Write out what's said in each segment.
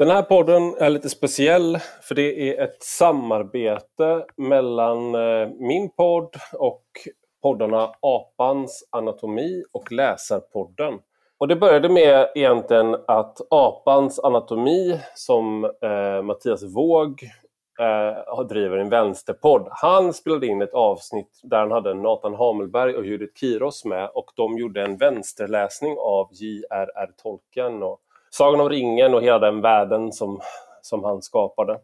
Den här podden är lite speciell för det är ett samarbete mellan eh, min podd och poddarna Apans anatomi och Läsarpodden. Och det började med egentligen att Apans anatomi som eh, Mattias Våg eh, driver en vänsterpodd. Han spelade in ett avsnitt där han hade Nathan Hamelberg och Judith Kiros med och de gjorde en vänsterläsning av J.R.R. Tolkien och Sagan om ringen och hela den världen som, som han skapade.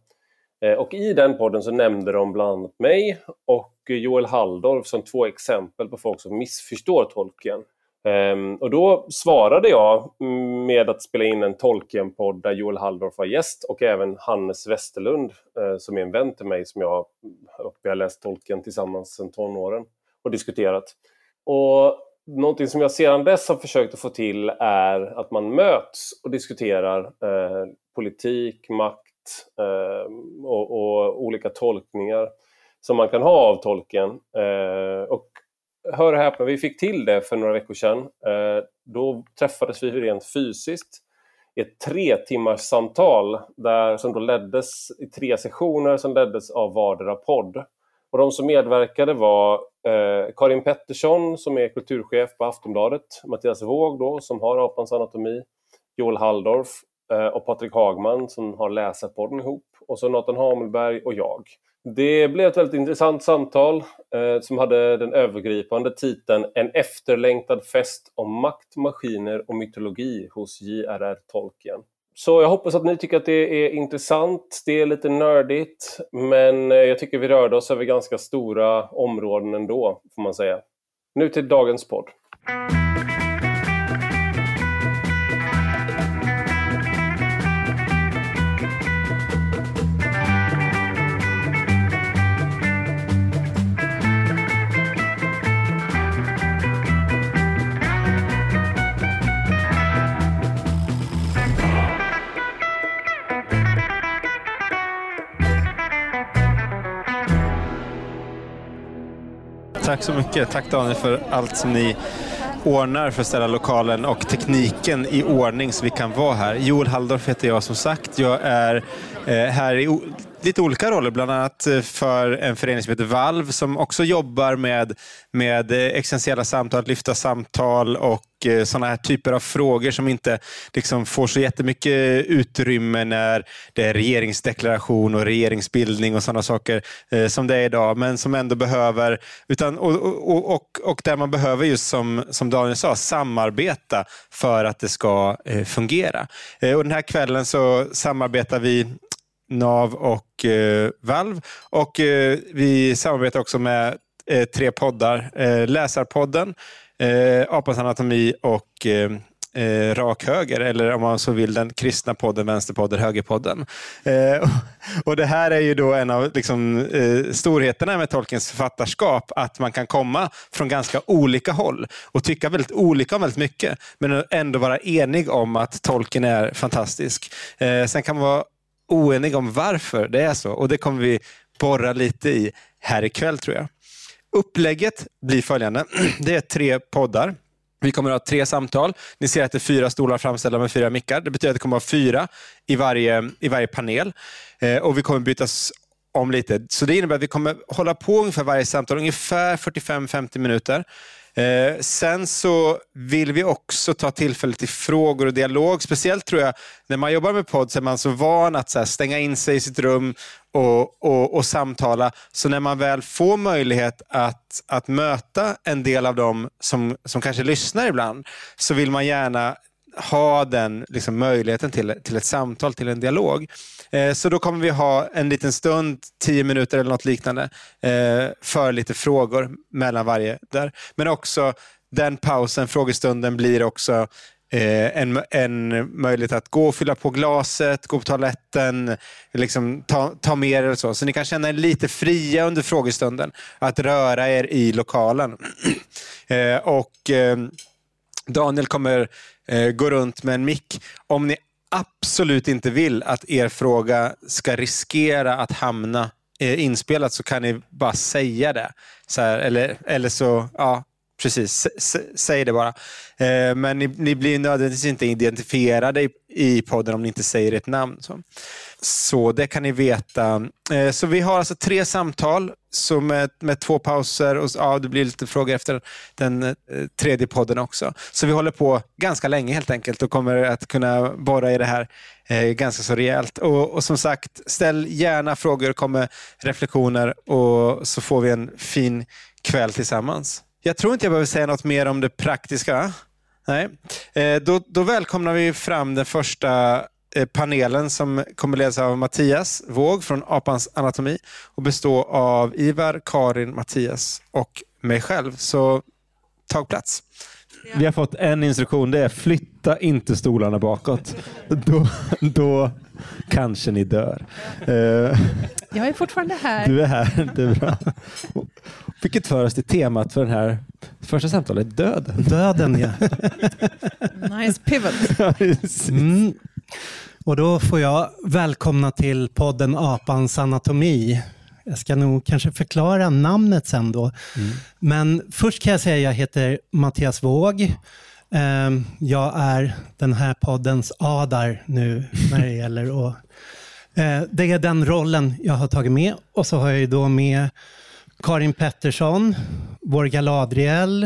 Eh, och i den podden så nämnde de bland annat mig och Joel Halldorf som två exempel på folk som missförstår Tolkien. Ehm, och då svarade jag med att spela in en Tolkien-podd där Joel Halldorf var gäst och även Hannes Westerlund eh, som är en vän till mig som jag och vi har läst Tolkien tillsammans sedan tonåren och diskuterat. Och någonting som jag sedan dess har försökt att få till är att man möts och diskuterar eh, politik, makt eh, och, och, olika tolkningar som man kan ha av Tolkien. Eh, och hör och häpna, vi fick till det för några veckor sedan. Eh, då träffades vi rent fysiskt i ett tre timmars samtal där, som då leddes i tre sessioner som leddes av vardera podd. Och de som medverkade var eh, Karin Pettersson som är kulturchef på Aftonbladet, Mattias Våg då, som har Apans anatomi, Joel Halldorf eh, och Patrik Hagman som har Läsarpodden ihop och så Nathan Hamelberg och jag. Det blev ett väldigt intressant samtal eh, som hade den övergripande titeln En efterlängtad fest om makt, maskiner och mytologi hos J.R.R. Tolkien. Så jag hoppas att ni tycker att det är intressant. Det är lite nördigt, men eh, jag tycker vi rörde oss över ganska stora områden ändå, får man säga. Nu till dagens podd. Tack så mycket. Tack Daniel för allt som ni ordnar för att ställa lokalen och tekniken i ordning så vi kan vara här. Joel Halldorf heter jag som sagt. Jag är eh, här i lite olika roller, bland annat eh, för en förening som heter Valv som också jobbar med, med eh, existentiella samtal, att lyfta samtal och eh, sådana här typer av frågor som inte liksom får så jättemycket utrymme när det är regeringsdeklaration och regeringsbildning och sådana saker som det är idag, men som ändå behöver, utan, och, och, och, och där man behöver just som, som Daniel sa, samarbeta för att det ska fungera. Och Den här kvällen så samarbetar vi NAV och eh, Valv. Och eh, vi samarbetar också med eh, tre poddar. Eh, Läsarpodden, eh, Apans anatomi och eh, eh, Rak Höger, eller om man så vill den kristna podden, Vänsterpodden, Högerpodden. Eh, och Det här är ju då en av liksom, eh, storheterna med Tolkiens författarskap, att man kan komma från ganska olika håll och tycka väldigt olika om väldigt mycket, men ändå vara enig om att Tolkien är fantastisk. Eh, sen kan man vara oeniga om varför det är så och det kommer vi borra lite i här ikväll tror jag. Upplägget blir följande. Det är tre poddar. Vi kommer att ha tre samtal. Ni ser att det är fyra stolar framställda med fyra mickar. Det betyder att det kommer att vara fyra i varje, i varje panel. Eh, och Vi kommer bytas om lite. Så Det innebär att vi kommer hålla på ungefär varje samtal, ungefär 45-50 minuter. Eh, sen så vill vi också ta tillfället till frågor och dialog. Speciellt tror jag, när man jobbar med podd så är man så van att så här, stänga in sig i sitt rum och, och, och, samtala. Så när man väl får möjlighet att, att möta en del av dem som, som kanske lyssnar ibland, så vill man gärna ha den liksom, möjligheten till, till ett samtal, till en dialog. Eh, så då kommer vi ha en liten stund, tio minuter eller något liknande, eh, för lite frågor mellan varje där. Men också den pausen, frågestunden, blir också eh, en, en möjlighet att gå och fylla på glaset, gå på toaletten, liksom ta, ta med er och så. Så ni kan känna er lite fria under frågestunden, att röra er i lokalen. Eh, och eh, Daniel kommer Eh, gå runt med en mick. Om ni absolut inte vill att er fråga ska riskera att hamna eh, inspelat så kan ni bara säga det. Så här, eller, eller så, ja, precis, säg det bara. Eh, men ni, ni, blir nödvändigtvis inte identifierade i, i podden om ni inte säger ert namn. Så, så det kan ni veta. Eh, så vi har alltså tre samtal så med, med två pauser och ja, det blir lite frågor efter den eh, tredje podden också. Så vi håller på ganska länge helt enkelt och kommer att kunna borra i det här eh, ganska så rejält. Och, och, som sagt, ställ gärna frågor, kom med reflektioner och så får vi en fin kväll tillsammans. Jag tror inte jag behöver säga något mer om det praktiska. Nej. Eh, då, då välkomnar vi fram den första eh, panelen som kommer ledas av Mattias Våg från Apans anatomi och bestå av Ivar, Karin, Mattias och mig själv. Så tag plats. Vi har fått en instruktion. Det är flytta inte stolarna bakåt. Då, då kanske ni dör. Uh, jag är fortfarande här. Du är här. Det är bra. Vilket för oss till temat för den här första samtalet. Döden. Döden, ja. nice pivot. mm. Och då får jag välkomna till podden Apans anatomi. Jag ska nog kanske förklara namnet sen då. Mm. Men först kan jag säga att jag heter Mattias Våg. Ehm, jag är den här poddens Adar nu när det gäller att... Eh, det är den rollen jag har tagit med. Och så har jag då med Karin Pettersson, vår Galadriel,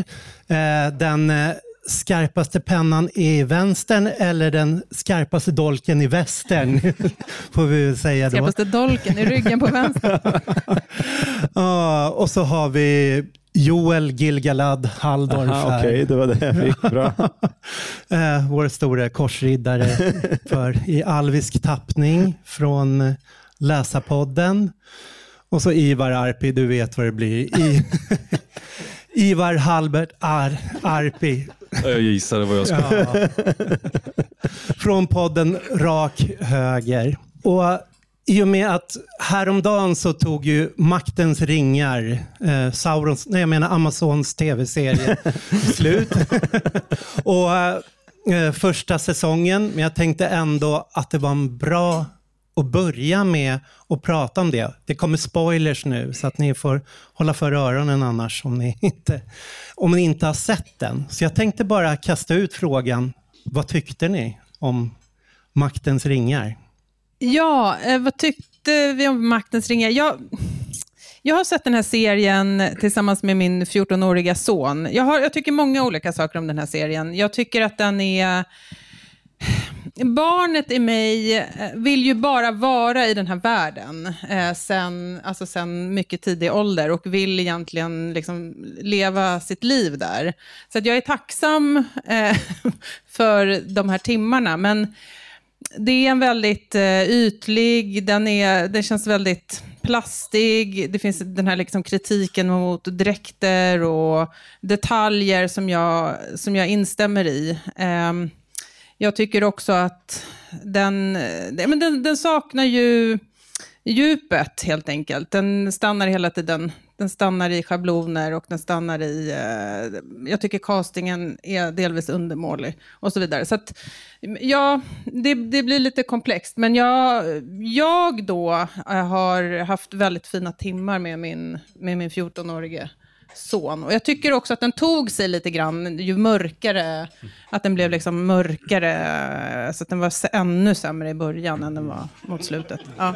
eh, den eh, skarpaste pennan i vänstern eller den skarpaste dolken i västern. Får vi säga då. Skarpaste dolken i ryggen på vänster. ja, och så har vi Joel Gilgalad Halldorf. Okej, okay, det var det jag fick. Bra. eh, vår stora korsriddare för, i alvisk tappning från Läsarpodden. Och så Ivar Arpi, du vet vad det blir. I, Ivar Halbert Ar, Arpi. Jag gissade vad jag ska. Ja. Från podden Rak Höger. Och i och med att häromdagen så tog ju Maktens ringar, eh, Saurons, nej jag menar Amazons tv-serie, slut. och eh, första säsongen, men jag tänkte ändå att det var en bra och börja med att prata om det. Det kommer spoilers nu så att ni får hålla för öronen annars om ni inte, om ni inte har sett den. Så jag tänkte bara kasta ut frågan, vad tyckte ni om Maktens ringar? Ja, eh, vad tyckte vi om Maktens ringar? Jag, jag har sett den här serien tillsammans med min 14-åriga son. Jag, har, jag tycker många olika saker om den här serien. Jag tycker att den är barnet i mig eh, vill ju bara vara i den här världen eh, sen, alltså sen mycket tidig ålder och vill egentligen liksom leva sitt liv där. Så att jag är tacksam eh, för de här timmarna, men det är en väldigt eh, ytlig, den, är, den känns väldigt plastig, det finns den här liksom kritiken mot dräkter och detaljer som jag, som jag instämmer i. Um, jag tycker också att den, men den, den saknar ju djupet helt enkelt. Den stannar hela tiden den stannar i schabloner och den stannar i... Eh, jag tycker castingen är delvis undermålig och så vidare. Så att, ja, det, det blir lite komplext. Men jag, jag då har haft väldigt fina timmar med min, med min 14-årige son. Och jag tycker också att den tog sig lite grann, ju mörkare, att den blev liksom mörkare, så att den var ännu sämre i början än den var mot slutet. Ja.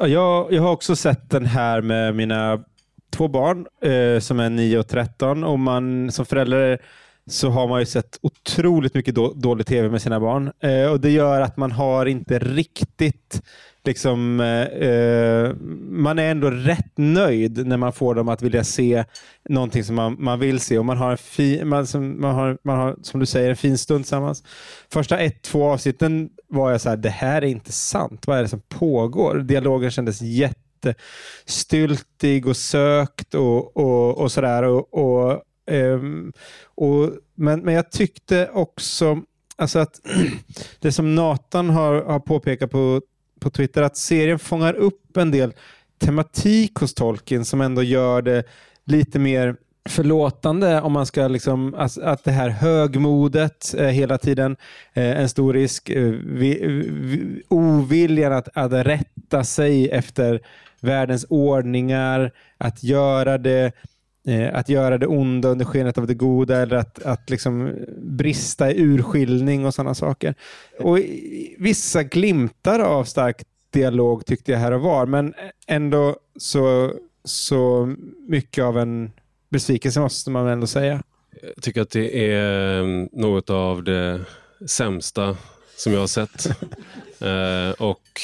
Jag, jag har också sett den här med mina två barn eh, som är 9 och 13 och man som förälder så har man ju sett otroligt mycket då, dålig tv med sina barn. Eh, och Det gör att man har inte riktigt liksom, eh, eh, man är ändå rätt nöjd när man får dem att vilja se någonting som man, man vill se. Och man har, en fi, man, som, man, har, man har, som du säger, en fin stund tillsammans. Första ett, två avsnitten var jag så här, det här är inte sant. Vad är det som pågår? Dialogen kändes jättestyltig och sökt och, och, och sådär. Och, och, um, och, men, men jag tyckte också alltså att det som Nathan har, har påpekat på på Twitter att serien fångar upp en del tematik hos Tolkien som ändå gör det lite mer förlåtande om man ska liksom, att, att det här högmodet eh, hela tiden, eh, en stor risk, eh, vi, vi, oviljan att, att rätta sig efter världens ordningar, att göra det eh, att göra det onda under skenet av det goda eller att, att liksom brista i urskiljning och sådana saker. Och vissa glimtar av stark dialog tyckte jag här och var, men ändå så, så mycket av en besvikelse måste man ändå säga. Jag tycker att det är mm, något av det sämsta som jag har sett. eh, och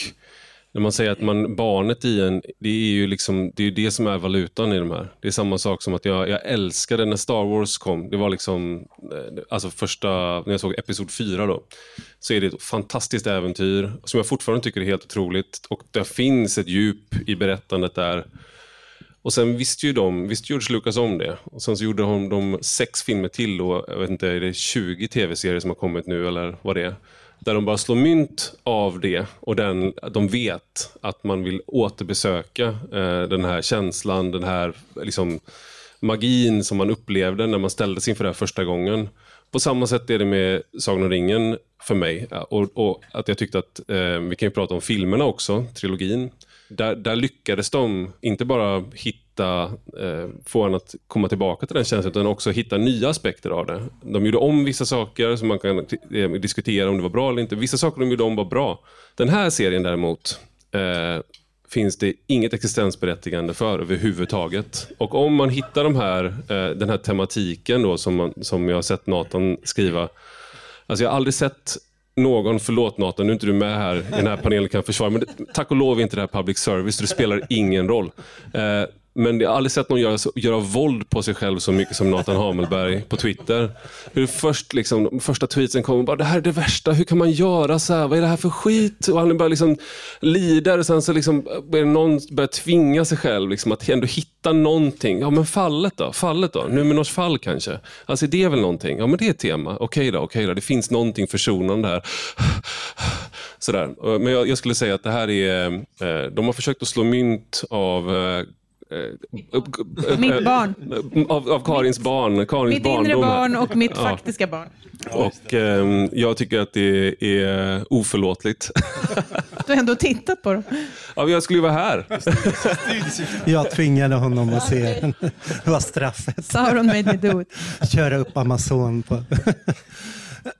när man säger att man, barnet i en, det är ju liksom, det, är det som är valutan i de här. Det är samma sak som att jag, jag älskade när Star Wars kom. Det var liksom, eh, alltså första, när jag såg Episod 4 då, så är det ett fantastiskt äventyr som jag fortfarande tycker är helt otroligt. Och det finns ett djup i berättandet där. Och sen visste ju de, visste George Lucas om det. Och sen så gjorde de, de sex filmer till och jag vet inte, är det 20 tv-serier som har kommit nu eller vad det är? Där de bara slår mynt av det och den, de vet att man vill återbesöka eh, den här känslan, den här liksom, magin som man upplevde när man ställdes inför det här första gången. På samma sätt är det med Sagan om ringen för mig. Och, och att jag tyckte att, eh, vi kan ju prata om filmerna också, trilogin. Där, där lyckades de inte bara hitta hitta, eh, få en att komma tillbaka till den känslan, utan också hitta nya aspekter av det. De gjorde om vissa saker som man kan eh, diskutera om det var bra eller inte. Vissa saker de gjorde om var bra. Den här serien däremot eh, finns det inget existensberättigande för överhuvudtaget. Och om man hittar de här, eh, den här tematiken då, som, man, som jag har sett Nathan skriva. Alltså jag har aldrig sett någon, förlåt Nathan, nu är inte du med här i den här panelen kan försvara, men det, tack och lov är inte det här public service, det spelar ingen roll. Eh, men jag har aldrig sett någon göra, göra våld på sig själv så mycket som Nathan Hamelberg på Twitter. Hur först liksom, de första tweetsen kommer bara, det här är det värsta, hur kan man göra så här? Vad är det här för skit? Och han börjar liksom lida och sen så liksom eh, börjar någon börjar tvinga sig själv liksom, att ändå hitta någonting. Ja men fallet då? Fallet då? Numinors fall kanske? Alltså det är väl någonting? Ja men det är ett tema. Okej då, okej då. Det finns någonting försonande här. Sådär. Men jag, jag, skulle säga att det här är, eh, de har försökt att slå mynt av Eh, mitt barn. Av, av Karins barn. Karins mitt inre barn och mitt ja. faktiska barn. Och eh, jag tycker att det är oförlåtligt. Du har ändå tittat på dem. Ja, jag skulle ju vara här. jag tvingade honom att se. Det var straffet. Sauron made me do it. Köra upp Amazon på...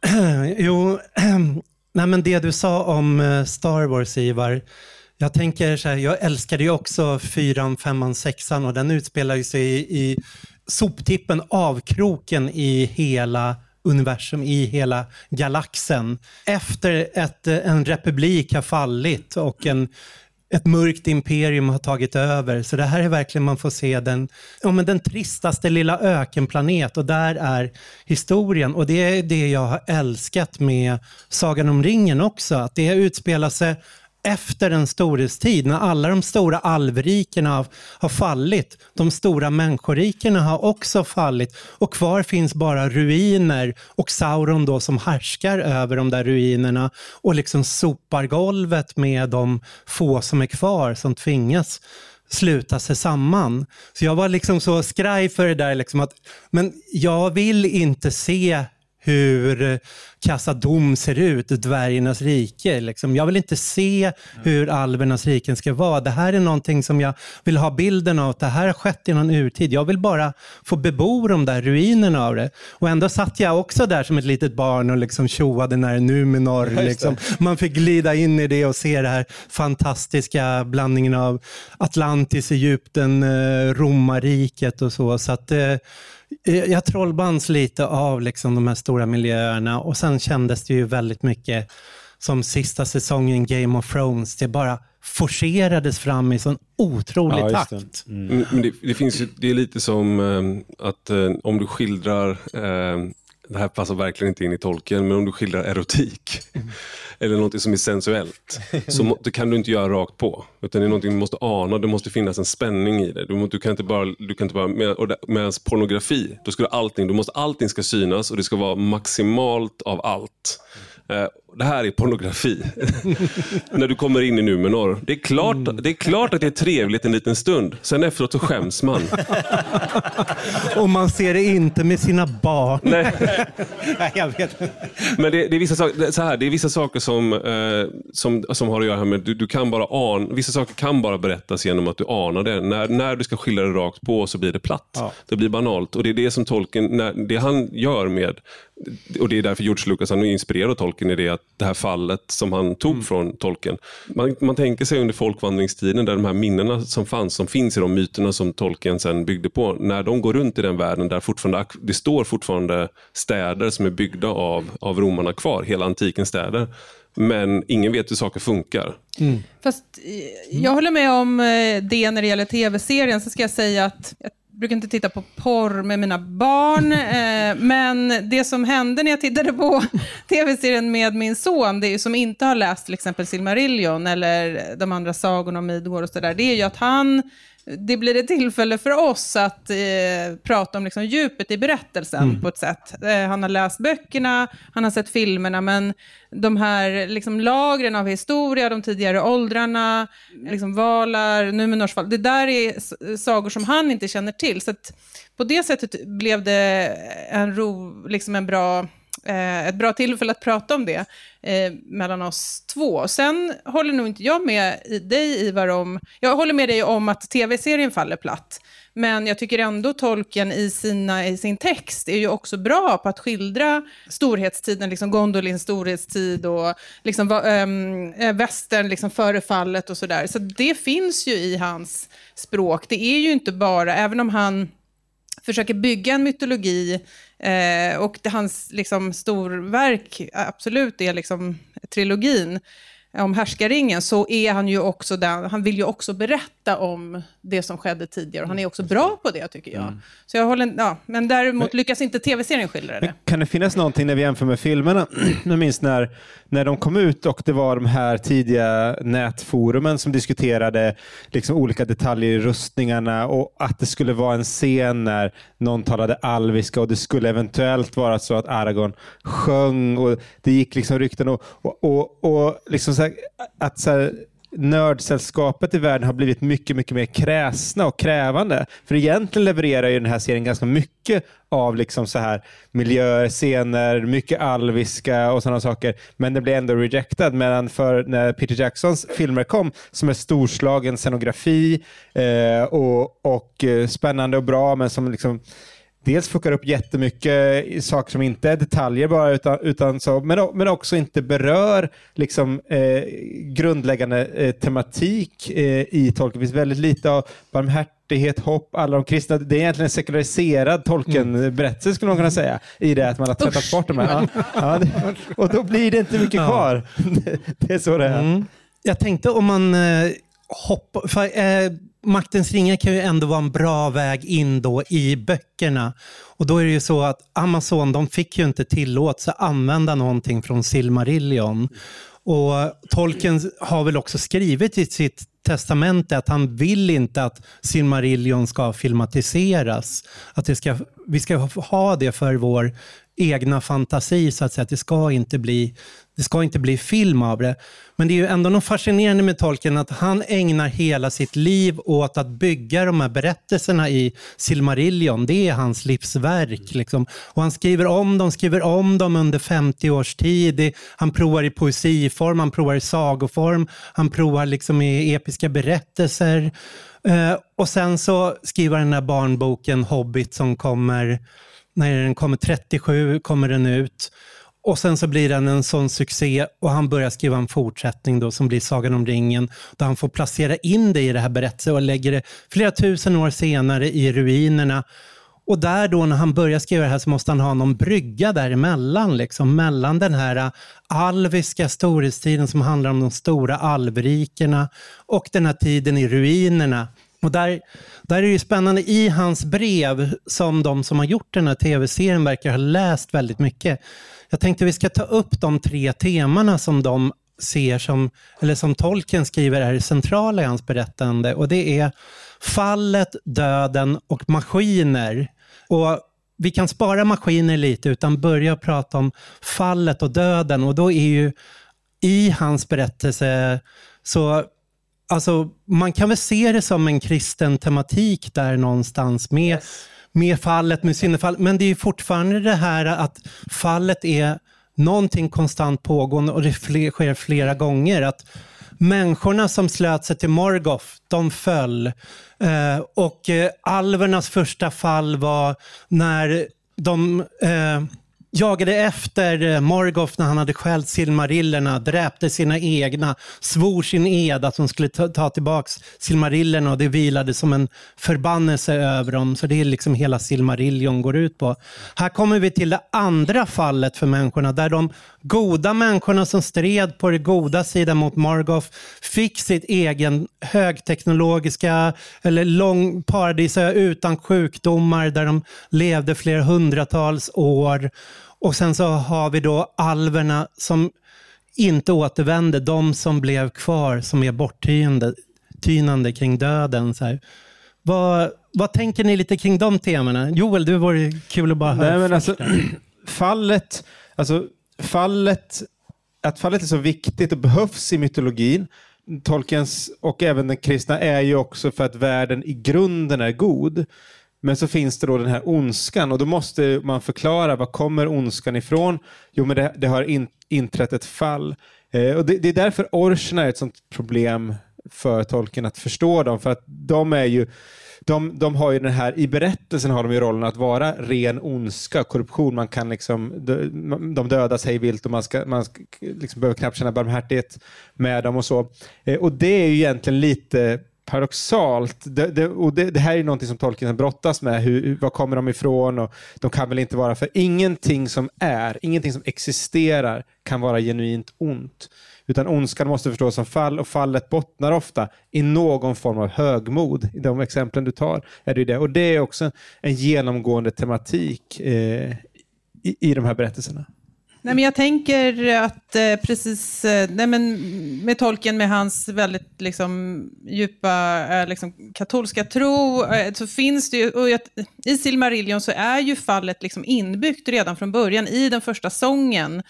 jo, nej men det du sa om eh, Star Wars, Ivar. Jag tänker så här, jag älskade ju också fyran, femman, sexan och den utspelar ju sig i, i soptippen, avkroken i hela universum, i hela galaxen. Efter att eh, en republik har fallit och en, ett mörkt imperium har tagit över. Så det här är verkligen, man får se den, ja, men den tristaste lilla ökenplanet och där är historien. Och det är det jag har älskat med Sagan om ringen också, att det utspelar sig efter en storhetstid, när alla de stora alvrikena har, har fallit, de stora människorikena har också fallit och kvar finns bara ruiner och Sauron då som härskar över de där ruinerna och liksom sopar golvet med de få som är kvar som tvingas sluta sig samman. Så jag var liksom så skraj för det där, liksom att, men jag vill inte se hur Kassadom ser ut, dvärgarnas rike. Liksom. Jag vill inte se hur alvernas riken ska vara. Det här är någonting som jag vill ha bilden av. Det här har skett i någon urtid. Jag vill bara få bebo de där ruinerna av det. Och ändå satt jag också där som ett litet barn och liksom tjoade när Numenor. Liksom. Man fick glida in i det och se det här fantastiska blandningen av Atlantis, Egypten, eh, romarriket och så. så att, eh, jag trollbands lite av liksom de här stora miljöerna och sen kändes det ju väldigt mycket som sista säsongen Game of Thrones. Det bara forcerades fram i sån otrolig ja, takt. Det. Mm. Men det, det, finns ju, det är lite som eh, att eh, om du skildrar eh, det här passar verkligen inte in i tolken, men om du skildrar erotik mm. eller något som är sensuellt så det kan du inte göra rakt på. Utan det är något du måste ana, det måste finnas en spänning i det. Du, du kan inte bara, du kan inte bara med, medan pornografi, då ska allting, du måste, allting ska synas och det ska vara maximalt av allt. Eh, det här är pornografi. När du kommer in i Numenor. Det är, klart, Mm. det är klart att det är trevligt en liten stund. Sen efteråt så skäms man. Och man ser det inte med sina barn. Nej. Nej, jag vet. Men det, det, är vissa saker, så här, det är vissa saker som, eh, som, som har att göra med du, du kan bara an, Vissa saker kan bara berättas genom att du anar det. När, när du ska skilja det rakt på så blir det platt. Ja. Det blir banalt. Och det är det som tolken, när, det han gör med, och det är därför George Lucas han är inspirerad av tolken, är det att det här fallet som han tog från tolken. Man, man tänker sig under folkvandringstiden där de här minnena som fanns, som finns i de myterna som tolken sen byggde på, när de går runt i den världen där fortfarande, det står fortfarande städer som är byggda av, av romarna kvar, hela antikens städer. Men ingen vet hur saker funkar. Fast eh, jag håller med om eh, det när det gäller tv-serien. Så ska jag säga att jag brukar inte titta på porr med mina barn. eh, Men det som hände när jag tittade på tv-serien med min son, det är som inte har läst till exempel Silmarillion eller de andra sagorna om Midgård och sådär, det är ju att han det blir ett tillfälle för oss att eh, prata om liksom, djupet i berättelsen på ett sätt. Eh, han har läst böckerna, han har sett filmerna, men de här liksom, lagren av historia, de tidigare åldrarna, liksom, Valar, Numenors fall, det där är sagor som han inte känner till. Så att, på det sättet blev det en, ro, liksom en bra eh, ett bra tillfälle att prata om det eh, mellan oss två. Sen håller nog inte jag med dig, Ivar, om... Jag håller med dig om att tv-serien faller platt. Men jag tycker ändå tolken i, sina, i sin text är ju också bra på att skildra storhetstiden, liksom Gondolins storhetstid och liksom, ähm, västern liksom före fallet och sådär. Så det finns ju i hans språk. Det är ju inte bara, även om han försöker bygga en mytologi eh, och det, hans liksom, storverk absolut är liksom, trilogin om härskaringen så är han ju också den, han vill ju också berätta om det som skedde tidigare och han är också bra på det tycker jag. Så jag håller, ja, men däremot lyckas inte tv-serien skildra det. Kan det finnas någonting när vi jämför med filmerna? Jag minns när, när de kom ut och det var de här tidiga nätforumen som diskuterade liksom olika detaljer i rustningarna och att det skulle vara en scen när någon talade alviska och det skulle eventuellt vara så att Aragorn sjöng och det gick liksom rykten och, och, och, och liksom så här, att så här, nördsällskapet i världen har blivit mycket, mycket mer kräsna och krävande. För egentligen levererar ju den här serien ganska mycket av liksom så här miljöer, scener, mycket alviska och sådana saker. Men det blir ändå rejected. Medan för när Peter Jacksons filmer kom, som är storslagen scenografi eh, och, och eh, spännande och bra, men som liksom dels fuckar upp jättemycket saker som inte är detaljer bara, utan, utan så, men, men också inte berör liksom, eh, grundläggande eh, tematik eh, i tolken. Det finns väldigt lite av barmhärtighet, hopp, alla de kristna. Det är egentligen en sekulariserad tolken-berättelse skulle man kunna säga, i det att man har tvättat Usch, bort de här. Ja, ja, det, och då blir det inte mycket Ja. kvar. Det är så det är. Mm. Jag tänkte om man eh, hoppar... För, eh, Maktens ringar kan ju ändå vara en bra väg in då i böckerna. Och då är det ju så att Amazon, de fick ju inte tillåtelse att använda någonting från Silmarillion. Och Tolkien har väl också skrivit i sitt testamente att han vill inte att Silmarillion ska filmatiseras. Att det ska, vi ska ha det för vår egna fantasi så att säga. Att det ska inte bli det ska inte bli film av det. Men det är ju ändå något fascinerande med Tolkien att han ägnar hela sitt liv åt att bygga de här berättelserna i Silmarillion. Det är hans livsverk. Liksom. Och han skriver om dem, skriver om dem under 50 års tid. Han provar i poesiform, han provar i sagoform, han provar liksom i episka berättelser. Eh, och sen så skriver den här barnboken Hobbit som kommer, när den kommer 37 kommer den ut. Och sen så blir den en sån succé och han börjar skriva en fortsättning då som blir Sagan om ringen. Där han får placera in det i det här berättelsen och lägger det flera tusen år senare i ruinerna. Och där då när han börjar skriva det här så måste han ha någon brygga däremellan. Liksom, mellan den här äh, alviska storhetstiden som handlar om de stora alvrikena och den här tiden i ruinerna. Och där, där är det ju spännande i hans brev som de som har gjort den här tv-serien verkar ha läst väldigt mycket. Jag tänkte vi ska ta upp de tre temana som de ser som, eller som tolken skriver är centrala i hans berättande. Och det är fallet, döden och maskiner. Och vi kan spara maskiner lite utan börja prata om fallet och döden och då är ju i hans berättelse så Alltså, man kan väl se det som en kristen tematik där någonstans med, yes med fallet, med sinnefallet. Men det är fortfarande det här att fallet är någonting konstant pågående och det sker flera gånger. Att människorna som slöt sig till Morgoth, de föll. Eh, och eh, alvernas första fall var när de eh, jagade efter eh, Morgoth när han hade skällt silmarillerna, dräpte sina egna, svor sin ed att de skulle ta, ta tillbaka silmarillerna och det vilade som en förbannelse över dem. Så det är liksom hela silmarillion går ut på. Här kommer vi till det andra fallet för människorna, där de goda människorna som stred på den goda sidan mot Morgoth fick sitt egen högteknologiska, eller lång paradisö utan sjukdomar, där de levde flera hundratals år. Och sen så har vi då alverna som inte återvände, de som blev kvar, som är borttynande kring döden. Så här. Vad, vad tänker ni lite kring de temana? Joel, det vore kul att bara höra. Nej, men alltså, fallet, alltså, fallet, att fallet är så viktigt och behövs i mytologin, Tolkiens och även den kristna, är ju också för att världen i grunden är god. Men så finns det då den här ondskan och då måste man förklara var kommer ondskan ifrån? Jo, men det, det har in, inträtt ett fall. Eh, och det, det, är därför orcherna är ett sånt problem för tolken att förstå dem. För att de är ju de, de har ju den här, i berättelsen har de ju rollen att vara ren ondska, korruption. Man kan liksom, de, de dödas hej vilt och man, ska, man ska, liksom behöver knappt känna barmhärtighet med dem och så. Eh, och det är ju egentligen lite paradoxalt. Det, det, och det, det, här är någonting som Tolkien brottas med. Hur, var kommer de ifrån? Och de kan väl inte vara, för ingenting som är, ingenting som existerar kan vara genuint ont. Utan ondskan måste förstås som fall och fallet bottnar ofta i någon form av högmod. I de exemplen du tar är det det. Och det är också en genomgående tematik eh, i, i de här berättelserna. Nej, men jag tänker att eh, precis eh, nej, men med tolken med hans väldigt liksom, djupa eh, liksom, katolska tro, eh, så finns det ju, och jag, i Silmarillion så är ju fallet liksom inbyggt redan från början i den första sången.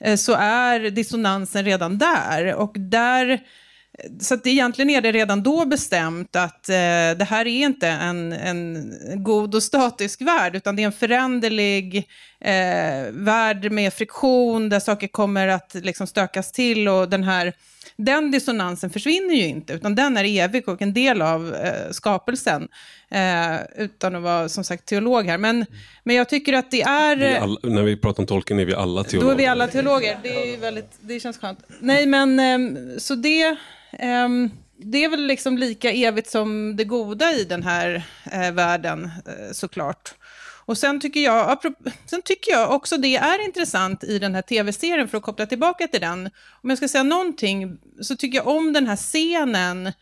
Eh, så är dissonansen redan där. Och där så att egentligen är det redan då bestämt att eh, det här är inte en, en god och statisk värld, utan det är en föränderlig eh, värld med friktion, där saker kommer att liksom stökas till och den här den dissonansen försvinner ju inte, utan den är evig och en del av eh, skapelsen. Eh, utan att vara som sagt teolog här. Men, men jag tycker att det är... All, när vi pratar om tolken är vi alla teologer. Då är vi alla teologer, det, är väldigt, det känns skönt. Nej, men eh, så det Um, det är väl liksom lika evigt som det goda i den här eh, världen, eh, såklart. Och sen tycker, jag, sen tycker jag också det är intressant i den här tv-serien, för att koppla tillbaka till den. Om jag ska säga någonting, så tycker jag om den här scenen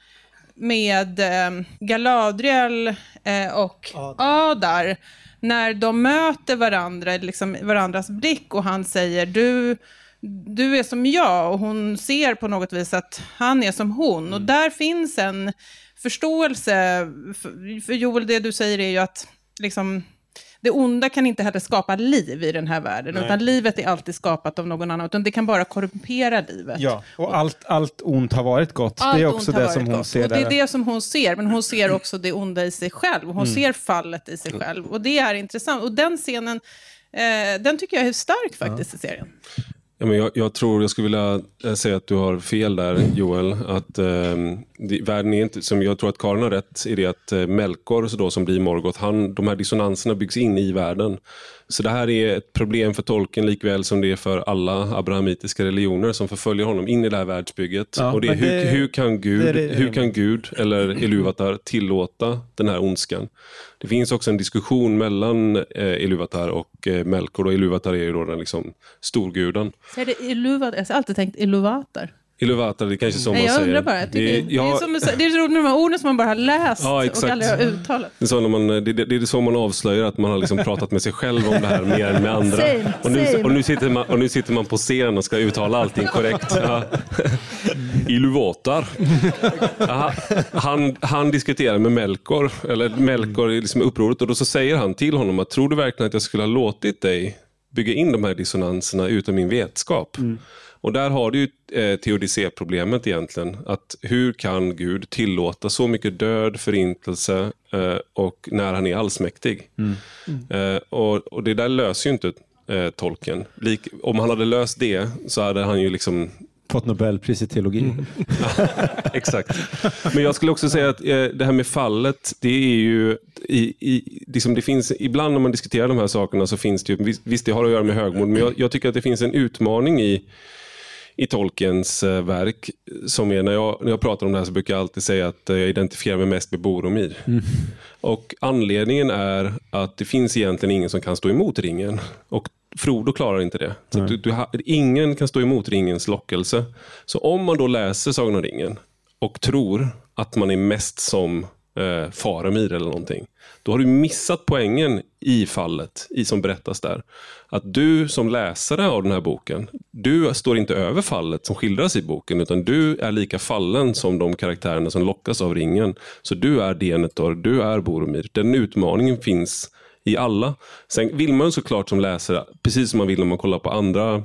med eh, Galadriel eh, och Adar, när de möter varandra, liksom varandras blick, och han säger du du är som jag och hon ser på något vis att han är som hon. Mm. Och där finns en förståelse, för, för Joel, det du säger är ju att liksom, det onda kan inte heller skapa liv i den här världen, Nej. utan livet är alltid skapat av någon annan, utan det kan bara korrumpera livet. Ja, och allt, allt ont har varit gott. Allt det är också det som hon gott. ser. Och det är det som hon ser, men hon ser också det onda i sig själv. Hon mm. ser fallet i sig själv, och det är intressant. Och den scenen, eh, den tycker jag är stark faktiskt ja. i serien. Ja, men jag, jag, tror, jag skulle vilja eh, säga att du har fel där Joel. Att, eh, världen är inte, som jag tror att Karin har rätt i det att eh, Melkor då, som blir Morgoth, han, de här dissonanserna byggs in i världen. Så det här är ett problem för tolken likväl som det är för alla abrahamitiska religioner som förföljer honom in i det här världsbygget. Ja, och det är, hur, det, hur, kan Gud, det det, hur kan Gud eller Eluvatar tillåta den här ondskan? Det finns också en diskussion mellan eh, Eluvatar och eh, Melkor och Eluvatar är ju då den liksom, storguden. Så är det Eluvatar? Jag har alltid tänkt Iluvatar. Iluvatar, det är kanske så man jag säger. Undrar bara, det, det, det, är som, det är så roligt med de här orden som man bara har läst ja, och aldrig har uttalat. Det är, så man, det, det, är så man avslöjar att man har liksom pratat med sig själv om det här mer än med andra. Same, och, nu, och, nu sitter man, och nu sitter man på scen och ska uttala allting korrekt. Ja. Iluvatar. han, han diskuterar med Melkor, eller Melkor i liksom upproret, och då så säger han till honom att tror du verkligen att jag skulle ha låtit dig bygga in de här dissonanserna utan min vetskap? Mm. Och där har du ju eh, teodicé-problemet egentligen. Att hur kan Gud tillåta så mycket död, förintelse eh, och när han är allsmäktig? Mm. Mm. Eh, och, och det där löser ju inte eh, tolken. Lik, om han hade löst det så hade han ju liksom fått Nobelpris i teologi. Mm. exakt. Men jag skulle också säga att eh, det här med fallet, det är ju... I, i, liksom det finns, ibland när man diskuterar de här sakerna så finns det ju, visst det har att göra med högmod, men jag, jag tycker att det finns en utmaning i i Tolkiens eh, verk. Som är, när, jag, när jag pratar om det här så brukar jag alltid säga att jag identifierar mig mest med Boromir. Mm. Och Anledningen är att det finns egentligen ingen som kan stå emot ringen. Och Frodo klarar inte det. Så du, du, ingen kan stå emot ringens lockelse. Så om man då läser Sagan om ringen och tror att man är mest som eh, Faramir eller någonting. Då har du missat poängen i fallet i som berättas där. Att du som läsare av den här boken, du står inte över fallet som skildras i boken, utan du är lika fallen som de karaktärerna som lockas av ringen. Så du är Denethor, du är Boromir. Den utmaningen finns i alla. Sen vill man såklart som läsare, precis som man vill när man kollar på andra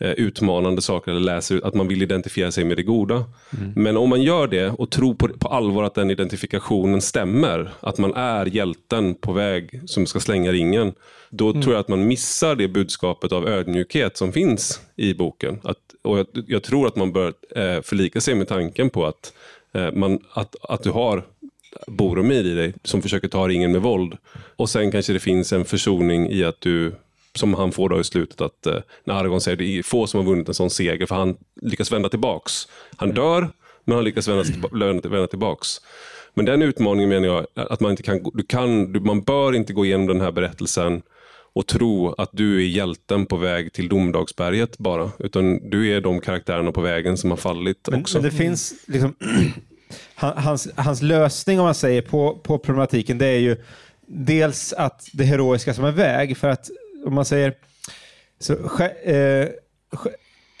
utmanande saker eller läser att man vill identifiera sig med det goda. Mm. Men om man gör det och tror på, på allvar att den identifikationen stämmer, att man är hjälten på väg som ska slänga ringen, då mm. tror jag att man missar det budskapet av ödmjukhet som finns i boken. Att, och jag, jag tror att man bör eh, förlika sig med tanken på att, eh, man, att, att du har Boromir i dig som försöker ta ringen med våld. Och sen kanske det finns en försoning i att du som han får då i slutet, att eh, när Aragorn säger det är få som har vunnit en sån seger, för han lyckas vända tillbaks. Han mm. dör, men han lyckas vända, vända tillbaks. Men den utmaningen menar jag, att man inte kan, du kan, du, man bör inte gå igenom den här berättelsen och tro att du är hjälten på väg till domedagsberget bara. Utan du är de karaktärerna på vägen som har fallit men, också. Men det finns liksom hans, hans lösning om man säger på, på problematiken det är ju dels att det heroiska som en väg. För att om man säger så, eh,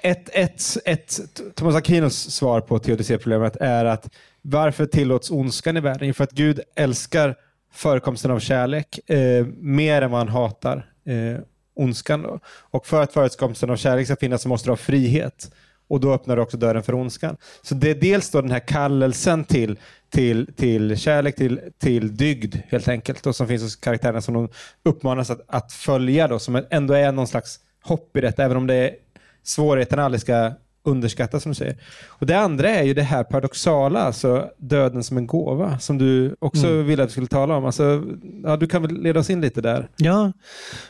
ett, ett, ett, Thomas Aquinos svar på teodicéproblemet är att varför tillåts ondskan i världen? För att Gud älskar förekomsten av kärlek eh, mer än vad han hatar eh, ondskan. Då. Och för att förekomsten av kärlek ska finnas så måste du ha frihet och då öppnar du också dörren för ondskan. Så det är dels då den här kallelsen till, till, till kärlek, till, till dygd helt enkelt, och som finns hos karaktärerna som de uppmanas att, att följa, då, som ändå är någon slags hopp i detta, även om det är svårigheten aldrig ska underskattas som du säger. Och Det andra är ju det här paradoxala, alltså döden som en gåva, som du också mm. ville att vi skulle tala om. Alltså, ja, du kan väl leda oss in lite där? Ja,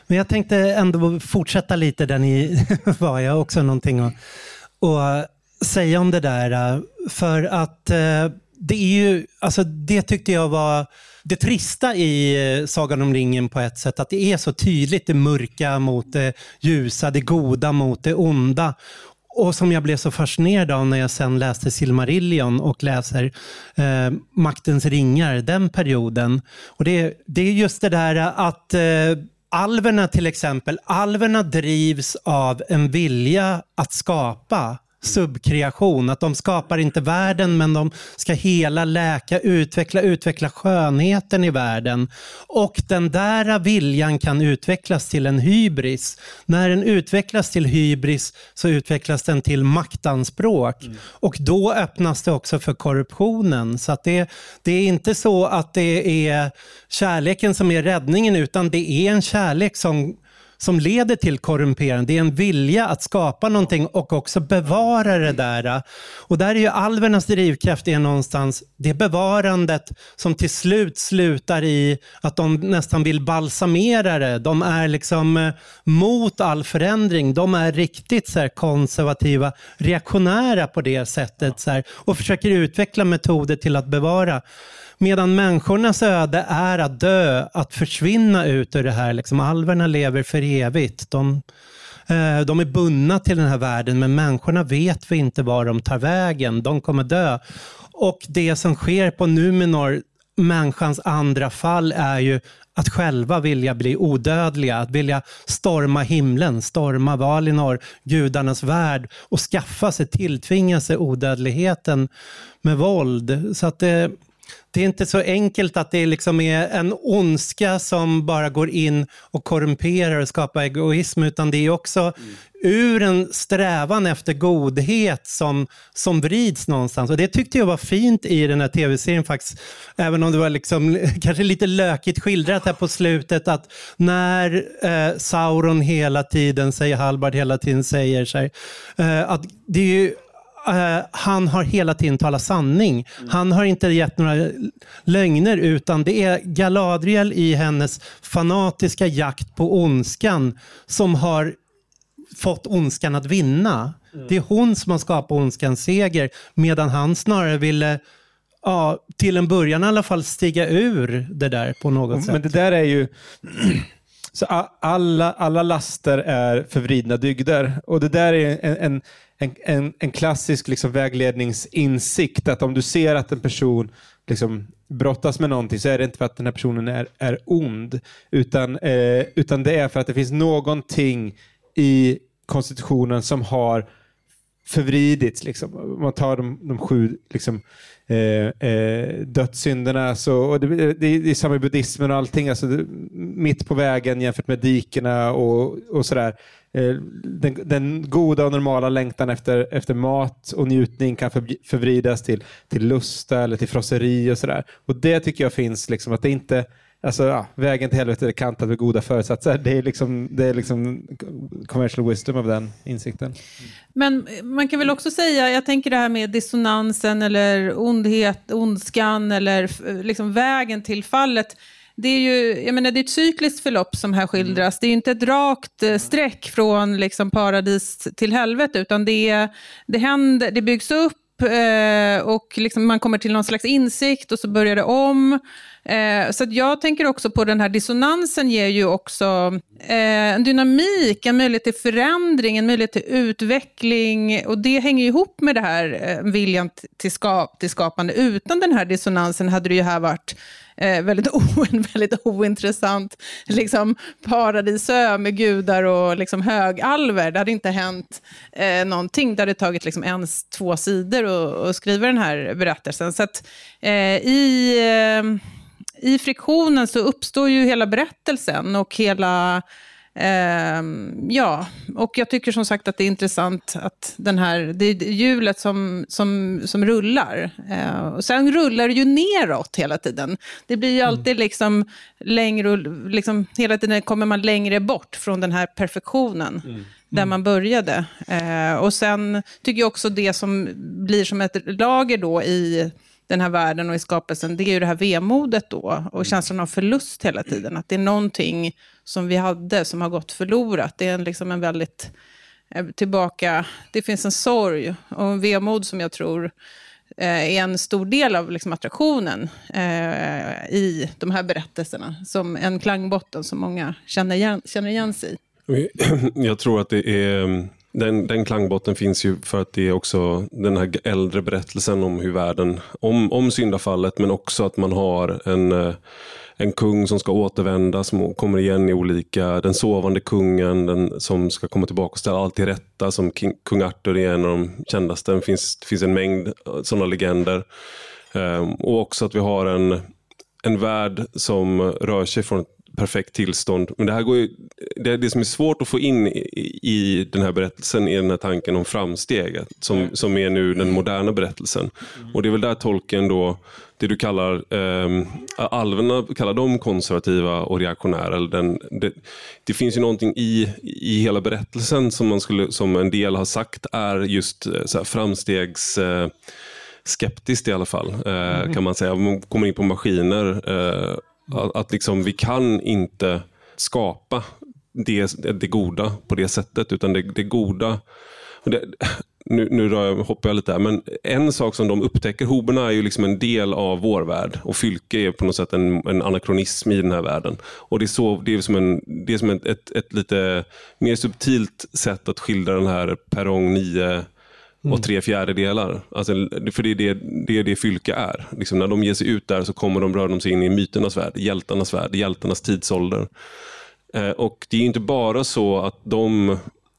men jag tänkte ändå fortsätta lite där ni var. Jag har också någonting att att säga om det där. För att eh, det är ju, alltså det tyckte jag var det trista i eh, Sagan om ringen på ett sätt, att det är så tydligt det mörka mot det ljusa, det goda mot det onda. Och som jag blev så fascinerad av när jag sen läste Silmarillion och läser eh, Maktens ringar, den perioden. Och det, det är just det där att eh, alverna till exempel, alverna drivs av en vilja att skapa subkreation. Att de skapar inte världen men de ska hela, läka, utveckla, utveckla skönheten i världen. Och den där viljan kan utvecklas till en hybris. När den utvecklas till hybris så utvecklas den till maktanspråk. Mm. Och då öppnas det också för korruptionen. Så att det, det är inte så att det är kärleken som är räddningen utan det är en kärlek som som leder till korrumperande. Det är en vilja att skapa någonting och också bevara det där. Och där är ju alvernas drivkraft är någonstans det bevarandet som till slut slutar i att de nästan vill balsamera det. De är liksom eh, mot all förändring. De är riktigt så konservativa, reaktionära på det sättet så här, och försöker utveckla metoder till att bevara. Medan människornas öde är att dö, att försvinna ut ur det här. Liksom, alverna lever för evigt. De, eh, de är bundna till den här världen, men människorna vet vi inte var de tar vägen. De kommer dö. Och det som sker på Numenor människans andra fall är ju att själva vilja bli odödliga, att vilja storma himlen, storma Valinor, gudarnas värld och skaffa sig, tilltvinga sig odödligheten med våld. Så att det, det är inte så enkelt att det liksom är en ondska som bara går in och korrumperar och skapar egoism, utan det är också mm. ur en strävan efter godhet som, som vrids någonstans. Och Det tyckte jag var fint i den här tv-serien faktiskt, även om det var liksom, kanske lite lökigt skildrat här på slutet, att när eh, Sauron hela tiden säger, Halbard hela tiden säger sig, eh, att det är ju Uh, han har hela tiden talat sanning. Mm. Han har inte gett några lögner, utan det är Galadriel i hennes fanatiska jakt på ondskan som har fått ondskan att vinna. Mm. Det är hon som har skapat ondskans seger, medan han snarare ville ja, till en början i alla fall stiga ur det där på något sätt. Men det där är ju... Så alla, alla laster är förvridna dygder. Och det där är en, en en, en, en klassisk liksom vägledningsinsikt. Att om du ser att en person liksom brottas med någonting så är det inte för att den här personen är, är ond. Utan, eh, utan det är för att det finns någonting i konstitutionen som har förvridits. Liksom. Man tar de, de sju liksom, eh, eh, dödssynderna. Så, och det, det, det är samma i buddhismen och allting. Alltså, det, mitt på vägen jämfört med dikena och, och sådär. Eh, den, den, goda och normala längtan efter, efter mat och njutning kan förvridas till, till lusta eller till frosseri och sådär. Och det tycker jag finns, liksom, att det inte Alltså, ja, vägen till helvetet är kantad med goda föresatser. Det är liksom, det är liksom commercial wisdom av den insikten. Men man kan väl också säga, jag tänker det här med dissonansen eller ondhet, ondskan eller liksom vägen till fallet det är ju jag menar, det är ett cykliskt förlopp som här skildras. Mm. Det är inte ett rakt eh, streck från liksom paradis till helvete, utan det, det, händer, det byggs upp eh, och liksom man kommer till någon slags insikt och så börjar det om. Eh, så jag tänker också på den här dissonansen ger ju också en dynamik, en möjlighet till förändring, en möjlighet till utveckling. Och det hänger ihop med det här viljan till, skap, till skapande. Utan den här dissonansen hade det ju här varit eh, väldigt, o, en väldigt ointressant liksom, paradisö med gudar och liksom, högalver. Det hade inte hänt eh, någonting. Det hade tagit liksom, ens två sidor att skriva den här berättelsen. Så att, eh, i, eh, i friktionen så uppstår ju hela berättelsen och hela Um, ja, och jag tycker som sagt att det är intressant att den här, det är hjulet som, som, som rullar. Uh, och sen rullar det ju neråt hela tiden. Det blir ju mm. alltid liksom längre, liksom, hela tiden kommer man längre bort från den här perfektionen. Mm. Mm. där man började. Uh, och sen tycker jag också det som blir som ett lager då i den här världen och i skapelsen, det är ju det här vemodet då och mm. känslan av förlust hela tiden. Att det är någonting som vi hade som har gått förlorat. Det är en, liksom en väldigt eh, tillbaka, det finns en sorg och en vemod som jag tror eh, är en stor del av liksom attraktionen eh, i de här berättelserna. Som en klangbotten som många känner igen, känner igen sig i. Jag tror att det är den, den klangbotten finns ju för att det är också den här äldre berättelsen om hur världen, om, om syndafallet men också att man har en, eh, en kung som ska återvända, som kommer igen i olika, den sovande kungen den, som ska komma tillbaka och ställa allt till rätta, som King, kung Arthur är en av de kändaste. Det finns, det finns en mängd eh, sådana legender. Um, och också att vi har en, en värld som rör sig från ett perfekt tillstånd. Men det här går ju, det, det som är svårt att få in i, i, den här berättelsen är den här tanken om framsteget som, som är nu den moderna berättelsen. Och det är väl där tolken då, det du kallar, eh, alverna kallar de konservativa och reaktionära. Eller den, det, det, finns ju någonting i, i hela berättelsen som, man skulle, som en del har sagt är just eh, så här, framstegs... Eh, skeptiskt i alla fall, eh, kan man säga. Man kommer in på maskiner eh, att, att liksom, vi kan inte skapa det, det goda på det sättet, utan det, det goda det, nu, nu jag, hoppar jag lite här, men en sak som de upptäcker, hoberna är ju liksom en del av vår värld och Fylke är på något sätt en, en anakronism i den här världen. Och Det är, så, det är som, en, det är som ett, ett, ett lite mer subtilt sätt att skildra den här perrong 9 Mm. och tre fjärdedelar. Alltså, för det är det, det är det Fylke är. Liksom när de ger sig ut där så kommer de röra sig in i myternas värld, hjältarnas värld, hjältarnas tidsålder. Eh, och Det är inte bara så att de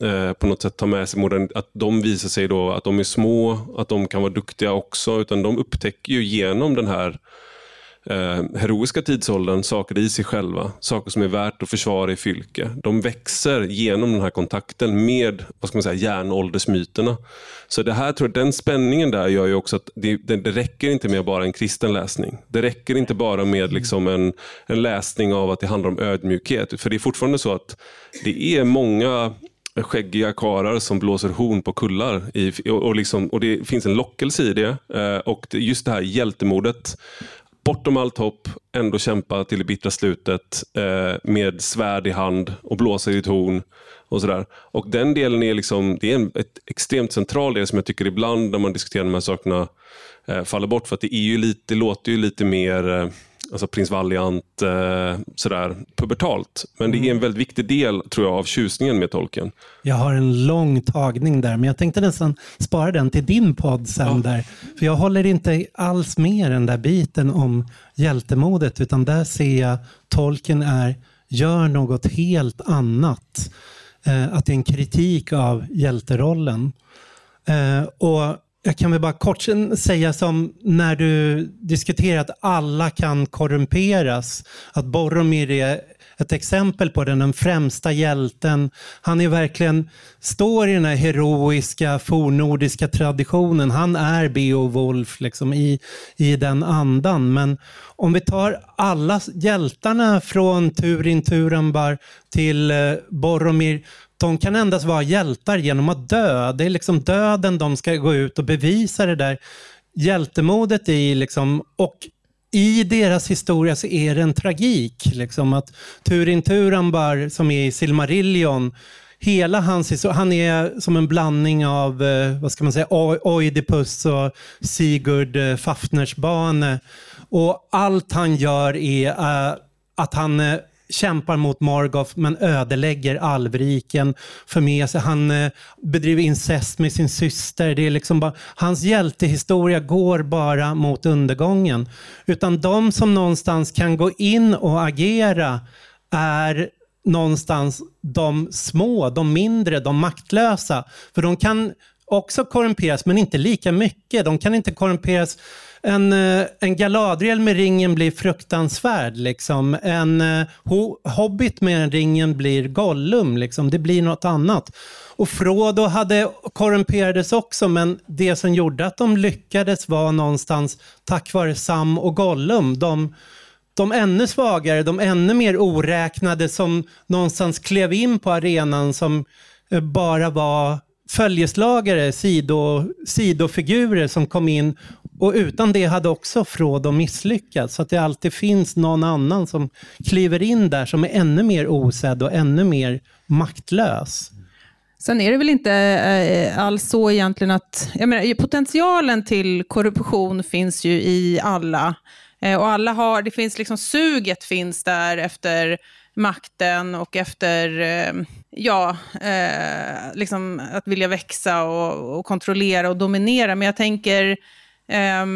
eh, på något sätt tar med sig modern, att de visar sig då att de är små, att de kan vara duktiga också, utan de upptäcker ju genom den här eh, heroiska tidsåldern saker i sig själva, saker som är värt att försvara i fylke. De växer genom den här kontakten med vad ska man säga, järnåldersmyterna. Så det här, tror jag, den spänningen där gör ju också att det, det, det räcker inte med bara en kristen läsning. Det räcker inte bara med liksom en, en läsning av att det handlar om ödmjukhet. För det är fortfarande så att det är många skäggiga karar som blåser horn på kullar. I, och, och, liksom, och Det finns en lockelse i det. Eh, och just det här hjältemodet bortom allt hopp ändå kämpa till det bittra slutet eh, med svärd i hand och blåsa i ett horn. Och sådär. Och Den delen är, liksom, det är en ett extremt central del som jag tycker ibland när man diskuterar de här sakerna eh, faller bort. För att det, är ju lite, det låter ju lite mer eh, alltså prins Valiant, eh, sådär pubertalt. Men det är en mm. väldigt viktig del tror jag av tjusningen med tolken. Jag har en lång tagning där, men jag tänkte nästan spara den till din podd sen. Ja. Där. För jag håller inte alls med den där biten om hjältemodet, utan där ser jag tolken är, gör något helt annat. Eh, att det är en kritik av hjälterollen. Eh, och jag kan väl bara kort säga som när du diskuterar att alla kan korrumperas. Att Boromir är ett exempel på den, den främsta hjälten. Han är verkligen, står i den här heroiska fornnordiska traditionen. Han är Beowulf liksom, i, i den andan. Men om vi tar alla hjältarna från Turin Turambar till eh, Boromir de kan endast vara hjältar genom att dö. Det är liksom döden de ska gå ut och bevisa det där hjältemodet i. Liksom, och i deras historia så är det en tragik. Liksom, att Turin Turambar som är i Silmarillion, hela hans historia, han är som en blandning av eh, vad ska man säga, Oidipus och Sigurd eh, Fafnersbane. Och allt han gör är uh, att han kämpar mot Margoth men ödelägger alvriken. För med sig. Han eh, bedriver incest med sin syster. Det är liksom bara, hans hjältehistoria går bara mot undergången. Utan de som någonstans kan gå in och agera är någonstans de små, de mindre, de maktlösa. För de kan också korrumperas, men inte lika mycket. De kan inte korrumperas en, eh, en Galadriel med ringen blir fruktansvärd. Liksom. En eh, ho, Hobbit med ringen blir Gollum. Liksom. Det blir något annat. Och Frodo hade korrumperades också, men det som gjorde att de lyckades var någonstans tack vare Sam och Gollum. De, de ännu svagare, de ännu mer oräknade som någonstans klev in på arenan som eh, bara var följeslagare, sido, sidofigurer som kom in och utan det hade också Frodo misslyckats. Så att det alltid finns någon annan som kliver in där som är ännu mer osedd och ännu mer maktlös. Sen är det väl inte eh, alls så egentligen att... Jag menar, potentialen till korruption finns ju i alla. Eh, och alla har, det finns liksom, suget finns där efter makten och efter eh, ja, eh, liksom att vilja växa och, och, kontrollera och dominera. Men jag tänker, eh,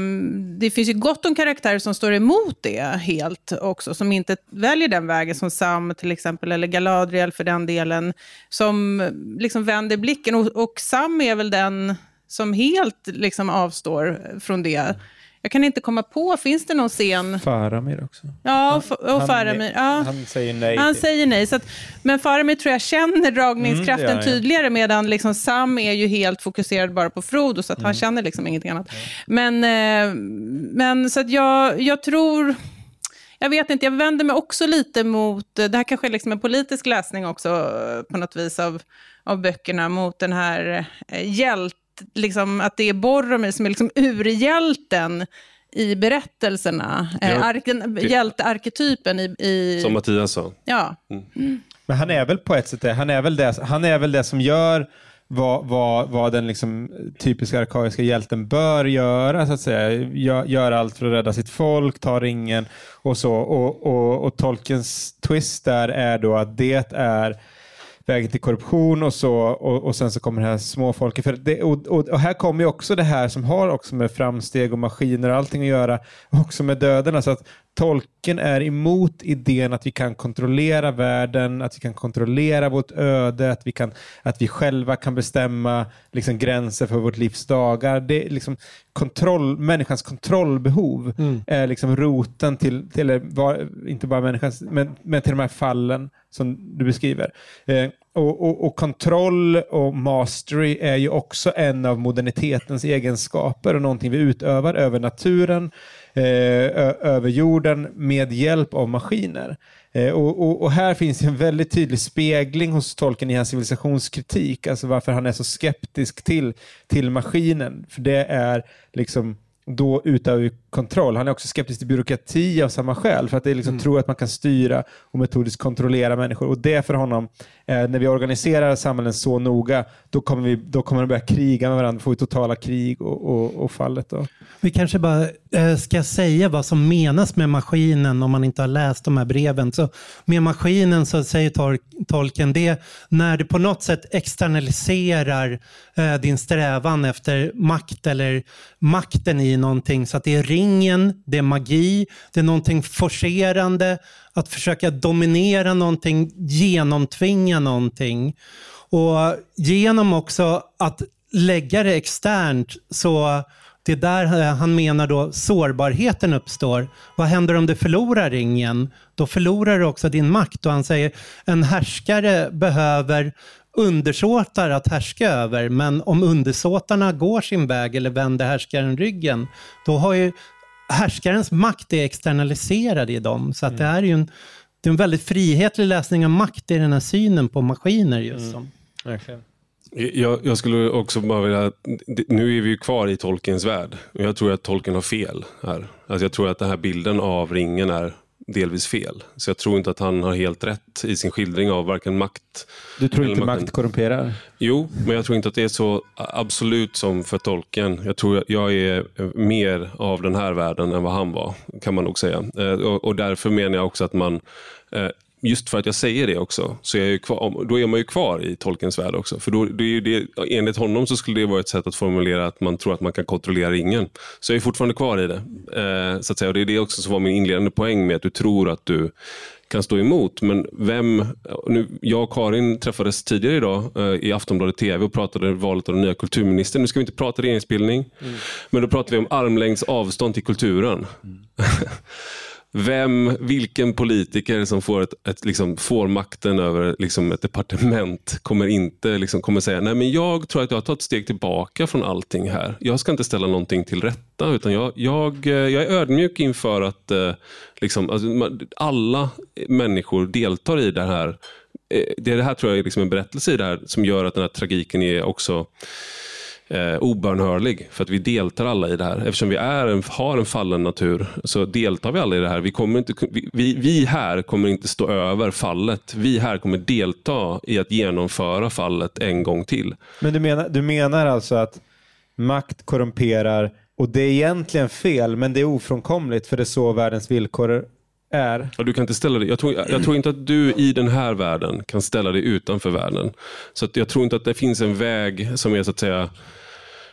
det finns ju gott om karaktärer som står emot det helt också, som inte väljer den vägen, som Sam till exempel, eller Galadriel för den delen, som liksom vänder blicken. Och, och Sam är väl den som helt liksom avstår från det. Jag kan inte komma på, finns det någon scen? Faramir också. Ja, och, och Faramir. Ja. Han säger nej. Han säger nej. Så att, men Faramir tror jag känner dragningskraften mm, tydligare, medan liksom Sam är ju helt fokuserad bara på Frodo, så att mm. han känner liksom ingenting annat. Men, eh, men så att jag, jag tror... Jag vet inte, jag vänder mig också lite mot, det här kanske är liksom en politisk läsning också på något vis av, av böckerna, mot den här eh, hjält liksom, att det är Boromir som är liksom urhjälten i berättelserna. Ja, eh, Arken, hjältearketypen i, i... Som Mattias sa. Ja. Mm. Mm. Men han är väl på ett sätt det. Han är väl det, han är väl det som gör vad, vad, vad den liksom typiska arkaiska hjälten bör göra, så att säga. Gör, gör, allt för att rädda sitt folk, ta ringen och så. Och, och, och Tolkiens twist där är då att det är vägen till korruption och så och, och sen så kommer det här småfolket. För det, och, och, och, här kommer ju också det här som har också med framsteg och maskiner och allting att göra, också med döden. Så att Tolkien är emot idén att vi kan kontrollera världen, att vi kan kontrollera vårt öde, att vi, kan, att vi själva kan bestämma liksom, gränser för vårt livs dagar. Det är liksom, kontroll, människans kontrollbehov mm. är liksom roten till, till var, inte bara människans, men, men till de här fallen som du beskriver. Eh, och, och, och, kontroll och mastery är ju också en av modernitetens egenskaper och någonting vi utövar över naturen, eh, över jorden med hjälp av maskiner. Eh, och, och, och, här finns en väldigt tydlig spegling hos tolken i hans civilisationskritik, alltså varför han är så skeptisk till, till maskinen. För det är liksom då utövar vi kontroll. Han är också skeptisk till byråkrati av samma skäl, för att det liksom mm. tror att man kan styra och metodiskt kontrollera människor. Och det för honom, eh, när vi organiserar samhällen så noga, då kommer, vi, då kommer de börja kriga med varandra, får vi totala krig och, och, och fallet. Då. Vi kanske bara eh, ska säga vad som menas med maskinen om man inte har läst de här breven. Så med maskinen så säger tol tolken det när du på något sätt externaliserar eh, din strävan efter makt eller makten i någonting så att det är ringen, det är magi, det är någonting forcerande, att försöka dominera någonting, genomtvinga någonting. Och genom också att lägga det externt så det är där han menar då sårbarheten uppstår. Vad händer om du förlorar ringen? Då förlorar du också din makt. Och han säger en härskare behöver undersåtar att härska över, men om undersåtarna går sin väg eller vänder härskaren ryggen, då har ju härskarens makt är externaliserad i dem. Så att det är ju en, det är en väldigt frihetlig läsning av makt i den här synen på maskiner just mm. som. Verkligen. Jag, jag, skulle också bara vilja, nu är vi ju kvar i Tolkiens värld. Jag tror att Tolkien har fel här. Alltså jag tror att den här bilden av ringen är delvis fel. Så jag tror inte att han har helt rätt i sin skildring av varken makt... Du tror inte makten. makt korrumperar? Jo, men jag tror inte att det är så absolut som för tolken. Jag tror att jag är mer av den här världen än vad han var, kan man nog säga. Eh, och därför menar jag också att man eh, just för att jag säger det också, så är jag kvar, då är man ju kvar i tolkens värld också. För då, det är det, enligt honom så skulle det vara ett sätt att formulera att man tror att man kan kontrollera ingen. Så jag är fortfarande kvar i det. Eh, så att säga. Och Det är det också som var min inledande poäng med att du tror att du kan stå emot. Men vem, nu, jag och Karin träffades tidigare idag eh, i Aftonbladet TV och pratade valet av den nya kulturministern. Nu ska vi inte prata regeringsbildning, mm. men då pratar vi om armlängds avstånd till kulturen. Mm. vem, vilken politiker som får, ett, ett, liksom, får makten över liksom, ett departement kommer inte liksom, kommer säga nej men jag tror att jag har tagit ett steg tillbaka från allting här. Jag ska inte ställa någonting till rätta utan jag, jag, eh, jag är ödmjuk inför att eh, liksom, alltså, alla människor deltar i det här. Eh, det, det här tror jag är liksom en berättelse i det här som gör att den här tragiken är också eh, obönhörlig. För att vi deltar alla i det här. Eftersom vi är en, har en fallen natur så deltar vi alla i det här. Vi, kommer inte, vi, vi här kommer inte stå över fallet. Vi här kommer delta i att genomföra fallet en gång till. Men du menar, du menar alltså att makt korrumperar och det är egentligen fel men det är ofrånkomligt för det är så världens villkor är. Ja, du kan inte ställa dig. Jag tror, jag tror inte att du i den här världen kan ställa dig utanför världen. Så jag tror inte att det finns en väg som är så att säga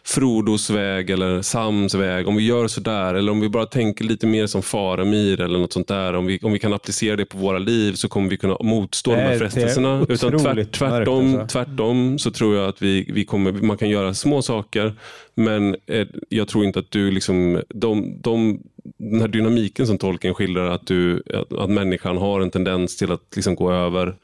Frodos väg eller Sams väg, om vi gör sådär eller om vi bara tänker lite mer som Faramir eller något sånt där. Om vi, om vi kan applicera det på våra liv så kommer vi kunna motstå de här frestelserna. Utan tvärt, tvärtom, alltså. tvärtom så tror jag att vi, vi kommer, man kan göra små saker men eh, jag tror inte att du liksom, de, de, den här dynamiken som tolken skildrar, att, du, att, att människan har en tendens till att liksom gå över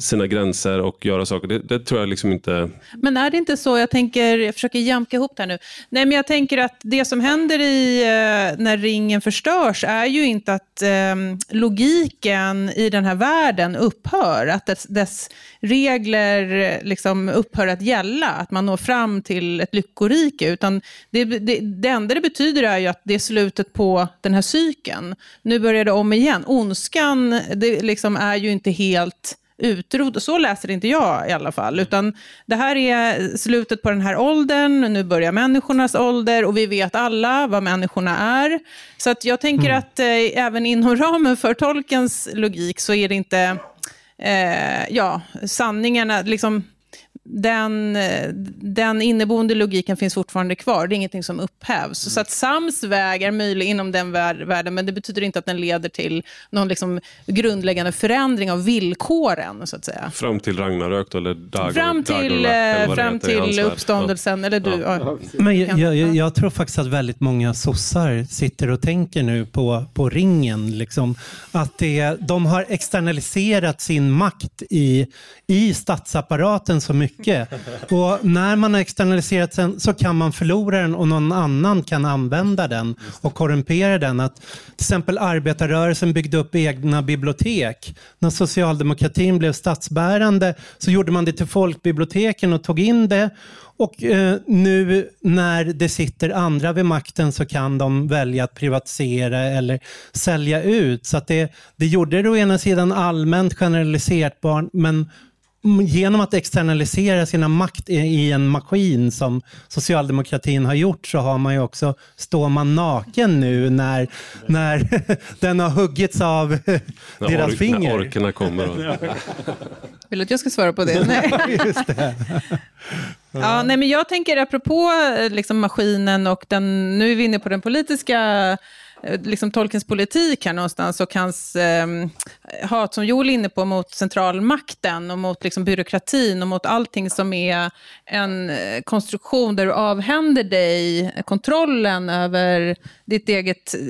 sina gränser och göra saker. Det, det, tror jag liksom inte... Men är det inte så, jag tänker, jag försöker jämka ihop det här nu. Nej, men jag tänker att det som händer i, eh, när ringen förstörs är ju inte att eh, logiken i den här världen upphör, att dess, dess regler eh, liksom upphör att gälla, att man når fram till ett lyckorike, utan det, det, det enda det betyder är ju att det är slutet på den här cykeln. Nu börjar det om igen. Ondskan det liksom är ju inte helt utrota. Så läser inte jag i alla fall. Utan det här är slutet på den här åldern, nu börjar människornas ålder och vi vet alla vad människorna är. Så att jag tänker mm. att eh, även inom ramen för tolkens logik så är det inte eh, ja, sanningarna, liksom den, den inneboende logiken finns fortfarande kvar. Det är ingenting som upphävs. Mm. Så att Sams väg är möjlig inom den världen, men det betyder inte att den leder till någon liksom grundläggande förändring av villkoren. Så att säga. Fram till Ragnarök eller Dagon, Fram till, Dagon, fram till uppståndelsen. Ja. Eller du, ja. Men jag, jag, jag, tror faktiskt att väldigt många sossar sitter och tänker nu på, på ringen. Liksom, att det, de har externaliserat sin makt i, i statsapparaten så mycket mycket. Och när man har externaliserat den så kan man förlora den och någon annan kan använda den och korrumpera den. Att till exempel arbetarrörelsen byggde upp egna bibliotek. När socialdemokratin blev statsbärande så gjorde man det till folkbiblioteken och tog in det. Och eh, nu när det sitter andra vid makten så kan de välja att privatisera eller sälja ut. Så att det, det gjorde det å ena sidan allmänt generaliserbart men genom att externalisera sina makt i en maskin som socialdemokratin har gjort så har man ju också, står man naken nu när, när den har huggits av när deras ork, finger. När orkerna kommer. Vill du att jag ska svara på det? Nej. Just det. Ja, nej, men jag tänker apropå liksom, maskinen och den, nu är vi inne på den politiska Eh, Eh, liksom Tolkiens politik här någonstans och hans eh, hat, som Joel är inne på, mot centralmakten och mot liksom byråkratin och mot allting som är en eh, konstruktion där du avhänder dig kontrollen över ditt eget, eh,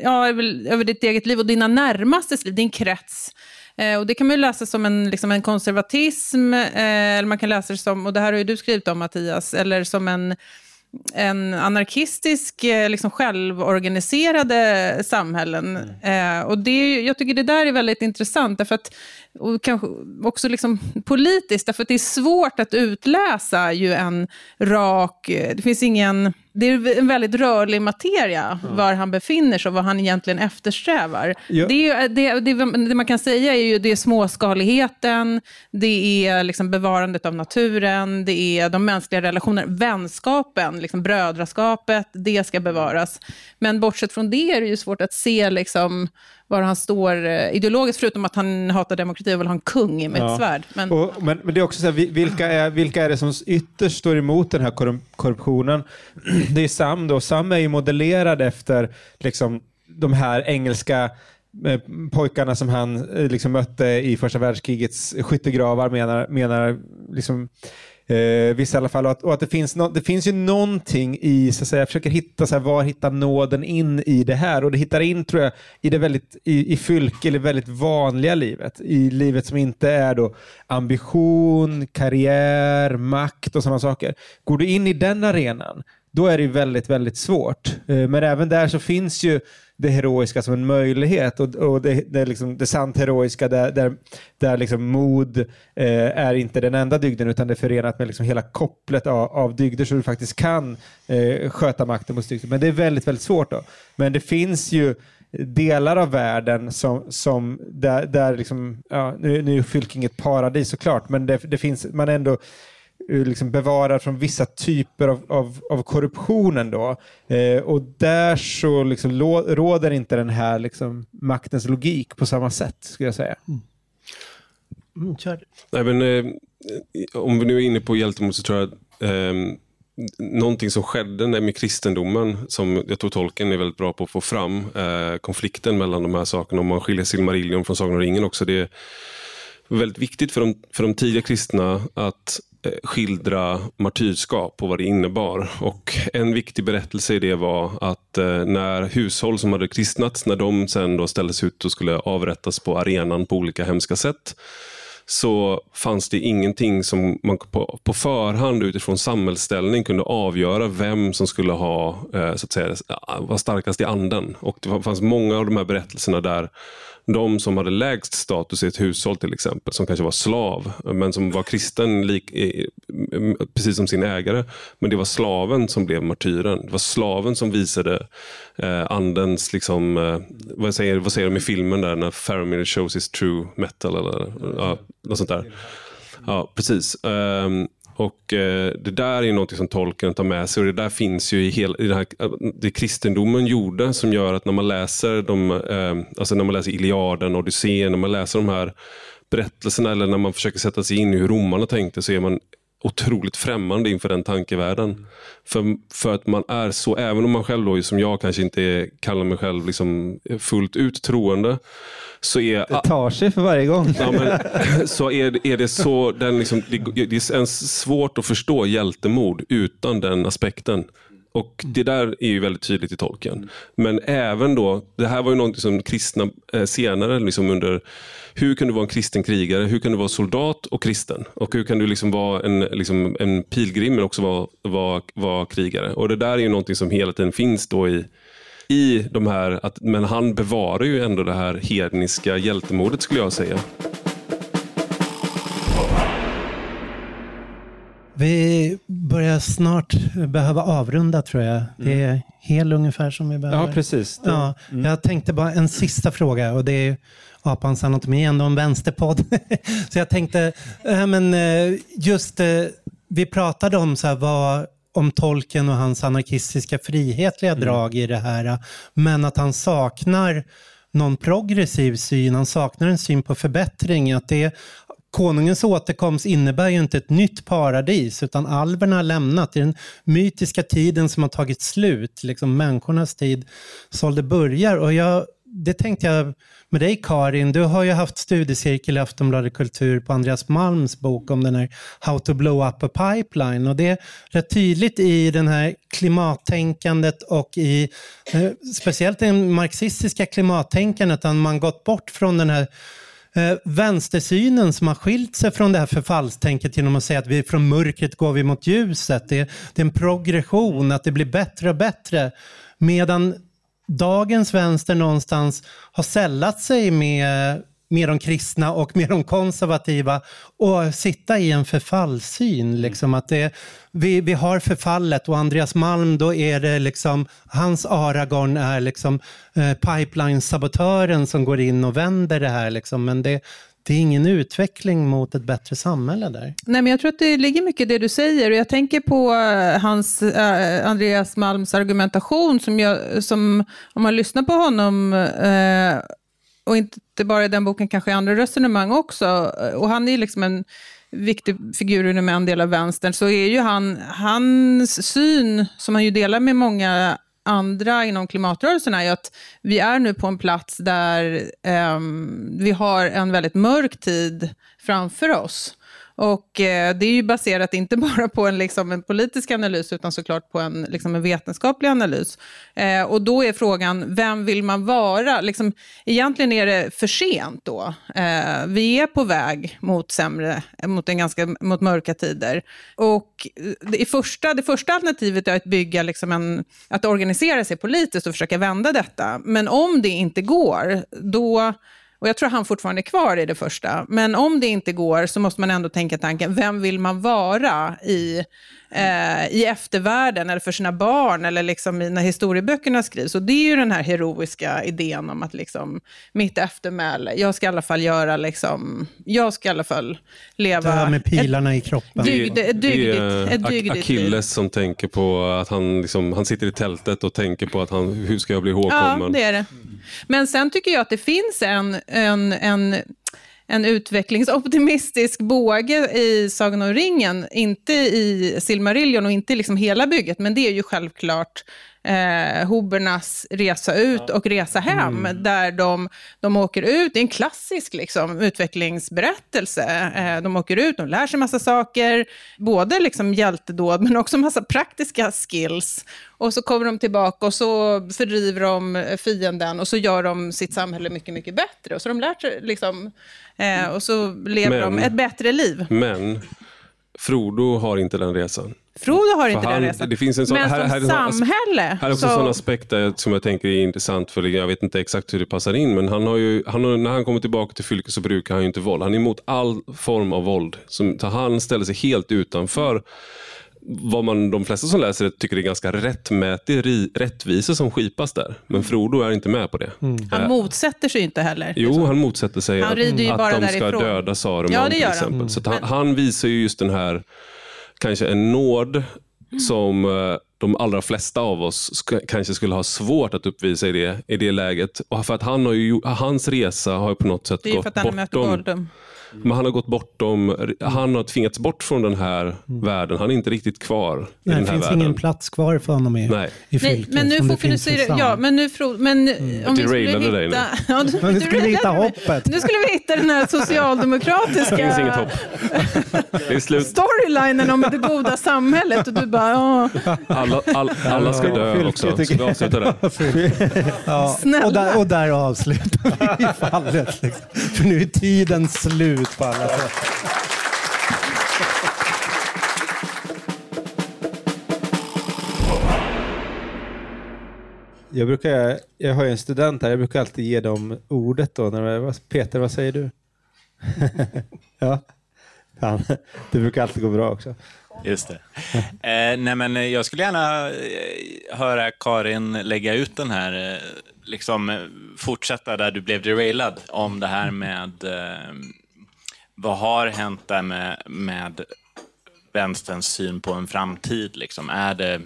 ja, över ditt eget liv och dina närmastes liv, din krets. Eh, och det kan man läsa som en, liksom en konservatism, eh, eller man kan läsa det som, och det här har ju du skrivit om Mattias, eller som en en anarkistisk, eh, liksom självorganiserade samhällen. Mm. Eh, och det, jag tycker det där är väldigt intressant, därför att, och kanske också liksom politiskt, därför att det är svårt att utläsa ju en rak... Eh, det finns ingen det är en väldigt rörlig materia, ja. var han befinner sig och vad han egentligen eftersträvar. Ja. Det, är, det, det, det, man kan säga är ju det är småskaligheten, det är liksom bevarandet av naturen, det är de mänskliga relationerna, vänskapen, liksom brödraskapet, det ska bevaras. Men bortsett från det är det ju svårt att se liksom, var han står eh, ideologiskt, förutom att han hatar demokrati och vill ha en kung med ja. ett svärd. Men, och, men, men, det är också så här, vilka, är, vilka är det som ytterst står emot den här korruptionen? Det är Sam då. Sam är ju modellerad efter liksom, de här engelska eh, pojkarna som han eh, liksom mötte i första världskrigets skyttegravar menar, menar liksom, Eh, vissa i alla fall. Och att, och att det, finns no, det finns ju någonting i, så att säga, jag försöker hitta så här, var hittar nåden in i det här? Och det hittar in tror jag i det väldigt, i, i fylke, eller väldigt vanliga livet. I livet som inte är då ambition, karriär, makt och sådana saker. Går du in i den arenan, då är det väldigt, väldigt svårt. Eh, men även där så finns ju det heroiska som en möjlighet och, och det, det, liksom, det sant heroiska där, där, där liksom mod eh, är inte den enda dygden utan det är förenat med liksom hela kopplet av, av dygder så du faktiskt kan eh, sköta makten mot dygden. Men det är väldigt, väldigt svårt. Då. Men det finns ju delar av världen som, som där, där liksom, ja, nu, nu är Fylking ett paradis såklart, men det, det finns, man ändå liksom bevarad från vissa typer av, av, av korruptionen. Då. Eh, och där så liksom råder inte den här liksom maktens logik på samma sätt, skulle jag säga. Mm. Mm, Nej, men, eh, om vi nu är inne på hjältemod så tror jag eh, någonting som skedde med kristendomen, som jag tror tolken är väldigt bra på att få fram, eh, konflikten mellan de här sakerna, om man skiljer Silmarillion från Sagan om ringen också, det är väldigt viktigt för de, för de tidiga kristna att Eh, Eh, skildra martyrskap och vad det innebar. Och En viktig berättelse i det var att eh, när hushåll som hade kristnats, när de sen då ställdes ut och skulle avrättas på arenan på olika hemska sätt, så fanns det ingenting som man på, på förhand utifrån samhällsställning kunde avgöra vem som skulle ha, eh, så att säga, vara starkast i anden. Och Det fanns många av de här berättelserna där de som hade lägst status i ett hushåll till exempel, som kanske var slav, men som var kristen lik, precis som sin ägare. Men det var slaven som blev martyren. Det var slaven som visade eh, andens, liksom, eh, vad, säger, vad säger de i filmen där när Faramir shows his true metal eller ja, något sånt där. Ja, precis. Um, och eh, Det där är något som tolken tar med sig och det där finns ju i, hela, i det, här, eh, det kristendomen gjorde som gör att när man läser, de, eh, alltså när man läser Iliaden, Odysseen, när man läser de här berättelserna eller när man försöker sätta sig in i hur romarna tänkte så är man otroligt främmande inför den tankevärlden. För, för att man är så, även om man själv då, som jag kanske inte är, kallar mig själv liksom fullt ut troende, så är... Det tar sig för varje gång. Ja, men, så är, är det så, den liksom, det, det är ens svårt att förstå hjältemod utan den aspekten. Och Det där är ju väldigt tydligt i tolken. Men även då, det här var ju något som kristna eh, senare, liksom under hur kan du vara en kristen krigare, hur kan du vara soldat och kristen? Och hur kan du liksom vara en, liksom en pilgrim men också vara, vara, vara krigare? Och Det där är ju någonting som hela tiden finns då i, i de här, att, men han bevarar ju ändå det här hedniska hjältemodet skulle jag säga. Vi börjar snart behöva avrunda tror jag. Det är hel ungefär som vi behöver. Ja, precis. Ja, Jag tänkte bara en sista fråga och det är Apans anatomi, ändå en vänsterpodd. så jag tänkte, äh, men, eh, just äh, vi pratade om så här, vad, om tolken och hans anarkistiska frihetliga drag i det här. Men att han saknar någon progressiv syn, han saknar en syn på förbättring. Att det, konungens återkomst innebär ju inte ett nytt paradis, utan alverna har lämnat. i den mytiska tiden som har tagit slut, liksom människornas tid, så det börjar. Och jag, det tänkte jag med dig Karin, du har ju haft studiecirkel i Aftonbladet Kultur på Andreas Malms bok om den här How to blow up a pipeline. Och det är rätt tydligt i den här klimattänkandet och i eh, speciellt det marxistiska klimattänkandet att man gått bort från den här eh, vänstersynen som har skilt sig från det här förfallstänket genom att säga att vi från mörkret går vi mot ljuset. Det, det är en progression, att det blir bättre och bättre. Medan dagens vänster någonstans har sällat sig med, med de kristna och med de konservativa och sitta i en förfallssyn. Liksom, att det, vi, vi har förfallet och Andreas Malm, då är det liksom, hans Aragorn är liksom eh, pipeline-sabotören som går in och vänder det här. Liksom, men det, det är ingen utveckling mot ett bättre samhälle där. Nej, men jag tror att det ligger mycket i det du säger. Och jag tänker på eh, hans, äh, Andreas Malms argumentation, som, jag, som om man lyssnar på honom, äh, och inte bara i den boken, kanske i andra resonemang också, och han är liksom en viktig figur inom en del av vänstern, så är ju han, hans syn, som han ju delar med många andra inom klimatrörelsen är ju att vi är nu på en plats där eh, vi har en väldigt mörk tid framför oss. Och eh, det är ju baserat inte bara på en, liksom, en politisk analys, utan såklart på en, liksom, en vetenskaplig analys. Eh, och då är frågan, vem vill man vara? Liksom, egentligen är det för sent då. Eh, vi är på väg mot sämre, mot, en ganska, mot mörka tider. Och eh, det, första, det första alternativet är att bygga, liksom en, att organisera sig politiskt och försöka vända detta. Men om det inte går, då och jag tror han fortfarande är kvar i det första. Men om det inte går så måste man ändå tänka tanken, vem vill man vara i, eh, i eftervärlden eller för sina barn eller liksom när historieböckerna skrivs? Och det är ju den här heroiska idén om att liksom, mitt eftermäle, jag ska i alla fall göra, liksom, jag ska i alla fall leva... Dö med pilarna ett, i kroppen. Dygd, ett dygdigt, ett dygdigt Achilles som tänker på att han, liksom, han sitter i tältet och tänker på att han, hur ska jag bli ihågkommen? Ja, det är det. Men sen tycker jag att det finns en, en, en en utvecklingsoptimistisk båge i Sagan om ringen, inte i Silmarillion och inte liksom hela bygget, men det är ju självklart eh, Hobernas resa ut och resa hem, mm. där de, de åker ut. Det är en klassisk liksom, utvecklingsberättelse. Eh, de åker ut, de lär sig massa saker, både liksom hjältedåd, men också massa praktiska skills. Och så kommer de tillbaka och så fördriver de fienden och så gör de sitt samhälle mycket, mycket bättre. Och så de lärt sig, liksom, eh, och så lever men, de ett bättre liv. Men Frodo har inte den resan. Frodo har inte han, den resan. Det finns en sån, men här, som här, samhälle. Här är också så... en sån aspekt som jag tänker är intressant, för jag vet inte exakt hur det passar in, men han har ju, han har, när han kommer tillbaka till fylket så brukar han ju inte våld. Han är emot all form av våld. Som, han ställer sig helt utanför vad man, de flesta som läser det tycker är ganska rättmätig rättvisa som skipas där. Men Frodo är inte med på det. Mm. Han motsätter sig inte heller. Jo, han motsätter sig han att, att de ska döda Saruman ja, till exempel. Mm. Så han, han, visar ju just den här, kanske en nåd som eh, de allra flesta av oss kanske skulle ha svårt att uppvisa i det, i det läget. Och för att han har ju, hans resa har ju på något sätt gått bortom Men han har gått bortom, han har tvingats bort från den här världen. Han är inte riktigt kvar i Nej, den det här finns världen. ingen plats kvar för honom i, Nej. i Nej, fylket. men nu det finns fokuserar för ja, men nu men om vi skulle Derailade dig hitta... nu. Ja, du, Men nu skulle vi hitta hoppet. Nu skulle vi hitta den här Det finns inget socialdemokratiska hopp. Det är slut. storylinen om det goda samhället och du bara, ja, Alla, all, alla ska dö också. Ska vi avsluta där? Ja, Snälla. och, där, och där avslutar vi fallet. Liksom. För nu är tiden slut på alla sätt. Jag, brukar, jag har ju en student här, jag brukar alltid ge dem ordet då. När, vad- Peter, vad säger du? ja. Han, det brukar alltid gå bra också. Just det. Eh, nej men jag skulle gärna eh, höra Karin lägga ut den här, eh, liksom eh, fortsätta där du blev derailad om det här med eh, vad har hänt där med, med vänsterns syn på en framtid? Liksom? Är, det,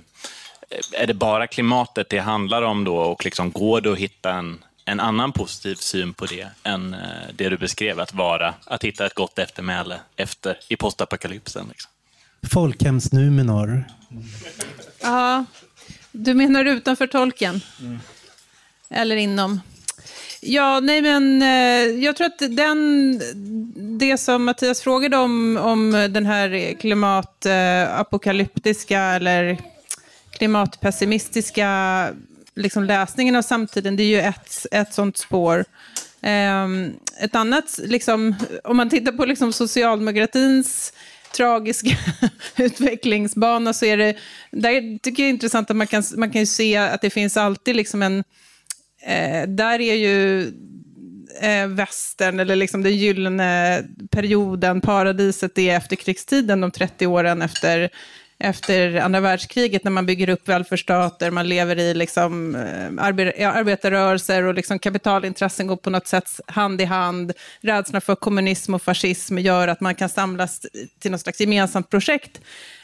är det bara klimatet det handlar om då och liksom går det att hitta en, en annan positiv syn på det än eh, det du beskrev, att vara, att hitta ett gott eftermäle efter, i postapokalypsen? Liksom? Folkhemsnumenor. ja, du menar utanför tolken? Eller inom? Ja, nej men eh, jag tror att den, det som Mattias frågade om, om den här klimatapokalyptiska eller klimatpessimistiska liksom läsningen av samtiden, det är ju ett, ett sånt spår. Ehm, ett annat, liksom, om man tittar på liksom socialdemokratins tragiska utvecklingsbana så är det, där tycker jag är intressant att man kan, man kan ju se att det finns alltid liksom en, eh, där är ju eh, västern, eller liksom den gyllene perioden, paradiset, det är efterkrigstiden, de 30 åren efter, efter andra världskriget, när man bygger upp välfärdsstater, man lever i liksom, eh, arbe- arbetarrörelser och liksom kapitalintressen går på något sätt hand i hand. Rädslan för kommunism och fascism gör att man kan samlas till något slags gemensamt projekt.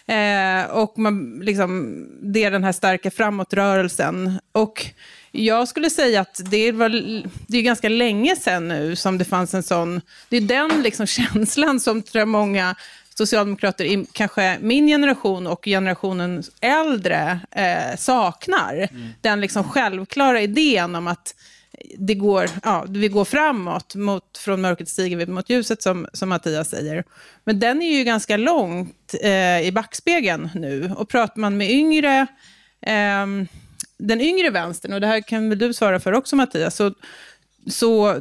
Eh, och man, liksom, det är den här starka framåtrörelsen. Och jag skulle säga att det, var, det är ganska länge sedan nu som det fanns en sån... Det är den liksom känslan som tror jag många socialdemokrater i kanske min generation och generationen äldre eh, saknar. Den liksom självklara idén om att det går, ja, vi går framåt, mot, från mörkret stiger vi mot ljuset som, som Mattias säger. Men den är ju ganska långt eh, i backspegeln nu. Och pratar man med yngre, ehm, den yngre vänstern, och det här kan väl du svara för också Mattias, så, så,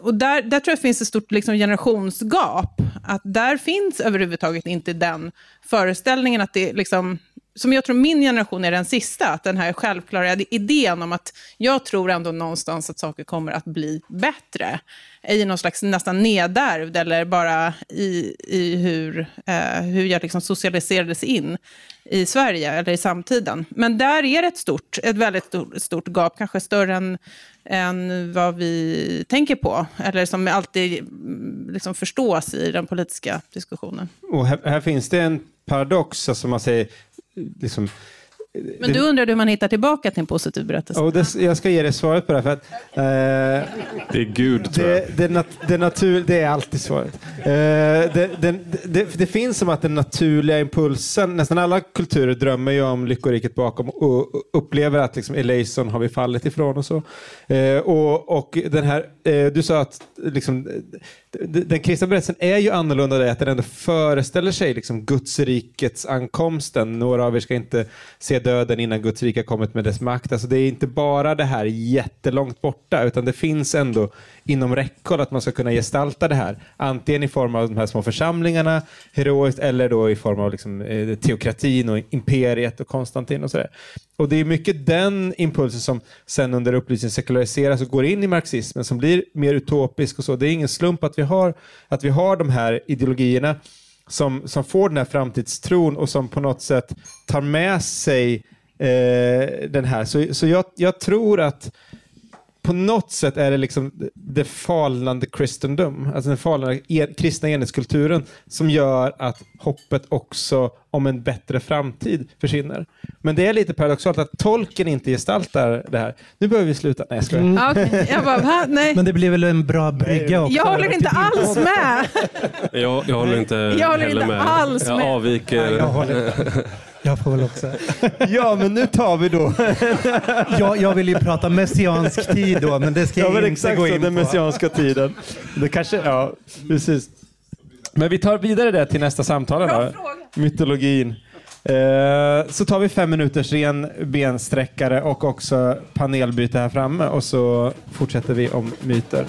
och där, där tror jag finns ett stort liksom, generationsgap. Att där finns överhuvudtaget inte den föreställningen att det liksom, som jag tror min generation är den sista, att den här självklara idén om att jag tror ändå någonstans att saker kommer att bli bättre, i någon slags nästan nedärvd, eller bara i, i hur, eh, hur jag liksom socialiserades in i Sverige, eller i samtiden. Men där är det ett, stort, ett väldigt stort, stort gap, kanske större än, än vad vi tänker på, eller som alltid mm, liksom förstås i den politiska diskussionen. Och här, här finns det en paradox, alltså man säger, liksom, Men du undrade hur man hittar tillbaka till en positiv berättelse? och det, jag ska ge dig svaret på det. För att, eh, Det är Gud, tror jag. det, det, nat, det, natur, det är alltid svaret. Eh, det, det, det, det finns som att den naturliga impulsen, nästan alla kulturer drömmer ju om lyckoriket bakom och upplever att liksom Eleison har vi fallit ifrån och så. Eh, och, och den här, eh, du sa att liksom, den kristna berättelsen är ju annorlunda där att den ändå föreställer sig liksom Guds rikets ankomsten. Några av er ska inte se döden innan Guds rike har kommit med dess makt. Alltså det är inte bara det här jättelångt borta, utan det finns ändå inom räckhåll att man ska kunna gestalta det här. Antingen i form av de här små församlingarna, heroiskt, eller då i form av liksom, eh, teokratin och imperiet och Konstantin och sådär. Och det är mycket den impulsen som sen under upplysningen sekulariseras och går in i marxismen som blir mer utopisk och så. Det är ingen slump att vi har, att vi har de här ideologierna som, som får den här framtidstron och som på något sätt tar med sig eh, den här. Så, så jag, jag tror att på något sätt är det liksom det falnande kristendom, alltså den falnande en, kristna enhetskulturen som gör att hoppet också om en bättre framtid försvinner. Men det är lite paradoxalt att tolken inte gestaltar det här. Nu behöver vi sluta. Nej, jag skojar. Mm. Okay. Jag bara? Nej. Men det blir väl en bra brygga också? Jag håller inte alls med. Jag, jag håller inte jag håller heller inte med. Alls jag med. avviker. Nej, jag, håller, jag får väl också. Ja, men nu tar vi då. jag, jag vill ju prata messiansk tid då, men det ska ja, jag men inte exakt gå så, in den på. messianska tiden. Det kanske, ja, precis. Men vi tar vidare det till nästa samtal. Då. Mytologin. Eh, så tar vi fem minuters ren bensträckare och också panelbyte här framme och så fortsätter vi om myter.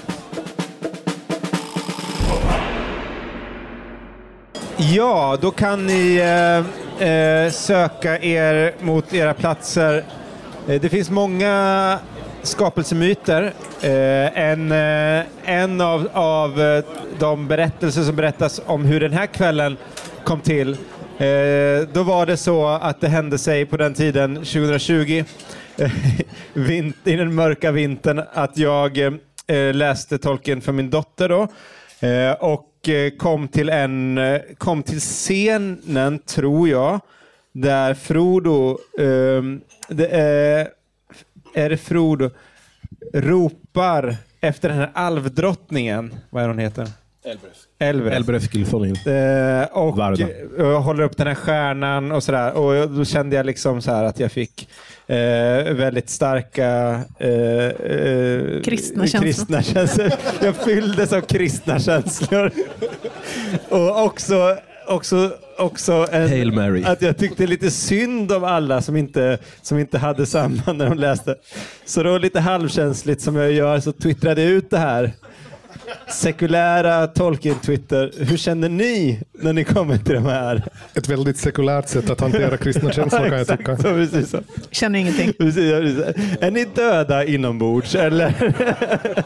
Ja, då kan ni eh, eh, söka er mot era platser. Eh, det finns många skapelsemyter. Eh, en, eh, en av, av eh, de berättelser som berättas om hur den här kvällen kom till. Eh, då var det så att det hände sig på den tiden, 2020, eh, vint, i den mörka vintern, att jag eh, läste tolken för min dotter då. Eh, och eh, kom till, en, eh, kom till scenen, tror jag, där Frodo, ehm, det är, är det Frodo, ropar efter den här alvdrottningen, vad är hon heter? Elbref. Elbref Gilfonin. Eh, och eh, håller upp den här stjärnan och sådär. Och då kände jag liksom så här att jag fick eh, väldigt starka eh, eh, Kristna känslor. kristna känslor. Jag fylldes av kristna känslor. och också, också, också en, Hail Mary. att jag tyckte lite synd om alla som inte, som inte hade samma när de läste. Så då lite halvkänsligt som jag gör så twittrade jag ut det här sekulära Tolkien-Twitter. Hur känner ni när ni kommer till de här? Ett väldigt sekulärt sätt att hantera kristna känslor kan jag tycka. så, precis så. Känner ingenting. Precis, precis. Är ni döda inombords eller?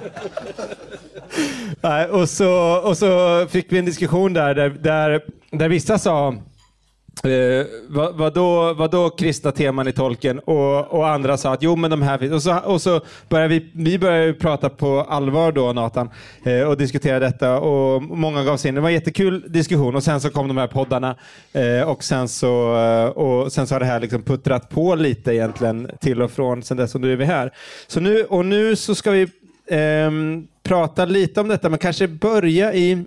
Nej, och, så, och så fick vi en diskussion där, där, där, där vissa sa Eh, vad, vadå, vadå kristna teman i tolken? Och, och andra sa att jo men de här finns. Och så, och så började vi, vi började prata på allvar då Nathan eh, och diskutera detta och många gav sig in. Det var en jättekul diskussion och sen så kom de här poddarna eh, och, sen så, eh, och sen så har det här liksom puttrat på lite egentligen till och från sen dess och nu är vi här. Så nu, och nu så ska vi ehm, prata lite om detta men kanske börja i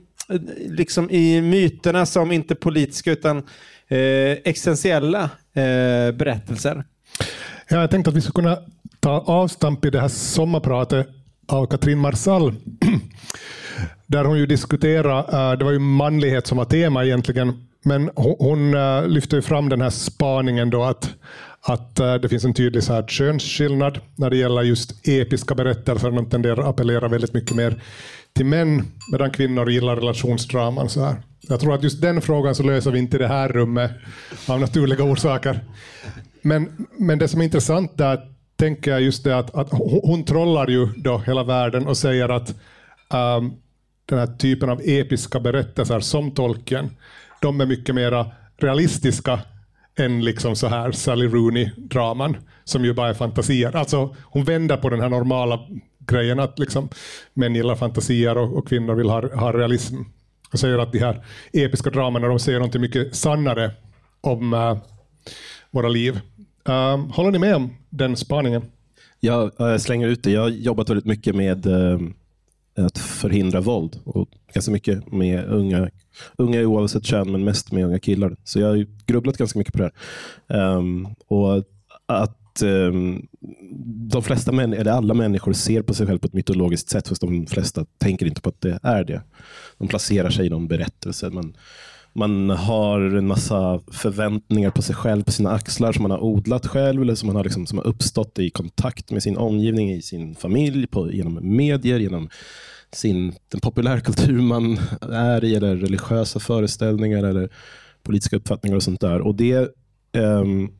liksom i myterna som inte politiska utan eh, existentiella eh, berättelser. Ja, jag tänkte att vi skulle kunna ta avstamp i det här sommarpratet av Katrin Marsall. Där hon ju diskuterar, eh, det var ju manlighet som var tema egentligen, men hon, lyfte lyfter ju fram den här spaningen då att, att eh, det finns en tydlig så här könsskillnad när det gäller just episka berättelser. De tenderar att appellera väldigt mycket mer till män, medan kvinnor gillar relationsdraman. Så här. Jag tror att just den frågan så löser vi inte i det här rummet av naturliga orsaker. Men, men det som är intressant där tänker jag just det att, att hon, trollar ju då hela världen och säger att um, den här typen av episka berättelser som Tolkien, de är mycket mer realistiska än liksom så här Sally Rooney-draman som ju bara är fantasier. Alltså hon vänder på den här normala grejen att liksom män gillar fantasier och, och kvinnor vill ha, ha realism. Och säger att de här episka dramerna de säger något mycket sannare om uh, våra liv. Uh, håller ni med om den spaningen? Jag uh, slänger ut det. Jag har jobbat väldigt mycket med eh, att förhindra våld och ganska mycket med unga, unga oavsett kön, men mest med unga killar. Så jag har ju grubblat ganska mycket på det här. Um, och att um, de flesta män, eller alla människor ser på sig själv på ett mytologiskt sätt, fast de flesta tänker inte på att det är det. De placerar sig i någon berättelse. Man, man har en massa förväntningar på sig själv, på sina axlar som man har odlat själv eller som, man har, liksom, som har uppstått i kontakt med sin omgivning, i sin familj, på, genom medier, genom sin, den populärkultur man är i, eller religiösa föreställningar eller politiska uppfattningar och sånt där. Och det, um,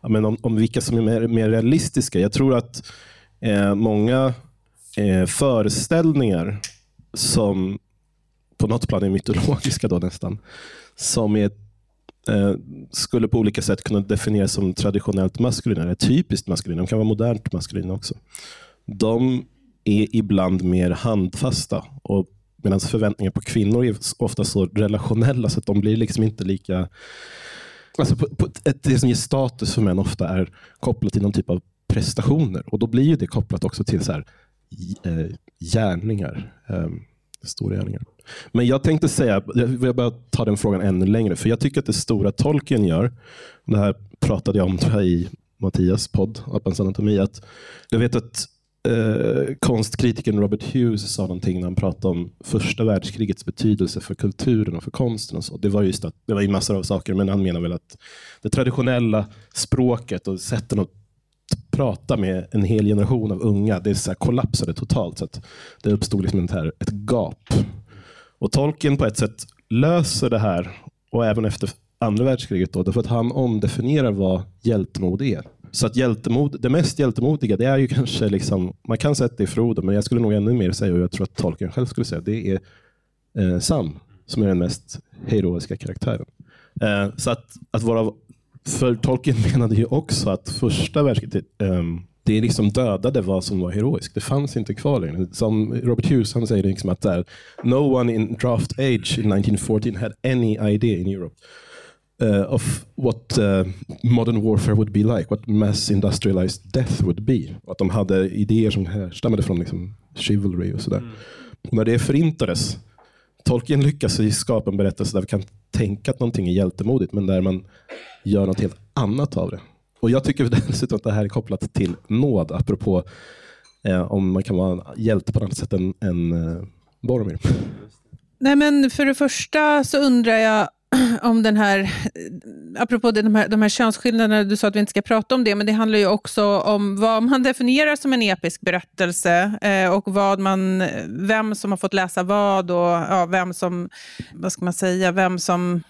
ja, men om, om vilka som är mer, mer realistiska. Jag tror att eh, många eh, föreställningar som på något plan är mytologiska då nästan, som är, eh, skulle på olika sätt kunna definieras som traditionellt maskulina, eller typiskt maskulina. De kan vara modernt maskulina också. de är ibland mer handfasta. Och Medan förväntningar på kvinnor är ofta så relationella så att de blir liksom inte lika... Alltså på, på ett, det som ger status för män ofta är kopplat till någon typ av prestationer. Och då blir ju det kopplat också till så här, eh, gärningar. Eh, stora gärningar. Men jag tänkte säga, jag vill bara ta den frågan ännu längre. För jag tycker att det stora Tolkien gör, det här pratade jag om jag, i Mattias podd, Appens anatomi, att jag vet att eh, konstkritikern Robert Hughes sa någonting när han pratade om första världskrigets betydelse för kulturen och för konsten. Och så. Det var just att, det var ju massor av saker, men han menar väl att det traditionella språket och sätten att prata med en hel generation av unga, det så kollapsade totalt. Så att det uppstod liksom ett, här, ett gap. Och Tolkien på ett sätt löser det här, och även efter andra världskriget, då, därför att han omdefinierar vad hjältemod är. Så att hjältemod, det mest hjältemodiga, det är ju kanske, liksom, man kan sätta det i Frodo, men jag skulle nog ännu mer säga, och jag tror att Tolkien själv skulle säga, det är eh, Sam som är den mest heroiska karaktären. Eh, så att, att vara, för Tolkien menade ju också att första världskriget, eh, det liksom dödade vad som var heroiskt. Det fanns inte kvar längre. Som Robert Hughes han säger liksom att där, no one in draft age in 1914 had any idea in Europe uh, of what uh, modern warfare would be like, what mass industrialized death would be. Och att de hade idéer som härstammade från liksom, chivalry och sådär. Mm. När det förintades, Tolkien lyckas skapa en berättelse där vi kan tänka att någonting är hjältemodigt, men där man gör något helt annat av det. Och Jag tycker dessutom att det här är kopplat till nåd, apropå eh, om man kan vara hjälte på något sätt än, än eh, Boromir. Nej, men för det första så undrar jag om den här, apropå de här, de här könsskillnaderna, du sa att vi inte ska prata om det, men det handlar ju också om vad man definierar som en episk berättelse eh, och vad man, vem som har fått läsa vad och ja, vem som, vad ska man säga, vem som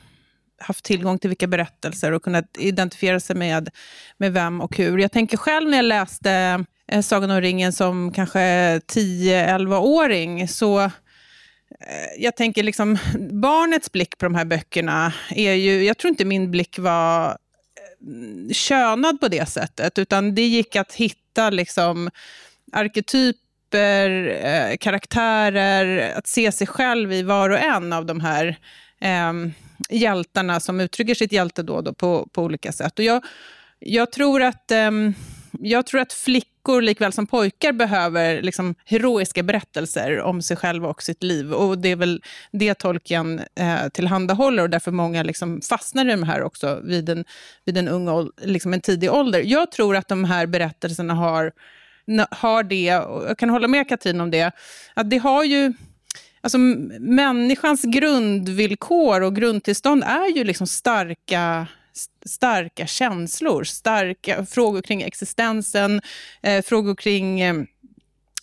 haft tillgång till vilka berättelser och kunnat identifiera sig med, med vem och hur. Jag tänker själv när jag läste eh, Sagan om ringen som kanske 10-11-åring, så Eh, jag tänker liksom, barnets blick på de här böckerna är ju, jag tror inte min blick var eh, könad på det sättet, utan det gick att hitta liksom arketyper, eh, karaktärer, att se sig själv i var och en av de här eh, hjältarna som uttrycker sitt hjältedåd på, på olika sätt. Och jag, jag tror att eh, jag tror att flickor likväl som pojkar behöver liksom heroiska berättelser om sig själva och sitt liv. Och Det är väl det Tolkien eh, tillhandahåller och därför många liksom fastnar i de här också vid en, vid en, ung, liksom en tidig ålder. Jag tror att de här berättelserna har, har det, och jag kan hålla med Katrin om det, att det har ju Alltså, människans grundvillkor och grundtillstånd är ju liksom starka starka känslor, starka frågor kring existensen, eh, frågor kring eh,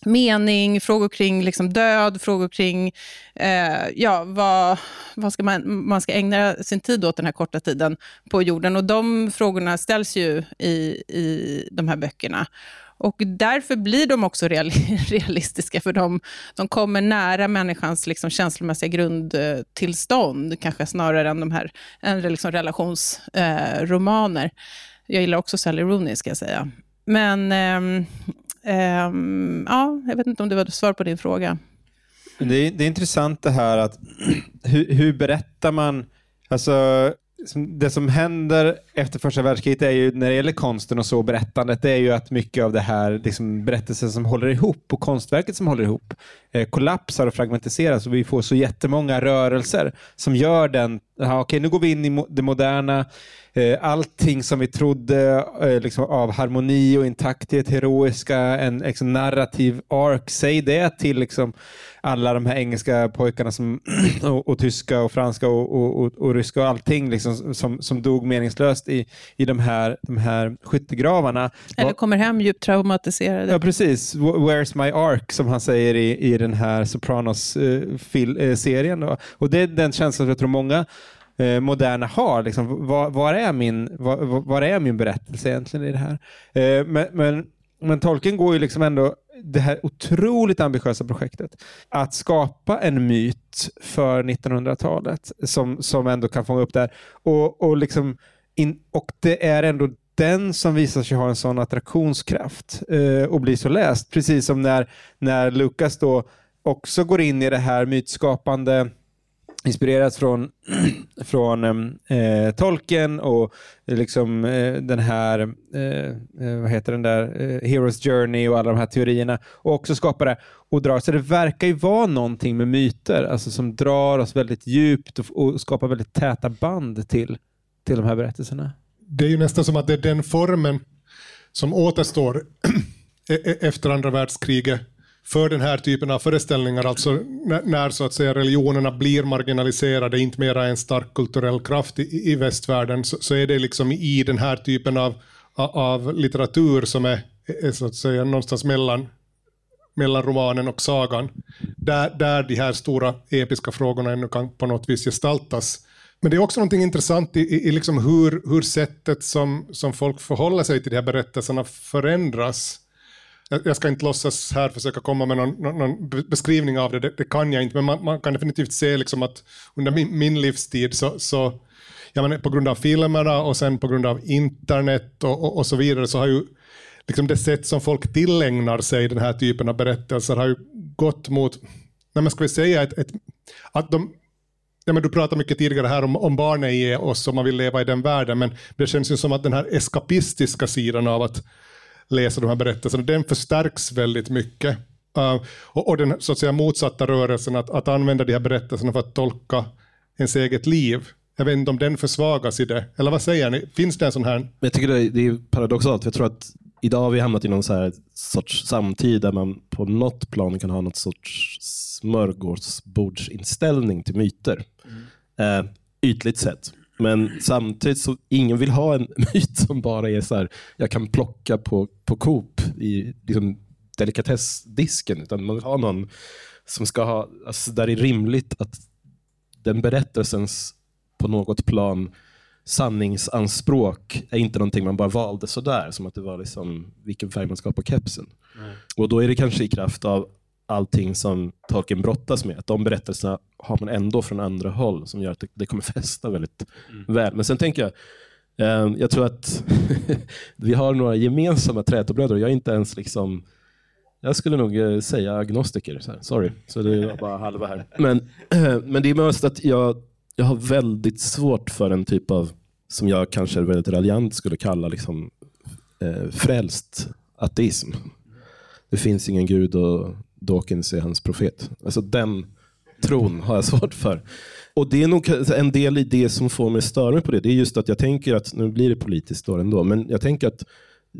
mening, frågor kring liksom död, frågor kring eh, ja, vad, vad ska man, man ska ägna sin tid åt den här korta tiden på jorden. Och de frågorna ställs ju i, i de här böckerna. Och därför blir de också realistiska, för de, de kommer nära människans liksom känslomässiga grundtillstånd, kanske snarare än de här än liksom relationsromaner. Eh, jag gillar också Sally Rooney, ska jag säga. Men eh, eh, ja, jag vet inte om det var svar på din fråga. Det är, det är intressant det här att hur, hur berättar man Alltså, det som händer efter första världskriget är ju, när det gäller konsten och så, berättandet, det är ju att mycket av det här liksom, berättelsen som håller ihop och konstverket som håller ihop kollapsar och fragmentiseras och vi får så jättemånga rörelser som gör den, aha, okej nu går vi in i det moderna, eh, allting som vi trodde eh, liksom, av harmoni och intakthet, heroiska, en liksom, narrativ ark, säg det till liksom, alla de här engelska pojkarna som, och, och tyska och franska och, och, och, ryska och allting liksom, som, som dog meningslöst i, i de, här, de här skyttegravarna. Eller kommer hem djupt traumatiserade. Ja, precis. Where's my ark, som han säger i, i den här Sopranos-serien. Eh, eh och det är den känslan som jag tror många eh, moderna har. Liksom, var, var, är min, var, var, är min berättelse egentligen i det här? Eh, men, men, men Tolkien går ju liksom ändå det här otroligt ambitiösa projektet. Att skapa en myt för 1900-talet som, som ändå kan fånga upp det här. Och, och, liksom in, och det är ändå den som visar sig ha en sån attraktionskraft eh, och blir så läst. Precis som när, när Lukas då också går in i det här mytskapande inspirerat från, från eh, eh Tolkien och liksom, eh, den här, eh, eh vad heter den där, eh, Heroes Journey och alla de här teorierna och också skapar det och drar. Så det verkar ju vara någonting med myter alltså som drar oss väldigt djupt och, och skapar väldigt täta band till, till de här berättelserna. Det är ju nästan som att det är den formen som återstår e-, e-, efter andra världskriget för den här typen av föreställningar, alltså när, när, så att säga religionerna blir marginaliserade, inte mera en stark kulturell kraft i, i västvärlden, så, så, är det liksom i den här typen av, av litteratur som är, är så att säga någonstans mellan, mellan romanen och sagan, där, där de här stora episka frågorna ännu kan på något vis gestaltas. Men det är också något intressant i, i, i liksom hur, hur sättet som, som folk förhåller sig till de här berättelserna förändras jag ska inte låtsas här försöka komma med någon, någon beskrivning av det, det, det, kan jag inte, men man, man, kan definitivt se liksom att under min, min livstid så, så jag menar, på grund av filmerna och sen på grund av internet och, och, och, så vidare så har ju liksom det sätt som folk tillägnar sig den här typen av berättelser har ju gått mot, nej men ska vi säga ett, ett, att de Ja, men du pratade mycket tidigare här om, om barnen i oss och man vill leva i den världen, men det känns ju som att den här eskapistiska sidan av att läsa de här berättelserna, den förstärks väldigt mycket. Uh, och, och, den så att säga, motsatta rörelsen att, att använda de här berättelserna för att tolka ens eget liv. Jag vet inte om den försvagas i det. Eller vad säger ni? Finns det en sån här? Jag tycker det är, det är paradoxalt. Jag tror att idag har vi hamnat i någon så här sorts samtid där man på något plan kan ha något sorts smörgåsbordsinställning till myter. Mm. Uh, ytligt sett. Men samtidigt så ingen vill ha en myt som bara är så här, jag kan plocka på, på Coop i liksom, delikatessdisken. Utan man vill ha någon som ska ha, alltså där det är rimligt att den berättelsens på något plan sanningsanspråk är inte någonting man bara valde sådär, som att det var liksom vilken färg man ska ha på kepsen. Mm. Och då är det kanske i kraft av allting som Tolkien brottas med. Att de berättelserna har man ändå från andra håll som gör att det, kommer fästa väldigt mm. väl. Men sen tänker jag, eh, jag tror att vi har några gemensamma trätobröder jag är inte ens liksom jag skulle nog eh, säga agnostiker. Så. Sorry, så det var bara halva här. Men, men det är mest att jag, jag har väldigt svårt för en typ av, som jag kanske väldigt raljant skulle kalla liksom, eh, frälst ateism. Det finns ingen gud och Dawkins är hans profet. Alltså den tron har jag svårt för. Och det är nog en del i det som får mig störa mig på det. Det är just att jag tänker att, nu blir det politiskt då ändå, men jag tänker att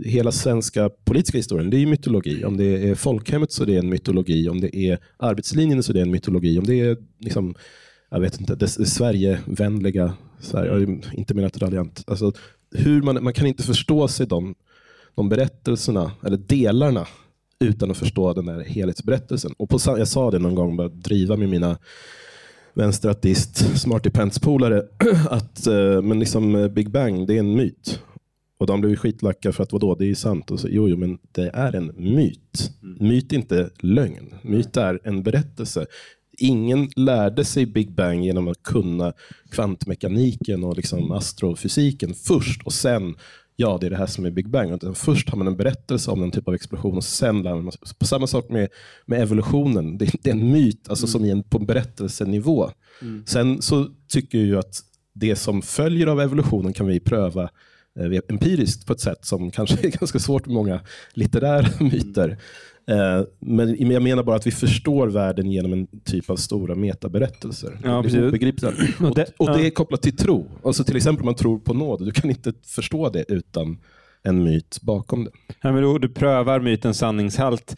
hela svenska politiska historien, det är mytologi. Om det är folkhemmet så är det en mytologi. Om det är arbetslinjen så är det en mytologi. Om det är liksom, jag vet inte, det Sverigevänliga, Sverige, inte menat raljant. Alltså, hur man, man kan inte förstå sig de, de berättelserna, eller delarna utan att förstå den där helhetsberättelsen. Och på, jag sa det någon gång, bara driva med mina vänsterateist smarty pants-polare, att uh, men liksom, eh, Big Bang, det är en myt. Och de blev skitlacka för att vadå, det är ju sant. Och så, jo, jo, men det är en myt. Mm. Myt är inte lögn. Myt är en berättelse. Ingen lärde sig Big Bang genom att kunna kvantmekaniken och liksom astrofysiken först och sen ja, det är det här som är Big Bang. Utan först har man en berättelse om den typ av explosion och sen lär man På samma sak med, med evolutionen. Det, det är en myt alltså mm. som är en, på en berättelsenivå. Mm. Sen så tycker jag att det som följer av evolutionen kan vi pröva eh, empiriskt på ett sätt som kanske är ganska svårt med många litterära myter. Eh, men jag menar bara att vi förstår världen genom en typ av stora metaberättelser. Ja, är och, det, och det är kopplat till tro. Alltså till exempel om man tror på nåd. Du kan inte förstå det utan en myt bakom det. Ja, men då, du prövar mytens sanningshalt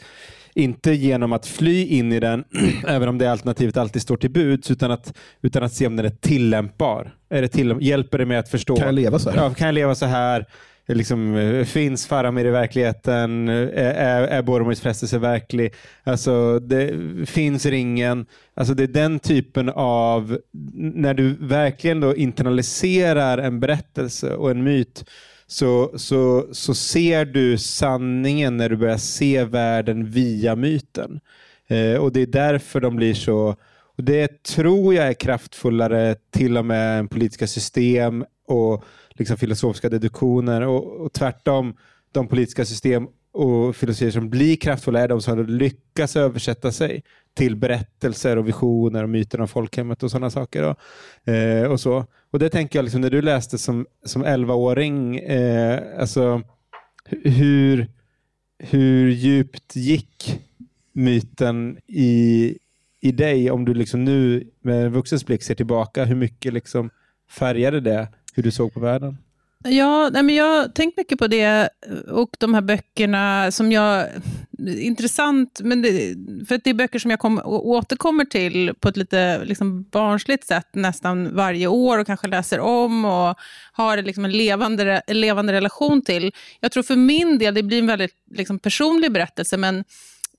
inte genom att fly in i den, även om det alternativet alltid står till buds, utan att, utan att se om den är tillämpbar. Är det till, hjälper det mig att förstå? Kan jag leva så här? Ja, kan jag leva så här? Eh, liksom, eh, finns Faramir i verkligheten? Eh, är, är Boromirs frestelse verklig? Alltså, det finns ringen. Alltså, det är den typen av, när du verkligen då internaliserar en berättelse och en myt, så, så, så ser du sanningen när du börjar se världen via myten. Eh, och Det är därför de blir så och Det tror jag är kraftfullare till och med än politiska system och liksom filosofiska deduktioner och, och tvärtom de politiska system och filosofier som blir kraftfulla är de som lyckas översätta sig till berättelser och visioner och myter om folkhemmet och sådana saker. Och, eh, och så. Och det tänker jag, liksom, när du läste som, som 11-åring, eh, alltså, hur, hur djupt gick myten i, i dig om du liksom nu med en vuxens blick ser tillbaka? Hur mycket liksom färgade det hur du såg på världen? Ja, nej men jag har tänkt mycket på det och de här böckerna som jag... Intressant, men det, för det är böcker som jag kom, återkommer till på ett lite liksom barnsligt sätt nästan varje år och kanske läser om och har liksom en levande, levande relation till. Jag tror för min del, det blir en väldigt liksom personlig berättelse, men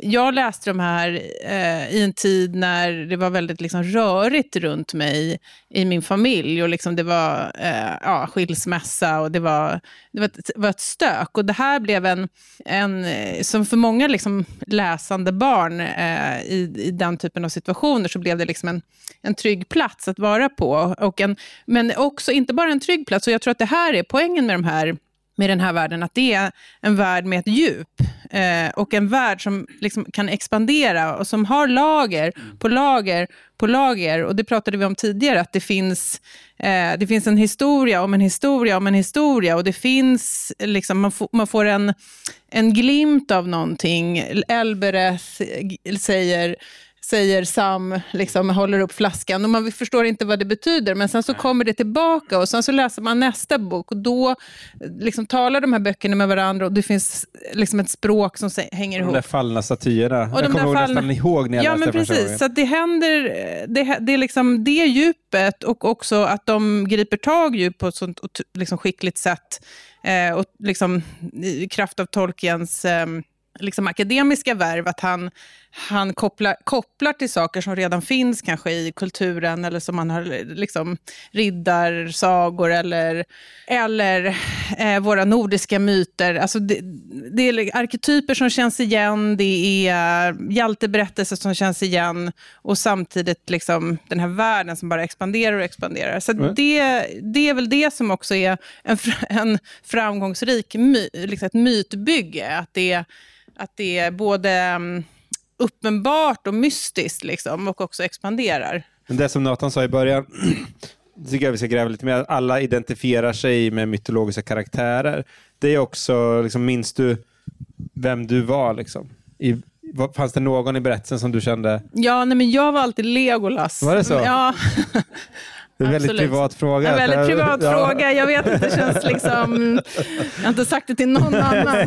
jag läste de här eh, i en tid när det var väldigt liksom, rörigt runt mig i min familj. Och liksom, det var eh, ja, skilsmässa och det var, det var, ett, var ett stök. Och det här blev en, en eh, som för många liksom, läsande barn eh, i, i den typen av situationer, så blev det liksom en, en trygg plats att vara på. Och en, men också, inte bara en trygg plats, och jag tror att det här är poängen med de här med den här världen, att det är en värld med ett djup eh, och en värld som liksom kan expandera och som har lager på lager på lager. Och det pratade vi om tidigare, att det finns, eh, det finns en historia om en historia om en historia och det finns, liksom, man, man får en, en glimt av någonting. Elbereth säger säger Sam, liksom, håller upp flaskan och man förstår inte vad det betyder. Men sen så kommer det tillbaka och sen så läser man nästa bok och då liksom, talar de här böckerna med varandra och det finns liksom, ett språk som hänger ihop. De där fallna statyerna. Och jag kommer ihåg fall... nästan ihåg när jag ja, läste men precis, så det händer, det, det är liksom det djupet och också att de griper tag djup på ett sånt liksom, skickligt sätt. Eh, och liksom, i kraft av Tolkiens eh, liksom akademiska värv, att han, han kopplar, kopplar till saker som redan finns kanske i kulturen, eller som man har liksom, riddarsagor eller, eller eh, våra nordiska myter. Alltså det, det, är arketyper som känns igen, det är hjälteberättelser som känns igen och samtidigt liksom, den här världen som bara expanderar och expanderar. Så mm. det, det är väl det som också är en, en framgångsrik my, liksom ett mytbygge. Att det att det är både mm, uppenbart och mystiskt liksom, och också expanderar. Men det som Nathan sa i början, tycker jag vi ska gräva lite mer. Alla identifierar sig med mytologiska karaktärer. Det är också, liksom, minns du vem du var? Liksom? I, fanns det någon i berättelsen som du kände? Ja, nej, men jag var alltid Legolas. Var det så? Ja. Det är en väldigt privat fråga. En väldigt privat ja. fråga. Jag vet inte, det känns liksom... Jag har inte sagt det till någon annan.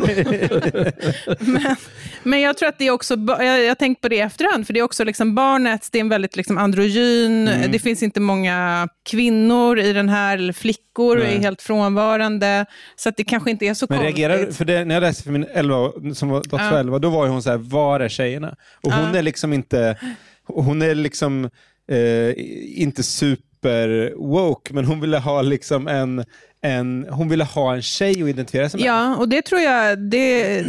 men, men jag tror att det är också... Jag, har tänkt på det i efterhand, för det är också liksom barnet, det är en väldigt liksom androgyn. Mm. Det finns inte många kvinnor i den här, eller flickor Nej. är helt frånvarande. Så att det kanske inte är så men konstigt. Reagerar, för det, när jag läste för min 11, som var dotter ja. 11, då var hon så här, var är tjejerna? Och hon ja. är liksom inte... Hon är liksom eh, inte super super woke, men hon ville ha liksom en, en, hon ville ha en tjej att identifiera sig med. Ja, och det tror jag, det,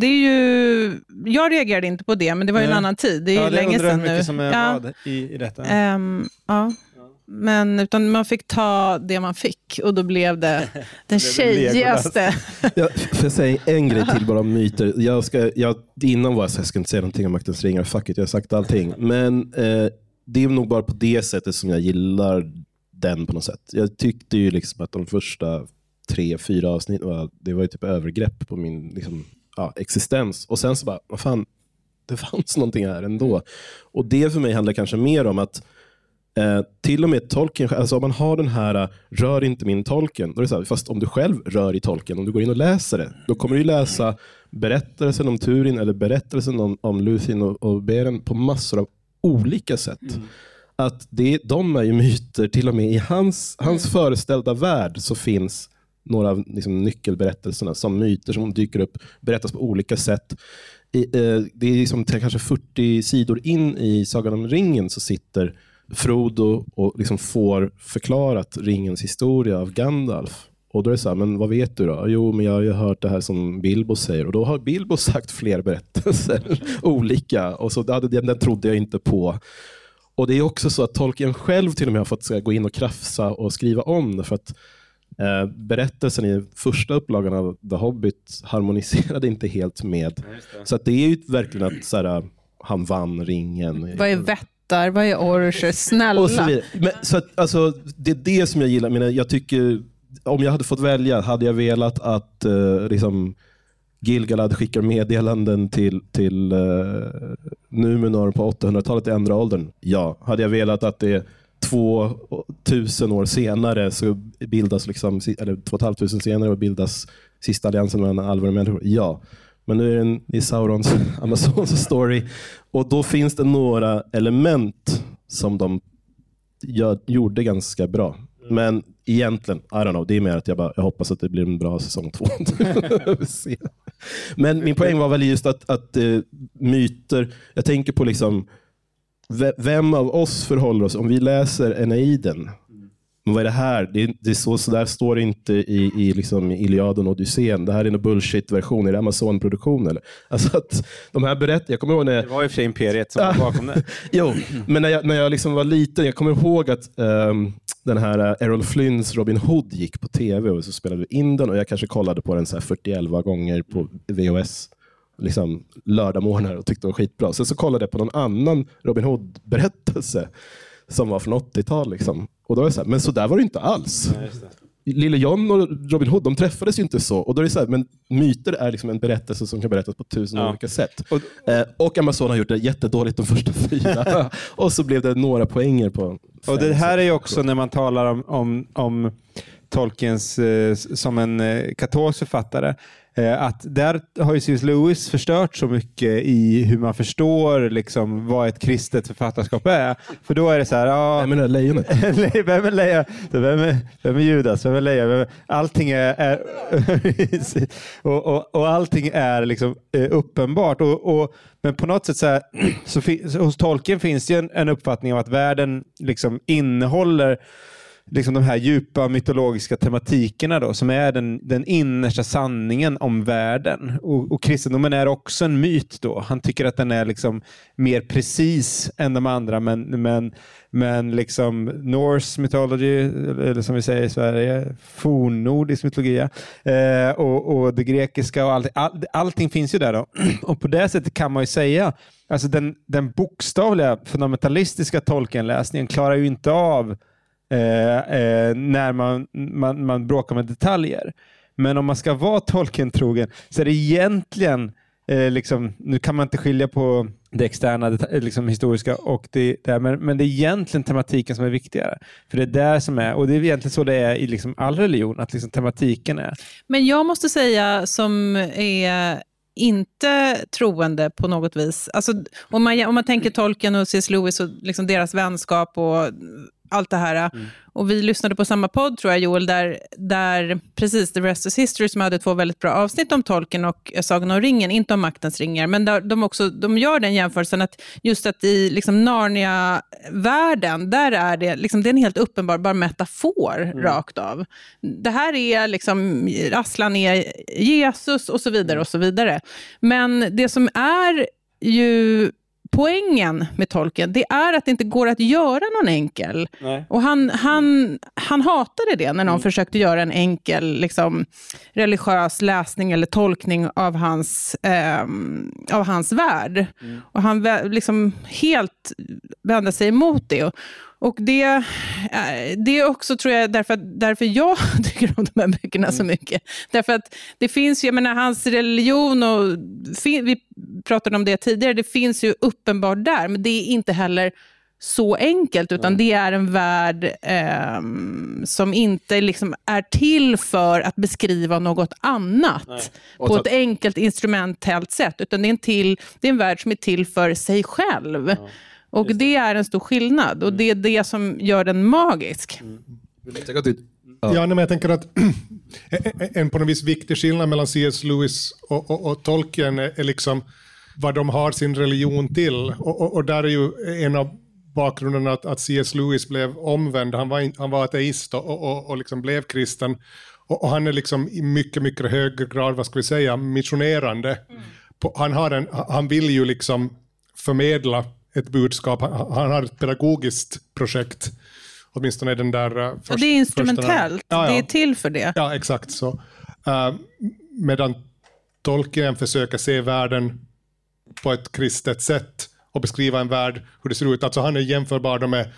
det är ju, jag reagerade inte på det, men det var ju en annan tid. Det är ja, ju länge sedan nu. mycket som är ja. vad i, i detta. Um, ja. Men utan man fick ta det man fick och då blev det den tjejigaste. jag, får jag säga en grej till bara om myter? Jag ska, jag, innan var jag så jag ska inte säga någonting om Maktens ringar, fuck it, jag har sagt allting. Men eh, det är nog bara på det sättet som jag gillar den på något sätt. Jag tyckte ju liksom att de första tre, fyra avsnitten var, det var ju typ övergrepp på min liksom, ja, existens. Och sen så bara, vad fan, det fanns någonting här ändå. Och det för mig handlar kanske mer om att eh, till och med tolken, alltså om man har den här uh, rör inte min tolken, då är det så här, fast om du själv rör i tolken, om du går in och läser det, då kommer du läsa berättelsen om Turin eller berättelsen om, om Luthien och, och Beren på massor av olika sätt. Mm. Att det, de är ju myter, till och med i hans, hans mm. föreställda värld så finns några av liksom, nyckelberättelserna som myter som dyker upp, berättas på olika sätt. I, eh, det är liksom, kanske 40 sidor in i Sagan om ringen så sitter Frodo och liksom får förklarat ringens historia av Gandalf. Och då är det så här, men vad vet du då? Jo, men jag har ju hört det här som Bilbo säger. Och då har Bilbo sagt fler berättelser, olika. Och så, den, den trodde jag inte på. Och det är också så att Tolkien själv till och med har fått gå in och krafsa och skriva om det. För att Eh, berättelsen i första upplagan av The Hobbit harmoniserade inte helt med. Så att det är ju verkligen att så här, han vann ringen. Vad är vättar? Vad är orcher? Snälla. Och så vidare. Men, så att, alltså, det är det som jag gillar. Men jag tycker, om jag hade fått välja, hade jag velat att eh, liksom, Gilgalad skickar meddelanden till, till eh, Numenor på 800-talet i andra åldern? Ja. Hade jag velat att det 2000 år senare så bildas, liksom, eller 2500 senare bildas sista alliansen mellan alver och människor? Ja. Men nu är den i Saurons Amazons story och då finns det några element som de gör, gjorde ganska bra. Men egentligen, I don't know, det är mer att jag, bara, jag hoppas att det blir en bra säsong två. Men min poäng var väl just att, att uh, myter, jag tänker på liksom vem av oss förhåller oss, om vi läser Eneiden, men vad är det här? Det, är, det är så, så där står det inte i, i liksom Iliaden och Odysseen. Det här är en bullshit-version. Är det Amazon-produktion eller? Alltså att de här berätt, jag kommer ihåg när... Det var i och för sig Imperiet som var bakom det. jo, men när jag, när jag liksom var liten, jag kommer ihåg att um, den här uh, Errol Flynns Robin Hood gick på tv och så spelade vi in den och jag kanske kollade på den så här 41 gånger på VHS liksom, lördagmorgnar och tyckte det var skitbra. Sen så kollade jag på någon annan Robin Hood-berättelse som var från 80-tal. Liksom. Och då var jag så här, men så där var det inte alls. Nej, Lille John och Robin Hood de träffades ju inte så. Och då är det så här, men myter är liksom en berättelse som kan berättas på tusen ja. olika sätt. Och, eh, och Amazon har gjort det jättedåligt de första fyra. och så blev det några poänger på Och Det här är ju också när man talar om, om, om Tolkiens eh, som en eh, katolsk författare. Eh, att där har ju C.S. Lewis förstört så mycket i hur man förstår liksom, vad ett kristet författarskap är. För då är det så här, ja, vem är lejonet? vem är lejon? Vem är, vem är Judas? Vem är lejon? Allting är, är och, och, och, allting är liksom uppenbart. Och, och, men på något sätt så, här, så, hos Tolkien finns det en, en uppfattning av att världen liksom innehåller liksom de här djupa mytologiska tematikerna då, som är den, den innersta sanningen om världen. Och, och kristendomen är också en myt då. Han tycker att den är liksom mer precis än de andra, men, men, men liksom Norse mythology, eller som vi säger i Sverige, fornnordisk mytologi, eh, och, och det grekiska och allt, all, allting finns ju där. då. Och på det sättet kan man ju säga Alltså den, den bokstavliga fundamentalistiska tolkenläsningen klarar ju inte av Eh, eh, när man, man, man bråkar med detaljer. Men om man ska vara Tolkien-trogen så är det egentligen, eh, liksom, nu kan man inte skilja på det externa, det eh, liksom historiska och det där, men, men det är egentligen tematiken som är viktigare. För det är där som är, och det är egentligen så det är i liksom all religion, att liksom tematiken är. Men jag måste säga som är inte troende på något vis. Alltså, om, man, om man tänker Tolkien och C.S. Lewis och liksom deras vänskap och allt det här. Mm. Och vi lyssnade på samma podd, tror jag, Joel, där, där precis The Rest is History, som hade två väldigt bra avsnitt om tolken och Sagan om ringen, inte om maktens ringar, men där de, också, de gör den jämförelsen att just att i liksom Narnia-världen, där är det, liksom, det är en helt uppenbar bara metafor mm. rakt av. Det här är liksom, Aslan är Jesus och så vidare och så vidare. Men det som är ju poängen med tolken, det är att det inte går att göra någon enkel. Nej. Och han, han, han hatade det när någon mm. försökte göra en enkel liksom, religiös läsning eller tolkning av hans, eh, av hans värld. Mm. Och han liksom helt vände sig emot det. Och, och det, eh, det är också, tror jag, därför, därför jag tycker om de här böckerna så mm. mycket. Därför att det finns, jag menar, hans religion och vi pratade om det tidigare, det finns ju uppenbart där, men det är inte heller så enkelt, utan mm. det är en värld eh, som inte liksom är till för att beskriva något annat på ett enkelt instrumentellt sätt, utan det är, en till, det är en värld som är till för sig själv. Ja. Och det. det. är en stor skillnad och det är det som gör den magisk. Mm. Ja, men jag tänker att en på något vis viktig skillnad mellan C.S. Lewis och, och, och, Tolkien är liksom vad de har sin religion till. Och, och där är ju en av bakgrunderna att, att C.S. Lewis blev omvänd. Han var, han var ateist och, och, och liksom blev kristen. Och, han är liksom i mycket, mycket högre grad, vad ska vi säga, missionerande. Mm. han, har en, han vill ju liksom förmedla ett budskap. Han har ett pedagogiskt projekt. Åtminstone den där... Uh, först, ja, det är instrumentellt. Ja, ja. Det är till för det. Ja, exakt så. Uh, medan Tolkien försöker se världen på ett kristet sätt och beskriva en värld, hur det ser ut. Alltså han är jämförbar med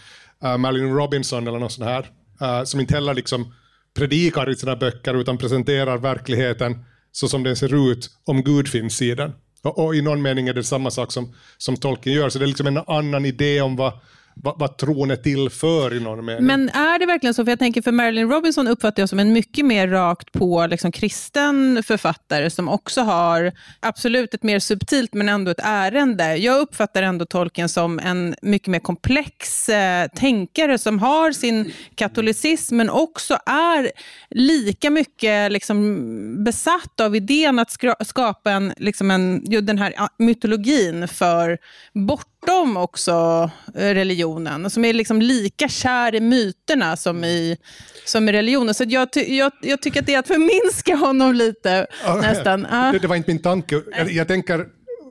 uh, Marilyn Robinson eller något sånt här, uh, som inte heller liksom predikar i sina böcker utan presenterar verkligheten så som den ser ut om Gud finns i den. Och, och, i någon mening är det samma sak som, som Tolkien gör, så det är liksom en annan idé om vad, vad, vad tron är till för i någon mening. Men är det verkligen så? För jag tänker för Marilyn Robinson uppfattar jag som en mycket mer rakt på liksom, kristen författare som också har absolut ett mer subtilt men ändå ett ärende. Jag uppfattar ändå Tolkien som en mycket mer komplex eh, tänkare som har sin katolicism men också är lika mycket liksom, besatt av idén att skapa en, liksom en, den här mytologin för bortom också religion religionen, som är liksom lika kär i myterna som i, som i religionen. Så jag, ty, jag, jag tycker att det är att förminska honom lite, nästan. Det, det, var inte min tanke. Jag, jag tänker,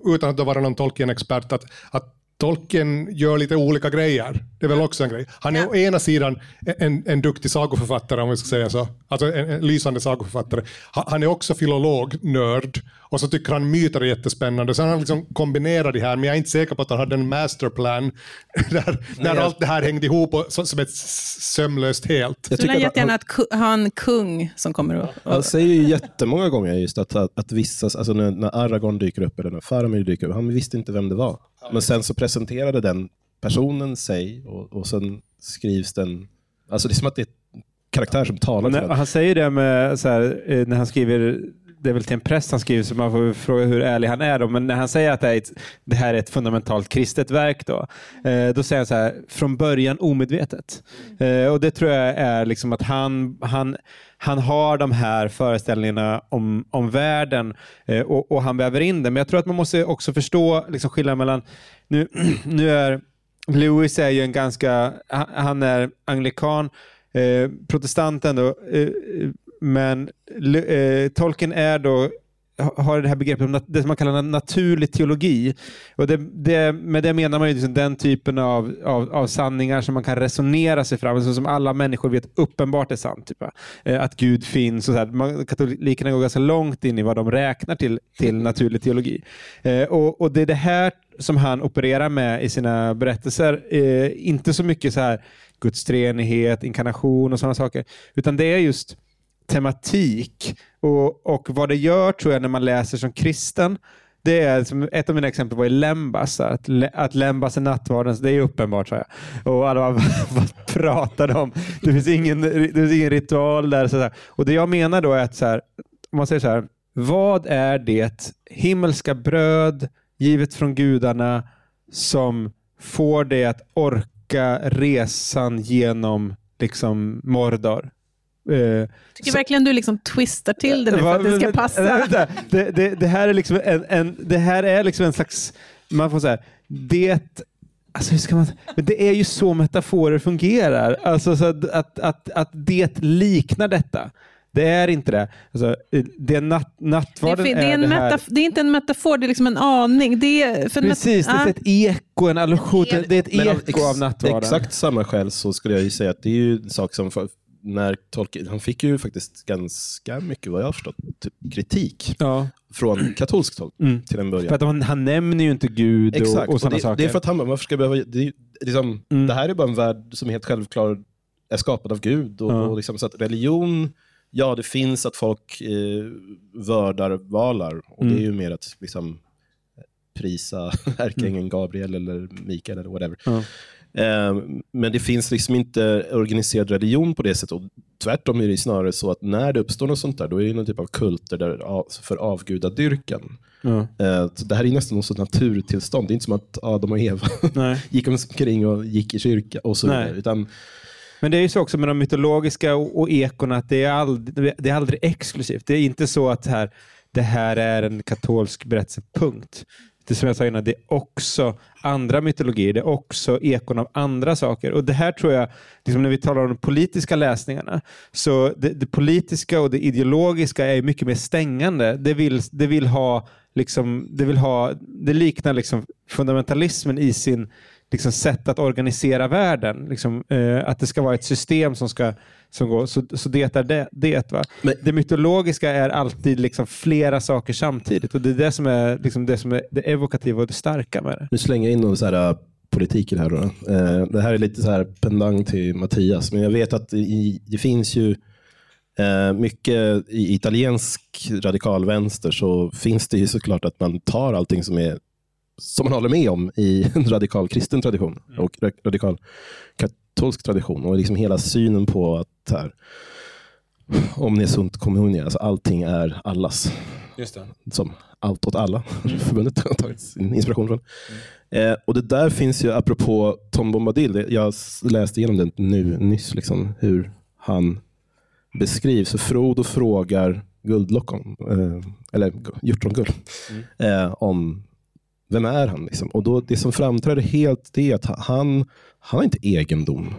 utan att vara någon Tolkien-expert, att, att Tolkien gör lite olika grejer. Det är väl också en grej. Han är ja. å ena sidan en, en duktig sagoförfattare, om vi ska säga så. Alltså en, en lysande sagoförfattare. Han är också filolog, nörd. Och så tycker han myter är jättespännande. Så han liksom kombinerar det här, men jag är inte säker på att han hade en masterplan där, där allt det här hängde ihop och, som ett sömlöst helt. Jag tycker jättegärna att ha en kung som kommer upp. Han säger ju jättemånga gånger just att, att, att vissa, alltså när, när Aragorn dyker upp eller när Faramir dyker upp, han visste inte vem det var. Men sen så presenterade den personen sig och, och sen skrivs den... Alltså det är som att det karaktär som talar till Han säger det med, så här, eh, när han skriver det är väl till en präst han skriver, så man får fråga hur ärlig han är. Då. Men när han säger att det, är ett, det här är ett fundamentalt kristet verk, då, eh, då säger han så här, från början omedvetet. Eh, och Det tror jag är liksom att han, han, han har de här föreställningarna om, om världen eh, och, och, han väver in det. Men jag tror att man måste också förstå liksom skillnaden mellan, nu, nu är Lewis är ju en ganska, han är anglikan, eh, protestant ändå, eh, men eh, Tolkien är då har det här begreppet om det som man kallar naturlig teologi. Och det, det, med det menar man ju liksom den typen av, av, av, sanningar som man kan resonera sig fram alltså som alla människor vet uppenbart är sant. Typ, eh, att Gud finns. Och så här. Man, katolikerna går ganska långt in i vad de räknar till, till naturlig teologi. Eh, och, och Det är det här som han opererar med i sina berättelser. Eh, inte så mycket så här Guds treenighet, inkarnation och sådana saker. Utan det är just tematik. Och, och vad det gör tror jag när man läser som kristen, det är som ett av mina exempel var i Lembas. Att, att Lembas är nattvarden, det är uppenbart. Så Och alla bara, vad pratar de om? Det finns ingen, det finns ingen ritual där. Så Och Det jag menar då är att, så här, om man säger så här, vad är det himmelska bröd givet från gudarna som får dig att orka resan genom liksom Mordor? Eh, Tycker så, verkligen du liksom twistar till det nu för att det ska passa. Det, det, det, här är liksom en, en, det här är liksom en slags, man får säga, det Alltså hur ska man, men det är ju så metaforer fungerar. Alltså så att, att, att, att det liknar detta. Det är inte det. Alltså, det är natt, nattvarden det är, det är, är, det, här. det är inte en metafor, det är liksom en aning. Det är, för Precis, det är ett eko, en allusion. Det är ett eko av nattvarden. Exakt samma skäl så skulle jag ju säga att det är ju en sak som när Tolkien, han fick ju faktiskt ganska mycket, vad jag har förstått, typ kritik ja. från katolskt håll mm. till en början. För att han, han nämner ju inte Gud Exakt. och, och sådana saker. Det är för att han varför ska behöva, det, liksom, mm. det här är bara en värld som helt självklar är skapad av Gud. Och, ja. och liksom, så att religion, ja det finns att folk eh, vördar valar och mm. det är ju mer att liksom, prisa ärkeängeln mm. Gabriel eller Mikael eller whatever. Ja. Eh, men det finns liksom inte organiserad religion på det sättet. Och tvärtom är det snarare så att när det uppstår något sånt där, då är det någon typ av kulter där, för avgudadyrkan. Ja. det här är nästan något naturtillstånd. Det är inte som att Adam och Eva gick omkring och gick i kyrka och så vidare. Utan, men det är ju så också med de mytologiska och, och ekorna att det är, aldrig, det är aldrig exklusivt. Det är inte så att här, det här är en katolsk berättelse, punkt det som jag sa innan, det är också andra mytologier, det är också ekon av andra saker. Och Det här tror jag, liksom när vi talar om de politiska läsningarna, så det, det politiska och det ideologiska är mycket mer stängande. Det vill, det vill ha, liksom, det, vill ha, det liknar liksom fundamentalismen i sin liksom, sätt att organisera världen. Liksom, eh, att det ska vara ett system som ska som går. Så, så det är det. det va? Men- det mytologiska är alltid liksom flera saker samtidigt och det är det som är, liksom, det, som är det evokativa och det starka med det. Nu slänger jag in någon så här, politik i det här. Då. Eh, det här är lite så här pendang till Mattias, men jag vet att i, det finns ju eh, mycket i italiensk radikalvänster så finns det ju såklart att man tar allting som är som man håller med om i en radikal kristen tradition och ra- radikal katolsk tradition och liksom hela synen på att här, om ni är sunt kommunia, alltså allting är allas. Som Allt åt alla, förbundet har tagit sin inspiration från. Eh, och det där finns ju, apropå Tom Bombadil, jag läste igenom det nu nyss, liksom, hur han beskrivs. Frodo frågar Guldlockon, eh, eller Gu- Hjortrongull, eh, om vem är han? Liksom? Och då, det som framträder helt det är att han, han har inte egendom.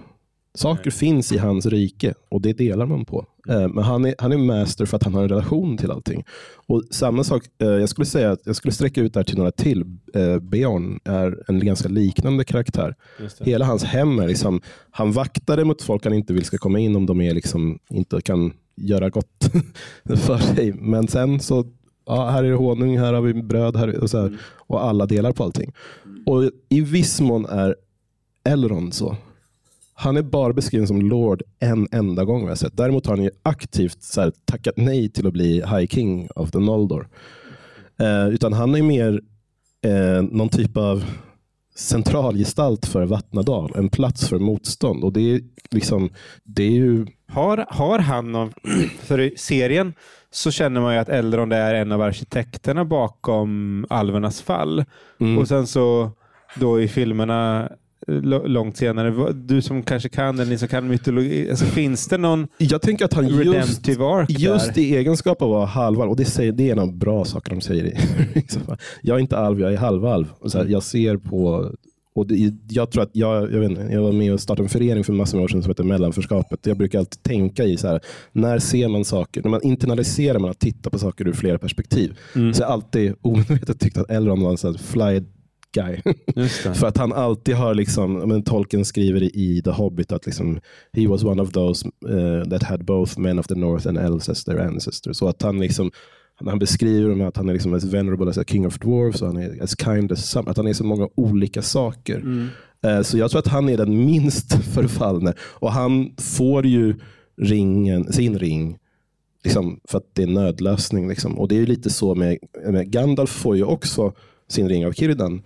Saker finns i hans rike och det delar man på. Eh, Men han är, han är master för att han har en relation till allting. Och samma sak, eh, jag skulle säga att jag skulle sträcka ut det här till några till. Eh, Björn är en ganska liknande karaktär. Hela hans hem är liksom, han vaktar mot folk han inte vill ska komma in om de är liksom, inte kan göra gott för sig. Men sen så, ja, här är det honung, här har vi bröd här, och, så här, och alla delar på allting. Och i viss mån är Elrond så. Han är bara beskriven som Lord en enda gång vad jag sett. Däremot har han ju aktivt så här, tackat nej till att bli High King of the Noldor. Eh, utan han är mer eh, någon typ av centralgestalt för Vattnadal. En plats för motstånd. Och det är, liksom, det är ju Har, har han någon... För i serien så känner man ju att Elrond är en av arkitekterna bakom alvernas fall. Mm. Och sen så då i filmerna eh, långt senare, du som kanske kan, eller ni som kan mytologi, alltså, finns det någon Jag tänker att han just, just i egenskap av att vara halvalv, och det, säger, det är en av bra saker de säger. i- jag är inte alv, jag är halvalv. Så här, jag ser på och det, jag tror att jag, jag, vet inte, jag var med och startade en förening för massor med år sedan som heter Mellanförskapet. Jag brukar alltid tänka i så här, när ser man saker, när man internaliserar man att titta på saker ur flera perspektiv. Mm. Så jag har alltid omedvetet tyckt att Elrond var en sån fly guy. För att han alltid har, liksom, men Tolkien skriver i, The Hobbit att liksom, he was one of those uh, that had both men of the north and elves as their ancestors. Så att han liksom, han beskriver dem att han är liksom as venerable as a king of dwarfs och han är as kind as some, att han är så många olika saker. Eh, Så jag tror att han är den minst förfallne och han får ju ringen, sin ring liksom, för att det är en nödlösning. Liksom. Och det är ju lite så med, med Gandalf får ju också sin ring av Kirdan.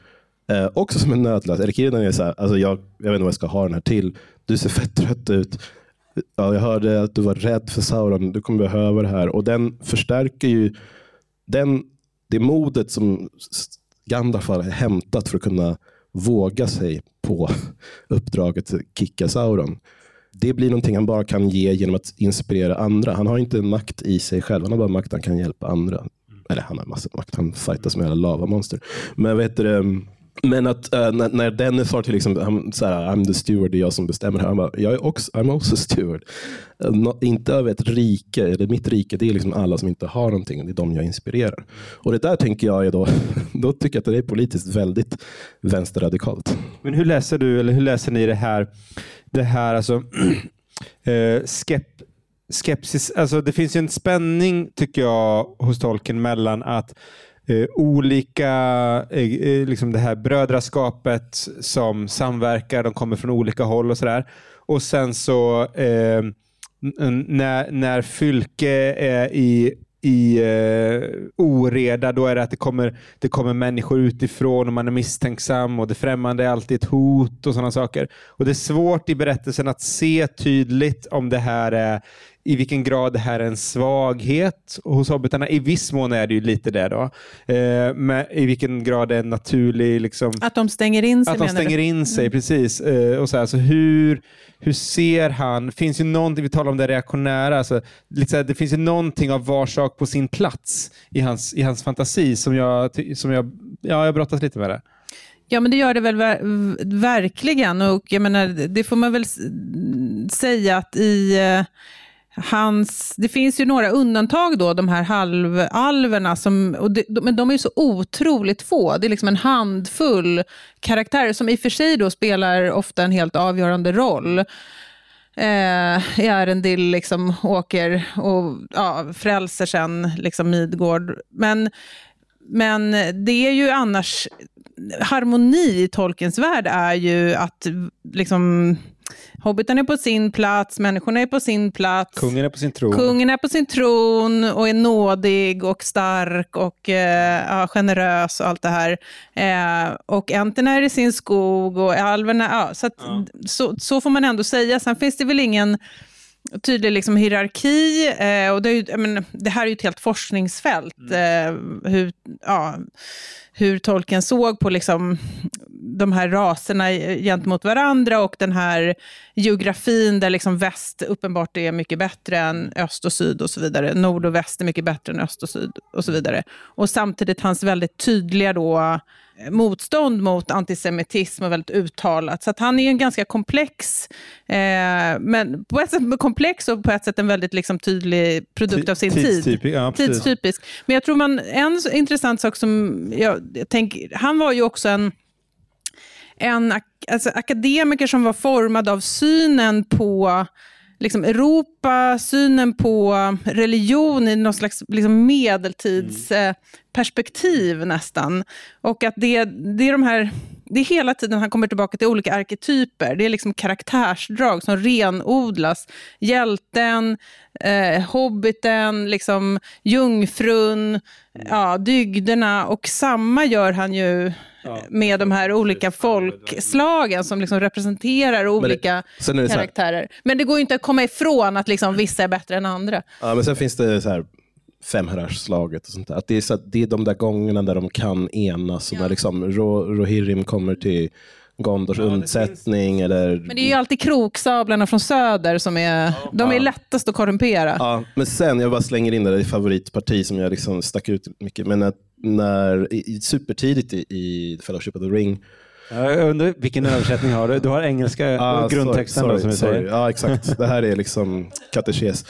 Eh, också som en nödlösning. Eller Kirdan är så här, alltså jag, jag vet inte vad jag ska ha den här till. Du ser fett trött ut. Ja, jag hörde att du var rädd för Sauron. Du kommer behöva det här. Och den förstärker ju den, det modet som Gandalf har hämtat för att kunna våga sig på uppdraget att kicka Sauron. Det blir någonting han bara kan ge genom att inspirera andra. Han har inte en makt i sig själv, han har bara makt han kan hjälpa andra. Eller han har massor makt, han fightas med alla lavamonster. Men vet du, men att uh, när, när Dennis har till liksom, han, så här, I'm the steward, det är jag som bestämmer här. Han bara, jag är också, I'm also steward. Uh, nå- inte över ett rike, eller mitt rike, det är liksom alla som inte har någonting. Det är de jag inspirerar. Och det där tänker jag är då, då tycker jag att det är politiskt väldigt vänsterradikalt. Men hur läser du, eller hur läser ni det här? Det här alltså, eh, uh, skep, skepsis, alltså det finns ju en spänning tycker jag hos tolken mellan att eh, olika, eh, eh, liksom det här brödraskapet som samverkar, de kommer från olika håll och sådär. Och sen så eh, när, när Fylke är i i eh, oreda, då är det att det kommer, det kommer människor utifrån och man är misstänksam och det främmande är alltid ett hot och sådana saker. Och Det är svårt i berättelsen att se tydligt om det här är i vilken grad det här är en svaghet hos hobbitarna. I viss mån är det ju lite det då. Eh, men i vilken grad det är en naturlig liksom, Att de stänger in sig att de stänger du? in sig, precis. Eh, och så, här, så hur, hur ser han? finns ju någonting, vi talar om det reaktionära, alltså, här, det finns ju någonting av var sak på sin plats i hans, i hans fantasi som jag, som jag, ja, jag brottas lite med det. Ja, men det gör det väl ver- verkligen. Och jag menar, det får man väl säga att i, eh, hans, det finns ju några undantag då, de här halvalverna, som, men de är ju så otroligt få. Det är liksom en handfull karaktärer som i och för sig då spelar ofta en helt avgörande roll. Eh, Arendil liksom åker och ja, frälser sen liksom Midgård. Men, men det är ju annars, harmoni i Tolkiens värld är ju att liksom Hobbiten är på sin plats, människorna är på sin plats. Kungen är på sin tron. Kungen är på sin tron och är nådig och stark och eh, ja, generös och allt det här. Eh, och Enterna är i sin skog och alverna, ja, så, att, ja. så, så får man ändå säga. Sen finns det väl ingen tydlig liksom, hierarki. Eh, och det, är ju, men, det här är ju ett helt forskningsfält. Mm. Eh, hur, ja, hur Tolkien såg på liksom, de här raserna gentemot varandra och den här geografin där liksom väst uppenbart är mycket bättre än öst och syd och så vidare. Nord och väst är mycket bättre än öst och syd och så vidare. Och samtidigt hans väldigt tydliga då, motstånd mot antisemitism och väldigt uttalat. Så han är en ganska komplex, eh, men på ett sätt komplex och på ett sätt en väldigt liksom, tydlig produkt av sin Tidstypisk, tid. ja, Tidstypisk. Men jag tror man, en intressant sak som jag, jag tänker, han var ju också en en alltså, akademiker som var formad av synen på liksom Europa, synen på religion i något slags liksom medeltidsperspektiv mm. nästan. Och att det, det är de här det är hela tiden han kommer tillbaka till olika arketyper. Det är liksom karaktärsdrag som renodlas. Hjälten, eh, hobbiten, liksom jungfrun, ja, dygderna. Och samma gör han ju med de här olika folkslagen som liksom representerar olika Men det, karaktärer. Men det går ju inte att komma ifrån att liksom vissa är bättre än andra. Ja, men sen finns det så här femherrarslaget och sånt där. Att det, är så det är de där gångerna där de kan enas. Ja. när liksom Ro, Rohirrim kommer till Gondors ja, undsättning. Finns... Eller... Men det är ju alltid kroksablarna från söder som är, ja. de är ja. lättast att korrumpera. Ja, men sen, jag bara slänger in det, det favoritparti som jag liksom stack ut mycket. Men att när, i, supertidigt i, i Fellowship of the Ring jag undrar vilken översättning har du? Du har engelska ah, grundtexten sorry, då, som vi sorry. säger. Ja, exakt. Det här är liksom katekes.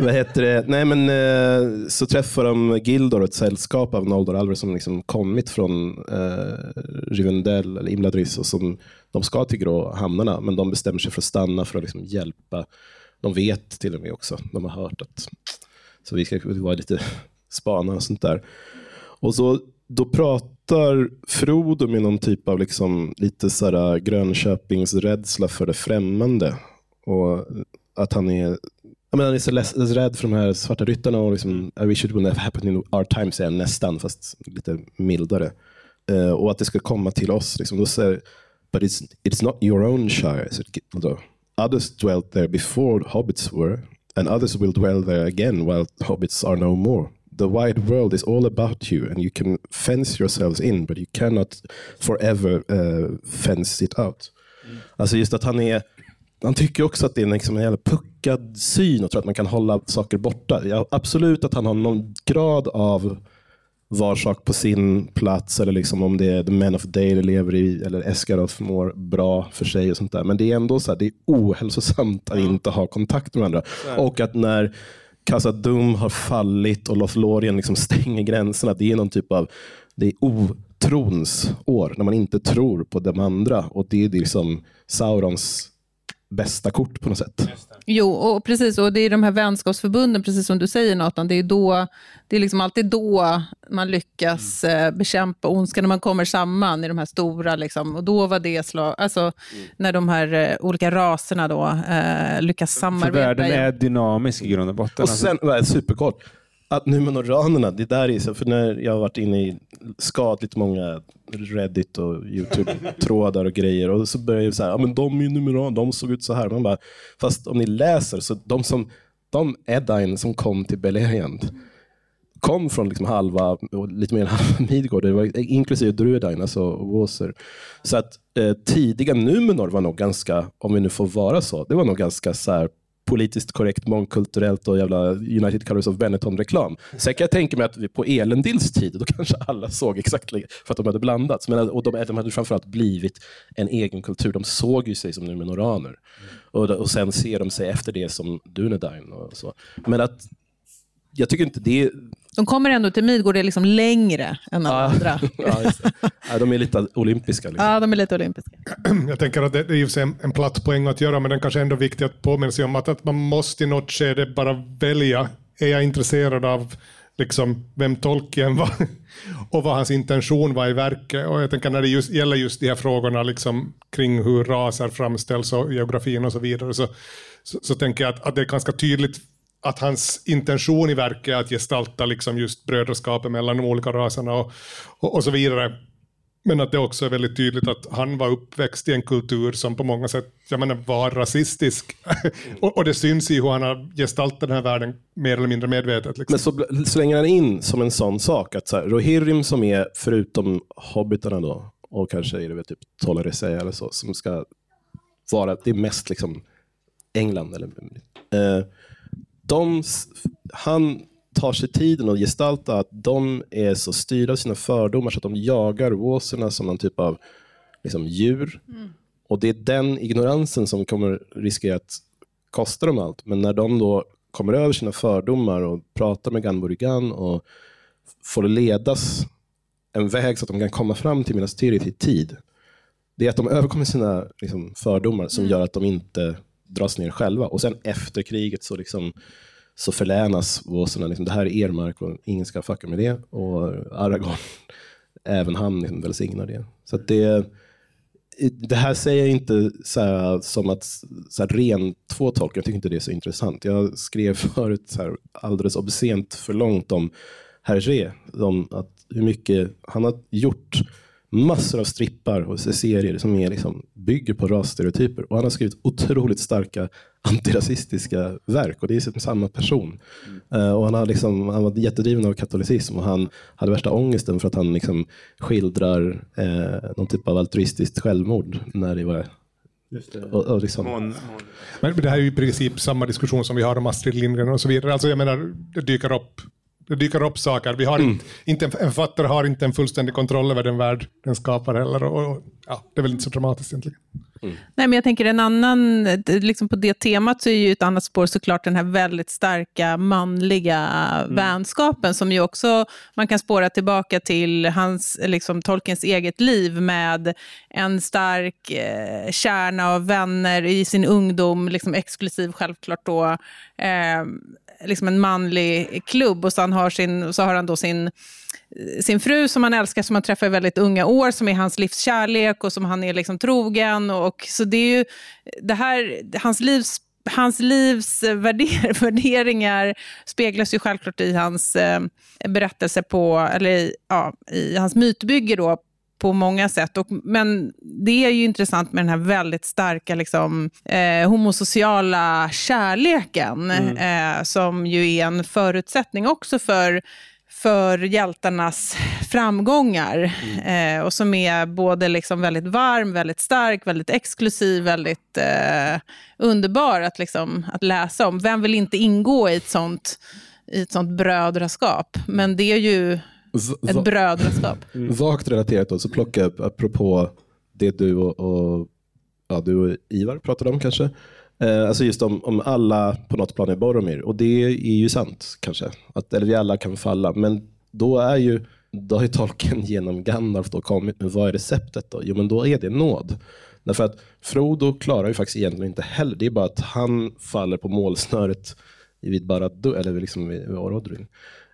Vad heter det? Nej, men, eh, så träffar de Gildor, ett sällskap av Noldor Alvar som liksom kommit från eh, Rivendell eller Imladris och som de ska till Grå hamnarna, men de bestämmer sig för att stanna för att liksom hjälpa. De vet till och med också, de har hört att så vi ska vara lite spana och sånt där. Och så då pratar Frodo med någon typ av liksom, lite så äh, Grönköpingsrädsla för det främmande. Och äh, att han är, jag menar, han är så less, rädd för de här svarta ryttarna och liksom, I wish it would never happen in our time, säger han nästan, fast lite mildare. Uh, och att det ska komma till oss. Liksom. Då säger But it's, it's not your own shire. So, others dwelt there before hobbits were, and others will dwell there again while hobbits are no more the wide world is all about you and you can fence yourselves in but you cannot forever uh, fence it out. Mm. Alltså just att han är han tycker också att det är liksom en jävla puckad syn och tror att man kan hålla saker borta. Ja, absolut att han har någon grad av var sak på sin plats eller liksom om det är The Men of Dale lever i eller Esgaroth mår bra för sig och sånt där. Men det är ändå så här, det är ohälsosamt att inte ha kontakt med varandra. Och att när Casa har fallit och Lothlorien liksom stänger gränserna. Det är någon typ av det är otrons år, när man inte tror på de andra. Och Det är liksom Saurons bästa kort på något sätt. Jo, och precis. Och det är de här vänskapsförbunden, precis som du säger Nathan. Det är, då, det är liksom alltid då man lyckas mm. Eh, bekämpa ondskan, när man kommer samman i de här stora. Liksom. Och då var det slag, alltså, mm. när de här eh, olika raserna då, eh, lyckas samarbeta. För världen är dynamisk i grund och botten. Och sen, alltså. superkort, att Numenoranerna, det där är så, för när jag har varit inne i skadligt många Reddit och YouTube-trådar och grejer och så börjar jag så här, ja men de är ju Numeraner, de såg ut så här. Man bara, fast om ni läser, så de som, de Edain som kom till Beleriand kom från liksom halva, lite mer än halva Midgård, det var inklusive Druedain, alltså Waser. Så att eh, tidiga Numenor var nog ganska, om vi nu får vara så, det var nog ganska så här politiskt korrekt, mångkulturellt och jävla United Colors of Benetton-reklam. Sen kan jag tänka mig att på Elendils tid, då kanske alla såg exakt lika, för att de hade blandats. Men, och de, de hade framförallt blivit en egen kultur. De såg ju sig som numenoraner. Och, och sen ser de sig efter det som Dunedain och så. Men att jag tycker inte det de kommer ändå till Midgård, är liksom längre än alla andra. ja, de är lite olympiska. Liksom. Ja, de är lite olympiska. Jag tänker att det är ju en, en platt poäng att göra, men den kanske ändå är viktig att påminna sig om att, att man måste i något skede bara välja. Är jag intresserad av liksom, vem Tolkien var och vad hans intention var i verket? Och jag tänker när det just, gäller just de här frågorna liksom, kring hur raser framställs och geografin och så vidare, så, så, så tänker jag att, att det är ganska tydligt att hans intention i verket är att gestalta liksom just brödraskapet mellan de olika raserna och, och, och, så vidare. Men att det också är väldigt tydligt att han var uppväxt i en kultur som på många sätt jag menar, var rasistisk. och, och, det syns i hur han har gestaltat den här världen mer eller mindre medvetet. Liksom. Men så slänger han in som en sån sak att så här, Rohirrim som är, förutom hobbitarna då, och kanske är det väl typ Tolerace eller så, som ska vara, det är mest liksom England. Eller, eh, de, han tar sig tiden att gestalta att de är så styrda av sina fördomar så att de jagar wåserna som någon typ av liksom, djur. Mm. Och det är den ignoransen som kommer riskera att kosta dem allt. Men när de då kommer över sina fördomar och pratar med Ganburigan och får ledas en väg så att de kan komma fram till Minas Tirith i tid. Det är att de överkommer sina liksom, fördomar som mm. gör att de inte dras ner själva. Och sen efter kriget så, liksom, så förlänas Våsorna, liksom, det här är er mark och ingen ska fucka med det. Och Aragorn, även han liksom välsignar det. Så det, det här säger jag inte så här, som att så här, ren två tolkar, jag tycker inte det är så intressant. Jag skrev förut så här, alldeles obscent för långt om Hergé, om att hur mycket han har gjort massor av strippar och serier som är liksom, bygger på rasstereotyper. Och han har skrivit otroligt starka antirasistiska verk och det är samma person. Mm. Uh, och han, har liksom, han var jättedriven av katolicism och han hade värsta ångesten för att han liksom skildrar uh, någon typ av altruistiskt självmord när det var det. Och, och liksom. Mån, mån. Men det här är ju i princip samma diskussion som vi har om Astrid Lindgren och så vidare. Alltså jag menar, det dyker upp det dyker upp saker. Vi har mm. inte, inte, en författare har inte en fullständig kontroll över den värld den skapar heller. Och, och ja, det är väl inte så dramatiskt egentligen. Mm. Nej, men jag tänker en annan, liksom på det temat så är ju ett annat spår såklart den här väldigt starka manliga mm. vänskapen som ju också man kan spåra tillbaka till hans, liksom Tolkiens eget liv med en stark eh, kärna av vänner i sin ungdom, liksom exklusiv självklart då, eh, liksom en manlig klubb och så, han har sin, så har han då sin, sin fru som han älskar, som han träffar i väldigt unga år, som är hans livskärlek och som han är liksom trogen. Och, så det är ju det här, hans livs hans livs värder, värderingar speglas ju självklart i hans eh, berättelse på, eller i, ja, i hans mytbygge då, på många sätt. Och, men det är ju intressant med den här väldigt starka liksom, eh, homosociala kärleken, mm. eh, som ju är en förutsättning också för för hjältarnas framgångar. Mm. Eh, och som är både liksom väldigt varm, väldigt stark, väldigt exklusiv, väldigt eh, underbar att, liksom, att läsa om. Vem vill inte ingå i ett sånt, i ett sånt brödraskap? Men det är ju ett brödraskap. Mm. Vagt relaterat då, så plocka upp, apropå det du och, och, ja, du och Ivar pratade om kanske. Eh, alltså just om, om alla på något plan är Boromir. Och det är ju sant kanske. Att, eller vi alla kan falla. Men då är ju då har ju tolken genom Gandalf då kommit med vad är receptet då? Jo men då är det nåd. Därför att Frodo klarar ju faktiskt egentligen inte heller. Det är bara att han faller på målsnöret vid Barad eller liksom vid Orodruin.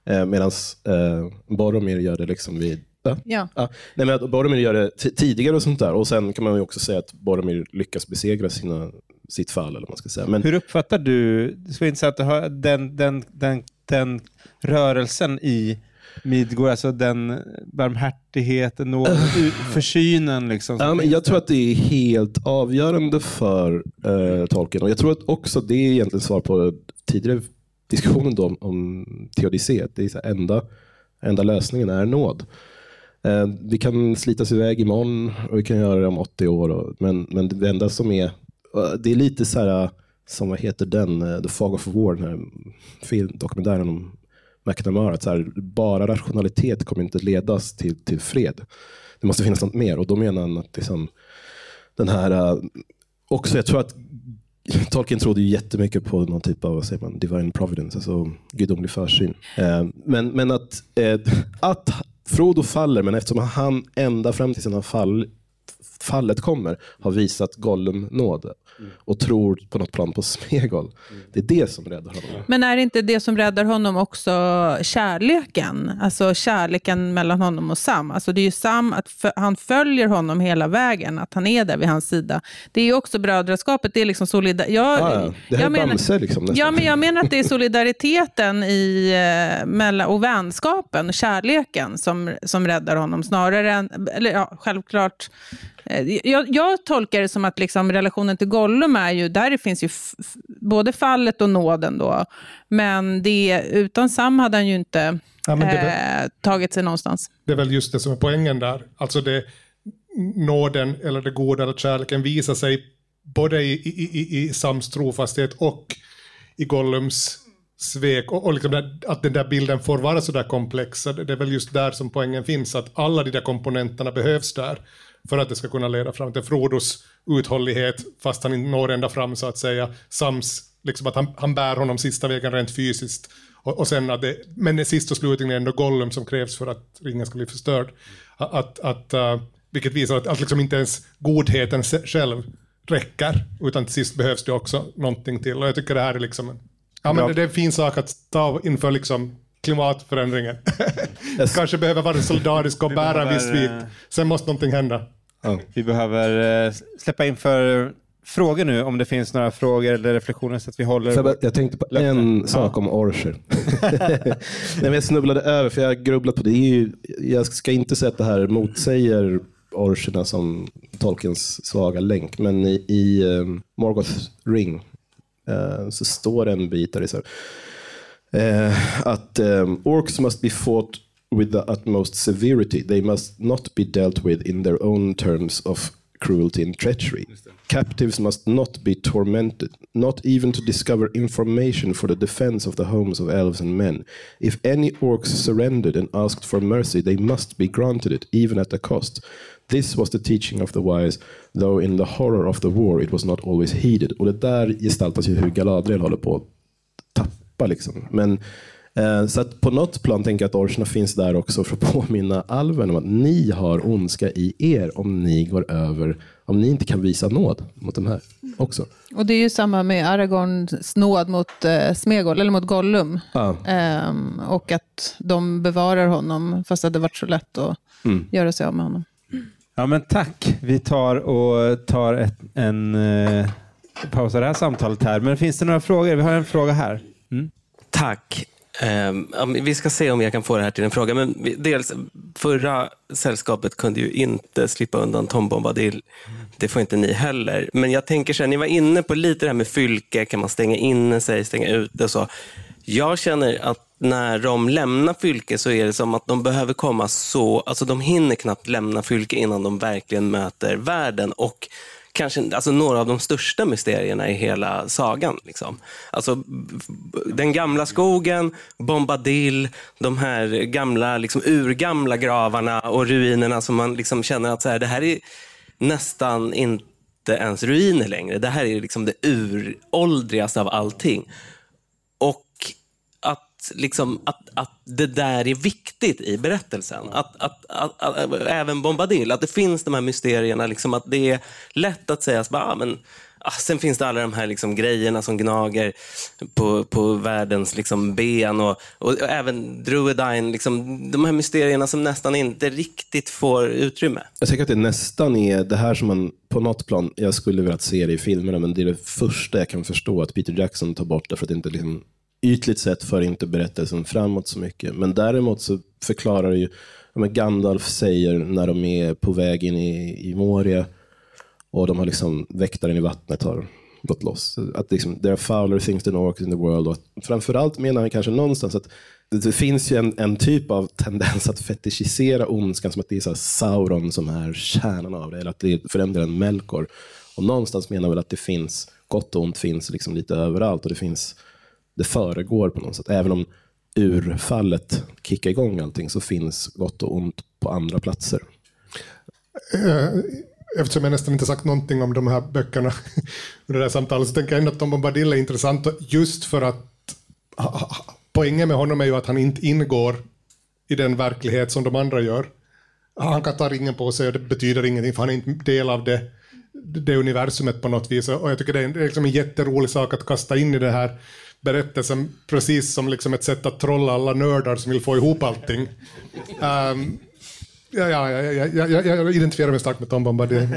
Eh, Medan eh, Boromir gör det liksom vid Ja. Ja. ja. Nej, men Boromir gör det tidigare och sånt där. Och sen kan man ju också säga att Boromir lyckas besegra sina, sitt fall. Eller man ska säga. Men, Hur uppfattar du, det skulle vara intressant att höra den, den, den, den rörelsen i Midgård, alltså den barmhärtigheten och försynen. Liksom, ja, men jag tror att det är helt avgörande för uh, Tolkien. Och jag tror att också det är egentligen svar på tidigare diskussionen då om, om teodicé. Det är så enda, enda lösningen är nåd. Eh, vi kan slitas iväg imorgon och vi kan göra det om 80 år. Och, men, men det enda som är, eh, det är lite så här eh, som vad heter den, eh, The Fog of War, den här film, dokumentären om McNamara, att så här, bara rationalitet kommer inte ledas till, till fred. Det måste finnas något mer och då menar han att liksom, den här, också jag tror att Tolkien trodde ju jättemycket på någon typ av vad säger man, divine providence, alltså gudomlig försyn. Eh, men, men att, eh, att Frodo faller, men eftersom han ända fram till sina fall, fallet kommer har visat Gollum nåd och tror på något plan på Smegol. Det är det som räddar honom. Men är det inte det som räddar honom också kärleken? Alltså kärleken mellan honom och Sam. Alltså det är ju Sam, att han följer honom hela vägen, att han är där vid hans sida. Det är ju också brödraskapet, det är liksom solidar... Jag, Ja, ja. Det här jag är Bamse liksom. nästan. Ja, men jag menar att det är solidariteten i, eh, mellan, och vänskapen och kärleken som, som räddar honom snarare än... Eller ja, självklart. Eh, Jag, jag tolkar det som att liksom relationen till Gollum är ju, där finns ju både fallet och nåden då. Men det, utan Sam hade han ju inte Ja, väl- eh, tagit sig någonstans. Det är väl just det som är poängen där. Alltså det, nåden eller det goda eller kärleken visar sig både i, i, i, i Sams trofasthet och i Gollums svek. Och, och liksom där, att den där bilden får vara så där komplex. Det det är väl just där som poängen finns, att alla de där komponenterna behövs där för att det ska kunna leda fram till Frodos uthållighet, fast han inte når ända fram så att säga. Sams, liksom att han, han bär honom sista vägen rent fysiskt. Och, och sen att det, men sist och slutligen är det ändå Gollum som krävs för att ringen ska bli förstörd. Att, att, uh, vilket visar att, att liksom inte ens godheten själv räcker, utan till sist behövs det också någonting till. Och jag tycker det här är liksom en, ja, men det, det är en fin sak att ta inför liksom klimatförändringen. Kanske behöver vara solidarisk och bära en viss vikt. Sen måste någonting hända. Vi behöver eh, släppa in för frågor nu, om det finns några frågor eller reflektioner så att vi håller... Jag, bara- jag tänkte på Löfte. en sak om Orcher. Nej, men jag snubblade över, för jag har grubblat på det. det ju, jag ska inte säga att det här motsäger Orcherna som Tolkiens svaga länk, men i, i um, Morgoths ring eh, så står det en bit där det är så här, eh, att um, orcs must be fought with the utmost severity. They must not be dealt with in their own terms of cruelty and treachery. Captives must not be tormented, not even to discover information for the defense of the homes of elves and men. If any orcs surrendered and asked for mercy, they must be granted it, even at a cost. This was the teaching of the wise, though in the horror of the war it was not always heeded. Och det där gestaltas ju hur Galadriel håller på att tappa. Liksom. Men, så att på något plan tänker jag att orcherna finns där också för att påminna alven om att ni har ondska i er om ni går över, om ni inte kan visa nåd mot de här också. Och det är ju samma med Aragorns nåd mot eh, Smegol, eller mot Gollum. Ja. Ehm, och att de bevarar honom, fast det hade varit så lätt att Mm. göra sig av med honom. Ja, men tack. Vi tar och tar ett, en eh, pausar det här samtalet här. Men finns det några frågor? Vi har en fråga här. Mm. Tack. Um, vi ska se om jag kan få det här till en fråga. Men vi, dels, förra sällskapet kunde ju inte slippa undan Tom Bombadil. Det får inte ni heller. Men jag tänker så här, ni var inne på lite det här med fylke. Kan man stänga inne sig, stänga ute och så. Jag känner att när de lämnar Fylke så är det som att de behöver komma så, alltså de hinner knappt lämna Fylke innan de verkligen möter världen och kanske alltså några av de största mysterierna i hela sagan. Liksom. Alltså, den gamla skogen, Bombadil, de här gamla, liksom, urgamla gravarna och ruinerna som man liksom känner att så här, det här är nästan inte ens ruiner längre. Det här är liksom det uråldrigaste av allting. Att, liksom, att, att det där är viktigt i berättelsen. Att, att, att, att, även Bombadil, att det finns de här mysterierna. Liksom, att det är lätt att säga att ah, men, ah, sen finns det alla de här liksom, grejerna som gnager på, på världens liksom, ben. Och, och, även Druidine, liksom, de här mysterierna som nästan inte riktigt får utrymme. Jag tycker att det nästan är det här som man på något plan, jag skulle vilja se det i filmerna, men det är det första jag kan förstå att Peter Jackson tar bort därför att det inte liksom, ytligt sett för inte berättelsen framåt så mycket. Men däremot så förklarar det ju, men Gandalf säger när de är på väg in i, i Moria och de har liksom väktaren i vattnet har gått loss. Att liksom, there are fouler things than orcs in the world. Och framförallt menar han kanske någonstans att det, finns ju en, en typ av tendens att fetischisera ondskan som att det är så här Sauron som är kärnan av det, eller att det förändrar en Melkor. Och någonstans menar väl att det finns gott och ont finns liksom lite överallt och det finns det föregår på något sätt. Även om urfallet kickar igång allting så finns gott och ont på andra platser. Eh, eftersom jag nästan inte sagt någonting om de här böckerna under det här samtalet så tänker jag ändå att Tom Bombadil är intressant just för att poängen med honom är ju att han inte ingår i den verklighet som de andra gör. Han kan ta ringen på sig och det betyder ingenting för han är inte del av det, det universumet på något vis. Och jag tycker det är, en, det är liksom en jätterolig sak att kasta in i det här berättelsen precis som liksom ett sätt att trolla alla nördar som vill få ihop allting. Um, ja, ja, ja, ja, ja, jag identifierar mig starkt med Tom Bombadil.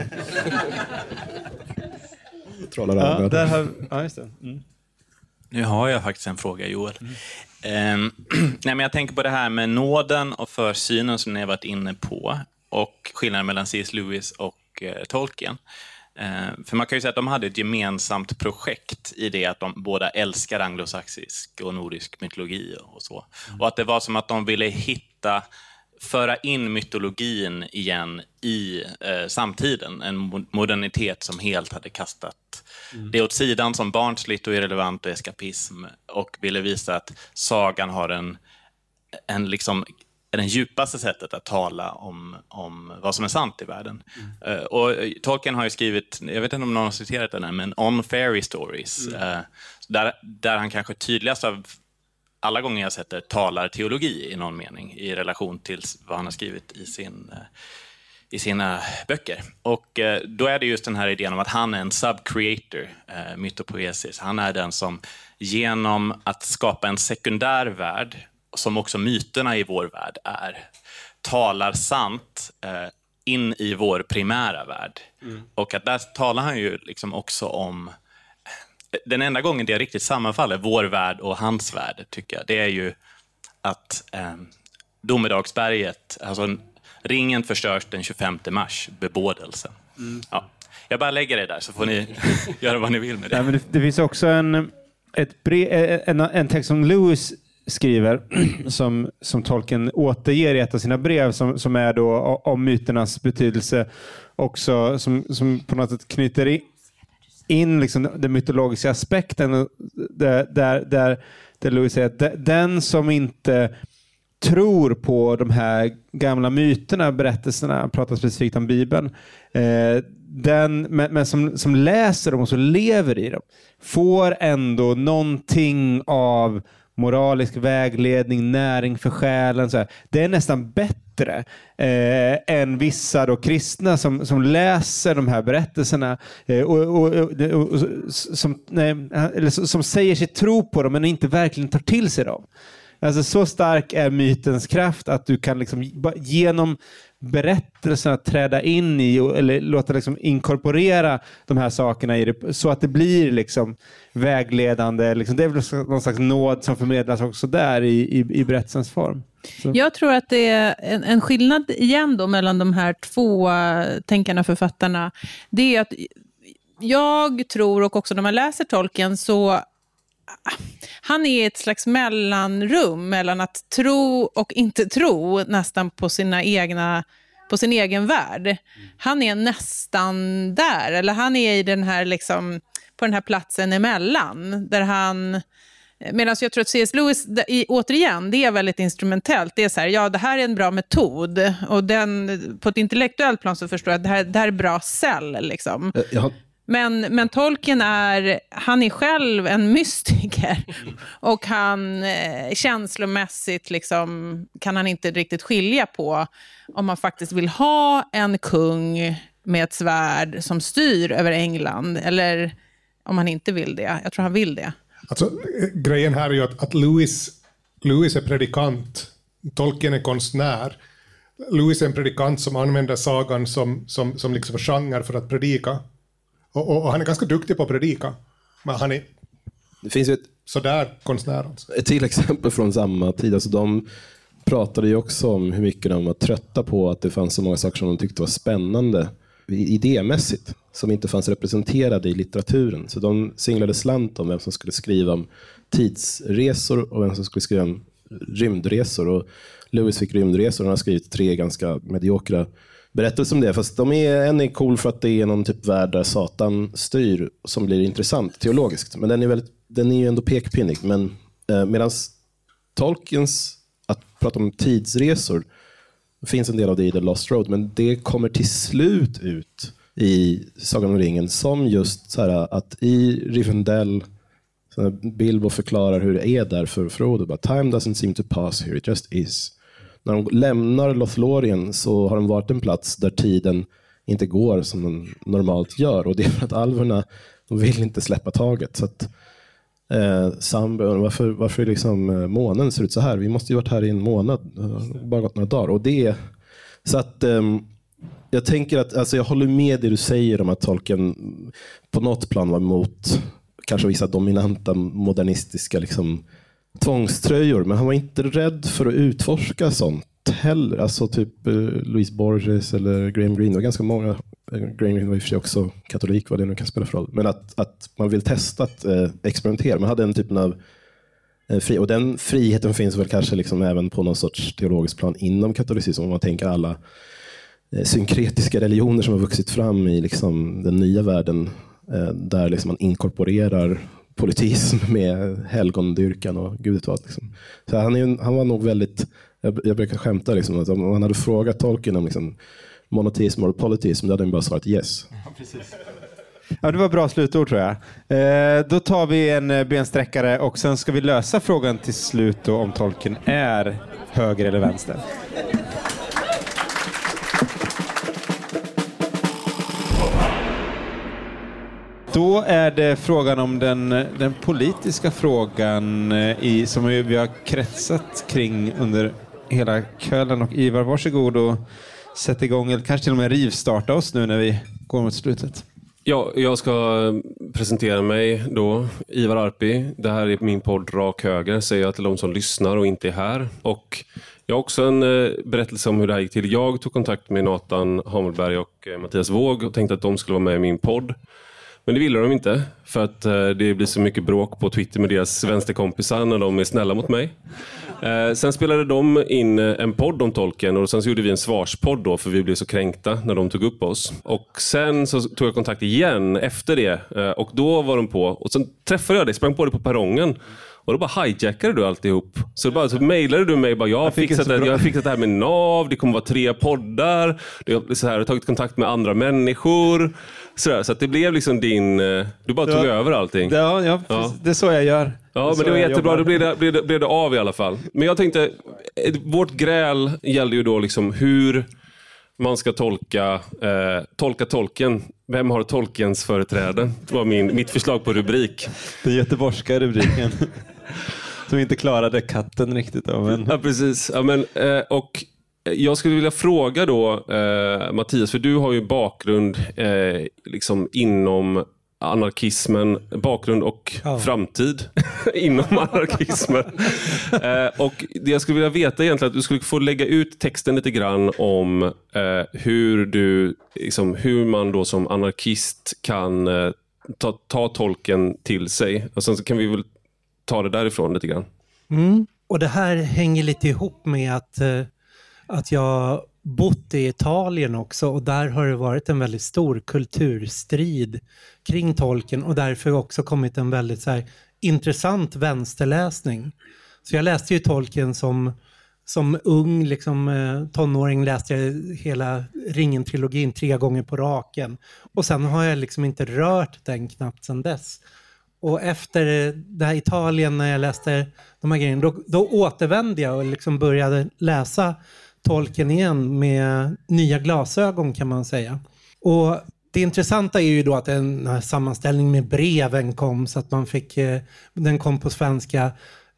Trollar ja, där har, ja, just det. Mm. Nu har jag faktiskt en fråga, Joel. Mm. Um, nej, men jag tänker på det här med nåden och försynen som ni har varit inne på och skillnaden mellan C.S. Lewis och uh, Tolkien. Uh, för man kan ju säga att de hade ett gemensamt projekt i det att de båda älskar anglosaxisk och nordisk mytologi och så. Mm. Och att det var som att de ville hitta föra in mytologin igen i eh, samtiden. En modernitet som helt hade kastat mm. det åt sidan som barnsligt och irrelevant och eskapism och ville visa att sagan har en, en liksom, är det djupaste sättet att tala om, om vad som är sant i världen. Mm. Uh, och Tolkien har ju skrivit, jag vet inte om någon har citerat den här, men On Fairy Stories, mm. uh, där, där han kanske tydligast av alla gånger jag sett det talar teologi i någon mening i relation till vad han har skrivit i, sin, eh, i sina böcker. Och eh, då är det just den här idén om att han är en subcreator, eh, mytopoesis. Han är den som genom att skapa en sekundär värld, som också myterna i vår värld är, talar sant in i vår primära värld. Mm. Och att där talar han ju liksom också om den enda gången det riktigt sammanfaller, vår värld och hans värld, tycker jag, det är ju att eh, Domedagsberget, alltså ringen förstörs den 25 mars, bebådelsen. Mm. Ja. Jag bara lägger det där så får ni göra vad ni vill med det. Men det, det finns också en, ett brev, eh, en, en text som Lewis skriver, som, som tolken återger i ett av sina brev, som, som är då om myternas betydelse, också som, som på något sätt knyter in liksom den mytologiska aspekten eh, där, där, där, där Louis säger att den som inte tror på de här gamla myterna, berättelserna, pratar specifikt om Bibeln, eh, den, men, men som, som läser dem och så lever i dem, får ändå någonting av moralisk vägledning, näring för själen. Så här. Det är nästan bättre eh, än vissa då kristna som, som läser de här berättelserna eh, och, och, och, och, som, nej, eller som säger sig tro på dem men inte verkligen tar till sig dem. Alltså, så stark är mytens kraft att du kan liksom, genom berättelserna träda in i eller låta liksom inkorporera de här sakerna i det så att det blir liksom vägledande. Liksom, det är väl någon slags nåd som förmedlas också där i, i, i berättelsens form. Så. Jag tror att det är en, en skillnad igen då mellan de här två eh, tänkarna, författarna. Det är att jag tror, och också när man läser tolken, så han är ett slags mellanrum mellan att tro och inte tro nästan på sina egna på sin egen värld. Han är nästan där, eller han är i den här liksom, på den här platsen emellan, där han Medan jag tror att C.S. Lewis, återigen, det är väldigt instrumentellt. Det är så här, ja det här är en bra metod och den, på ett intellektuellt plan så förstår jag att det här, det här är bra cell. Liksom. Jag har men, men Tolkien är, han är själv en mystiker. Och han eh, känslomässigt liksom, kan han inte riktigt skilja på om man faktiskt vill ha en kung med ett svärd som styr över England, eller om han inte vill det. Jag tror han vill det. Alltså, grejen här är ju att, att Lewis, Lewis är predikant, Tolkien är konstnär. Lewis är en predikant som använder sagan som, som, som liksom genre för att predika. Och, och, och, han är ganska duktig på att predika. Men han är det finns ju ett, sådär konstnär. Alltså. Ett till exempel från samma tid. Alltså de pratade ju också om hur mycket de var trötta på att det fanns så många saker som de tyckte var spännande idémässigt som inte fanns representerade i litteraturen. Så de singlade slant om vem som skulle skriva om tidsresor och vem som skulle skriva om rymdresor. Och Lewis fick rymdresor och han har skrivit tre ganska mediokra berättelse om det. Fast de är, en är cool för att det är någon typ värld där Satan styr som blir intressant teologiskt. Men den är, väldigt, den är ju ändå pekpinnig. Men eh, medan Tolkiens, att prata om tidsresor, det finns en del av det i The Lost Road, men det kommer till slut ut i Sagan om ringen som just så här, att i Rivendell så Bilbo förklarar hur det är där för Frodo. Bara, Time doesn't seem to pass here, it just is. När de lämnar Lothlorien så har de varit en plats där tiden inte går som den normalt gör. Och det är för att alverna de vill inte släppa taget. Så att, eh, Sam, varför, varför liksom, eh, månen ser ut så här? Vi måste ju varit här i en månad, bara gått några dagar. Och det, så att, eh, jag tänker att, alltså jag håller med det du säger om att tolken på något plan var emot kanske vissa dominanta modernistiska liksom, tvångströjor. Men han var inte rädd för att utforska sånt heller. Alltså typ eh, Louise Borges eller Graham Greene. Det var ganska många. Eh, Graham Greene var i och för sig också katolik, vad det nu kan spela för roll. Men att, att man vill testa att eh, experimentera. Man hade den typen av eh, fri och den friheten finns väl kanske liksom även på någon sorts teologisk plan inom katolicism. Om man tänker alla eh, synkretiska religioner som har vuxit fram i liksom den nya världen. Eh, där liksom man inkorporerar politism med helgondyrkan och gud vet vad. Liksom. Så han, är han var nog väldigt, jag, jag brukar skämta liksom, att om man hade frågat Tolkien om liksom, monoteism och politism, då hade han bara svarat yes. Ja, Ja, det var bra slutord tror jag. Eh, då tar vi en eh, bensträckare och sen ska vi lösa frågan till slut då, om tolken är höger eller vänster. Då är det frågan om den, den politiska frågan eh, i, som vi har kretsat kring under hela kvällen. Och Ivar, varsågod och sätt igång, eller kanske till och med rivstarta oss nu när vi går mot slutet. Ja, jag ska presentera mig då, Ivar Arpi. Det här är min podd Rak Höger, säger jag till de som lyssnar och inte är här. Och jag har också en eh, berättelse om hur det här gick till. Jag tog kontakt med Nathan Hamelberg och eh, Mattias Våg och tänkte att de skulle vara med i min podd. Men det ville de inte, för att eh, det blir så mycket bråk på Twitter med deras vänsterkompisar när de är snälla mot mig. Eh, sen spelade de in eh, en podd om tolken och sen så gjorde vi en svarspodd då för vi blev så kränkta när de tog upp oss. Och sen så tog jag kontakt igen efter det och då var de på och sen träffade jag dig, sprang på dig på perrongen. Och då bara hijackade du alltihop. Så, bara, så mejlade du mig bara, jag har, fixat det jag har fixat det här med NAV, det kommer vara tre poddar, jag har tagit kontakt med andra människor. Så, där, så att det blev liksom din, eh, du bara tog Ja. över allting. Ja, ja, Ja. det är så jag gör. Ja, men det var jättebra. Då blev det, blev, det, blev det av i alla fall. Men jag tänkte, eh, vårt gräl gällde ju då liksom hur man ska tolka, eh, tolka tolken. Vem har tolkens företräde? Det var min, mitt förslag på rubrik. Den göteborgska rubriken. Som inte klarade katten riktigt. Men... Ja, precis. Ja, men, eh, och jag skulle vilja fråga då, eh, Mattias, för du har ju bakgrund eh, liksom inom anarkismen, bakgrund och Ja. framtid inom anarkismen. eh, och det jag skulle vilja veta egentligen att du skulle få lägga ut texten lite grann om eh, hur, du, liksom, hur man då som anarkist kan eh, ta, ta tolken till sig. Och sen så kan vi väl ta det därifrån lite grann. Mm. Och det här hänger lite ihop med att, eh, att jag bott i Italien också och där har det varit en väldigt stor kulturstrid kring tolken och därför också kommit en väldigt så här, intressant vänsterläsning. Så jag läste ju tolken som, som ung liksom, eh, tonåring, läste jag hela Ringen-trilogin tre gånger på raken. Och sen har jag liksom inte rört den knappt sedan dess. Och efter det här Italien, när jag läste de här grejerna, då, då återvände jag och liksom började läsa tolken igen med nya glasögon kan man säga. Och det intressanta är ju då att den här sammanställningen med breven kom så att man fick, eh, den kom på svenska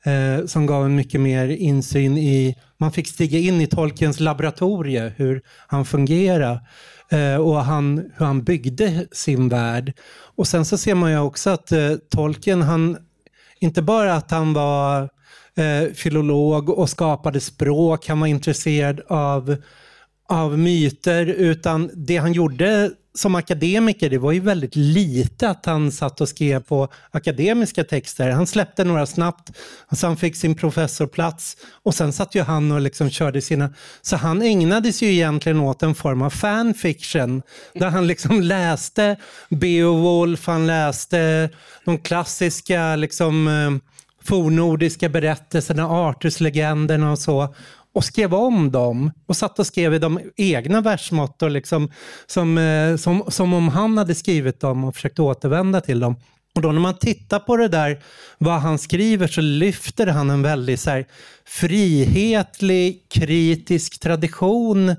eh, som gav en mycket mer insyn i, man fick stiga in i tolkens laboratorie, hur han fungerar eh, och han, hur han byggde sin värld. Och sen så ser man ju också att eh, han, inte bara att han var eh, filolog och skapade språk, han var intresserad av, av myter, utan det han gjorde som akademiker, det var ju väldigt lite att han satt och skrev på akademiska texter. Han släppte några snabbt, och sen fick sin professorplats och sen satt ju han och liksom körde sina... Så han ägnade sig ju egentligen åt en form av fanfiction, där han liksom läste Beowulf, han läste de klassiska liksom, eh, fornnordiska fornordiska berättelserna, Artuslegenderna och så och skrev om dem och satt och skrev i de egna versmått liksom, som, eh, som, som om han hade skrivit dem och försökt återvända till dem. Och då när man tittar på det där, vad han skriver, så lyfter han en väldigt så här, frihetlig, kritisk tradition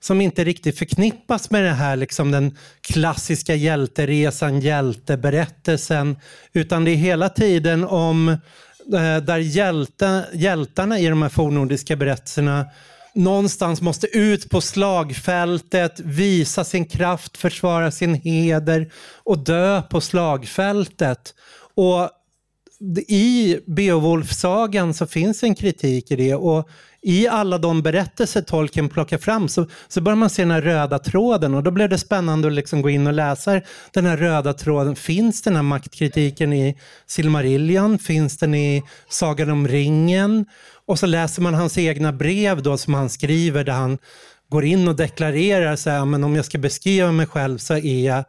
som inte riktigt förknippas med det här, liksom den klassiska hjälteresan, hjälteberättelsen, utan det är hela tiden om där hjälta, hjältarna i de här fornnordiska berättelserna någonstans måste ut på slagfältet, visa sin kraft, försvara sin heder och dö på slagfältet. Och i Beowulf-sagan så finns en kritik i det och i alla de berättelser Tolkien plockar fram så, så börjar man se den här röda tråden och då blev det spännande att liksom gå in och läsa den här röda tråden. Finns den här maktkritiken i Silmarillion? Finns den i Sagan om ringen? Och så läser man hans egna brev då som han skriver där han går in och deklarerar så här, men om jag ska beskriva mig själv så är jag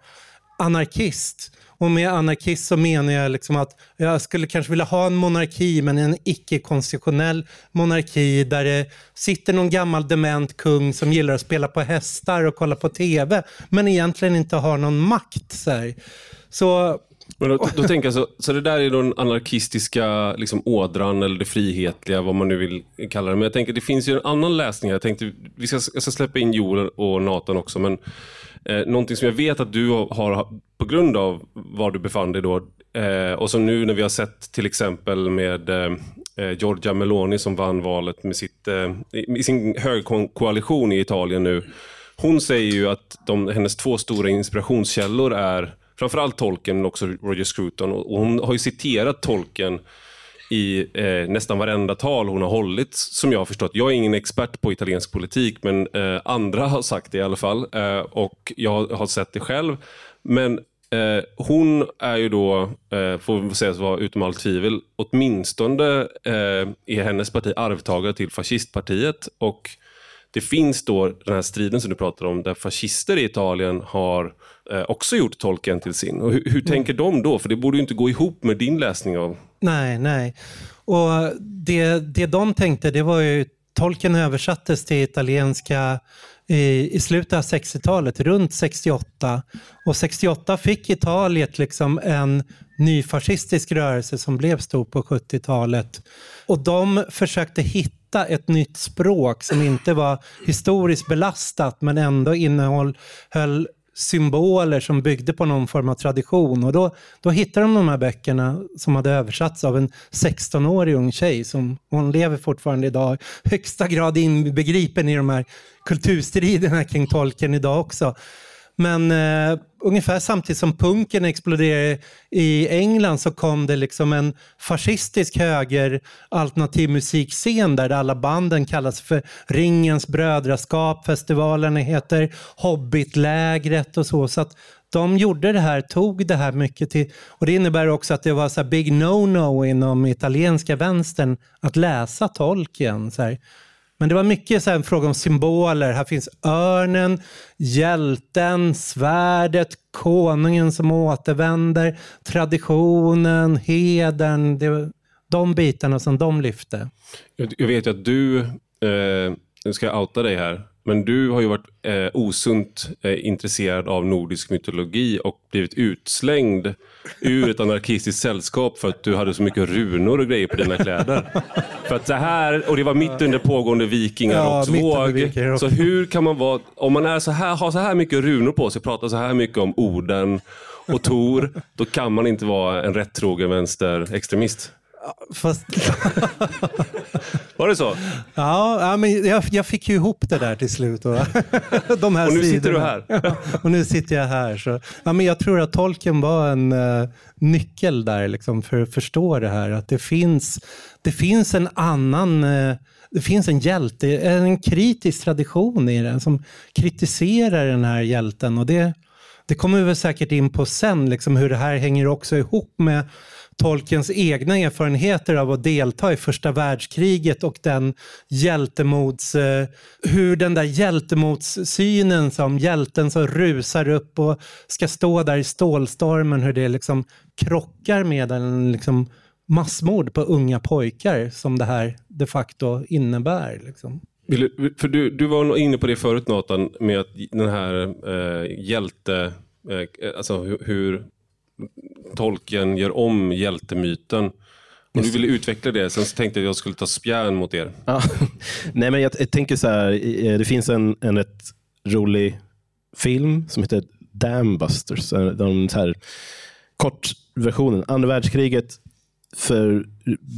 anarkist. Och med anarkist så menar jag liksom att jag skulle kanske vilja ha en monarki, men en icke-konstitutionell monarki där det sitter någon gammal dement kung som gillar att spela på hästar och kolla på TV, men egentligen inte har någon makt. Så, så men då, då tänker jag så, så det där är den anarkistiska liksom, ådran eller det frihetliga, vad man nu vill kalla det. Men jag tänker det finns ju en annan läsning. Jag tänkte vi ska, jag ska släppa in Joel och Nathan också, men Eh, någonting som jag vet att du har, på grund av var du befann dig då, eh, och som nu när vi har sett till exempel med eh, eh Giorgia Meloni som vann valet med, sitt, eh, med sin högkoalition i Italien nu. Hon säger ju att de, hennes två stora inspirationskällor är framförallt tolken men också Roger Scruton. Och hon har ju citerat tolken i eh, nästan varenda tal hon har hållit, som jag har förstått. Jag är ingen expert på italiensk politik, men eh, andra har sagt det i alla fall. Eh, och jag har sett det själv. Men eh, hon är ju då, eh, får vi säga vara utom allt tvivel, åtminstone eh, är hennes parti arvtagare till fascistpartiet. Och det finns då den här striden som du pratar om, där fascister i Italien har eh, också gjort tolken till sin. Och hur, hur mm. tänker de då? För det borde ju inte gå ihop med din läsning av... Nej, nej. Och det, det de tänkte, det var ju Tolken översattes till italienska i, i slutet av 60-talet, runt 68. Och 68 fick Italien liksom en nyfascistisk rörelse som blev stor på 70-talet. Och de försökte hitta ett nytt språk som inte var historiskt belastat men ändå innehöll symboler som byggde på någon form av tradition. Och då, då hittade de de här böckerna som hade översatts av en 16-årig ung tjej som hon lever fortfarande idag, högsta grad inbegripen i de här kulturstriderna kring tolken idag också. Men eh, ungefär samtidigt som punken exploderade i England så kom det liksom en fascistisk höger alternativ musikscen där alla banden kallas för Ringens brödraskap, festivalerna heter Hobbitlägret och så. så att de gjorde det här, tog det här mycket till, och det innebär också att det var så big no-no inom italienska vänstern att läsa Tolkien. Så här. Men det var mycket så en fråga om symboler. Här finns örnen, hjälten, svärdet, konungen som återvänder, traditionen, hedern. Det var de bitarna som de lyfte. Jag vet ju att du, eh, nu ska jag outa dig här, men du har ju varit eh, osunt eh, intresserad av nordisk mytologi och blivit utslängd ur ett anarkistiskt sällskap för att du hade så mycket runor och grejer på dina kläder. för att det här, och det var mitt under pågående vikingarocksvåg. Ja, så hur kan man vara, om man är så här, har så här mycket runor på sig, pratar så här mycket om orden och Tor, då kan man inte vara en rättrogen vänsterextremist. Fast... Var det så? Ja, ja men jag, jag, fick ju ihop det där till slut. Och, de här och nu sidorna. sitter du här. och nu sitter jag här. Så, ja, men jag tror att tolken var en uh, nyckel där liksom, för att förstå det här. Att det finns, det finns en annan uh, det finns en hjälte, en kritisk tradition i den som kritiserar den här hjälten. Och det, det kommer vi väl säkert in på sen, liksom hur det här hänger också ihop med Tolkiens egna erfarenheter av att delta i första världskriget och den hjältemods... Eh, hur den där hjältemodssynen som hjälten som rusar upp och ska stå där i stålstormen, hur det liksom krockar med en liksom massmord på unga pojkar som det här de facto innebär. Liksom. För du, du var inne på det förut Nathan, med att den här eh, hjälte, eh, alltså hur, hur Tolkien gör om hjältemyten. Om du ville utveckla det, sen så tänkte jag att jag skulle ta spjärn mot er. Ja. Nej, men jag, jag, tänker så här, det finns en, en rätt rolig film som heter Dambusters. De här kortversionen. Andra världskriget för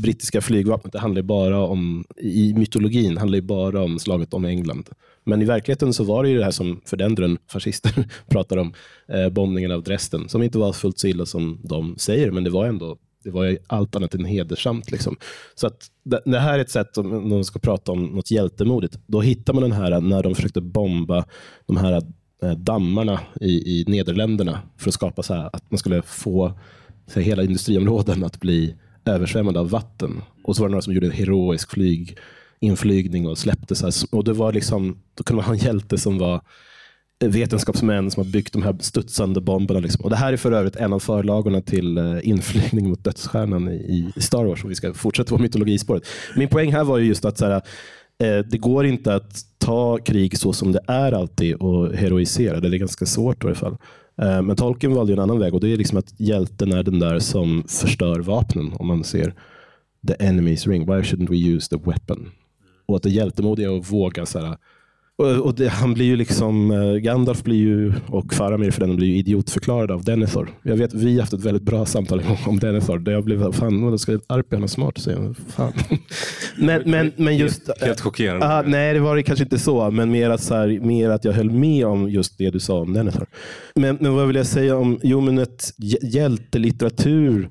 brittiska flygvapnet, det handlar bara om, i mytologin handlar det bara om slaget om England. Men i verkligheten så var det ju det här som för den drön fascister pratar om, eh, bombningen av Dresden, som inte var fullt så illa som de säger, men det var ändå det var ju allt annat än hedersamt. Liksom. Så att det, här är ett sätt, om man ska prata om något hjältemodigt, då hittar man den här eh, när de försökte bomba de här eh, dammarna i, i Nederländerna för att skapa så här, att man skulle få här, hela industriområden att bli översvämmade av vatten. Och så var det några som gjorde en heroisk flyg, inflygning och släppte. Så här, och det var liksom, då kunde man ha en hjälte som var vetenskapsmän som har byggt de här studsande bomberna. Liksom. Och det här är för övrigt en av förlagorna till eh, inflygning mot dödsstjärnan i, Star Wars. Och vi ska fortsätta på mytologispåret. Min poäng här var ju just att så här, eh, det går inte att ta krig så som det är alltid och heroisera. Det är ganska svårt i alla fall. Eh, men Tolkien valde en annan väg och det är liksom att hjälten är den där som förstör vapnen. Om man ser the enemy's ring. Why shouldn't we use the weapon? Och att det hjältemodiga att våga så här, och, och det, han blir ju liksom, uh, Gandalf blir ju, och Faramir för den blir ju idiotförklarad av Denethor. Jag vet, vi har haft ett väldigt bra samtal om Denethor. Där jag blev, fan, då ska Arpion ha smart? Säger jag. Fan. men, men, men just... Helt, helt chockerande. Uh, nej, det var det kanske inte så, men mer att, så här, mer att jag höll med om just det du sa om Denethor. Men, men vad vill jag säga om, jo men ett hjältelitteratur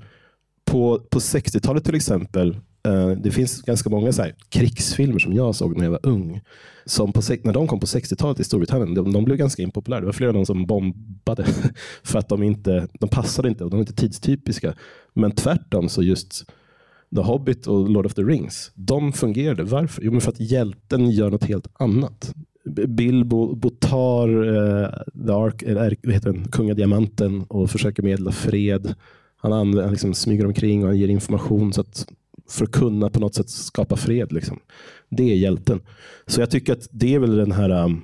på, på 60-talet till exempel, Eh, det finns ganska många så här, krigsfilmer som jag såg när jag var ung som på, när de kom på 60-talet i Storbritannien, de, de, blev ganska impopulära. Det var flera av dem som bombade för att de inte de passade inte och de var inte tidstypiska. Men tvärtom så just The Hobbit och Lord of the Rings, de fungerade. Varför? Jo, men för att hjälten gör något helt annat. Bilbo tar uh, eh, The Ark, eller, heter den, kungadiamanten och försöker medla fred. Han, han liksom smyger omkring och han ger information så att för att kunna på något sätt skapa fred. Liksom. Det är hjälten. Så jag tycker att det är väl den här um,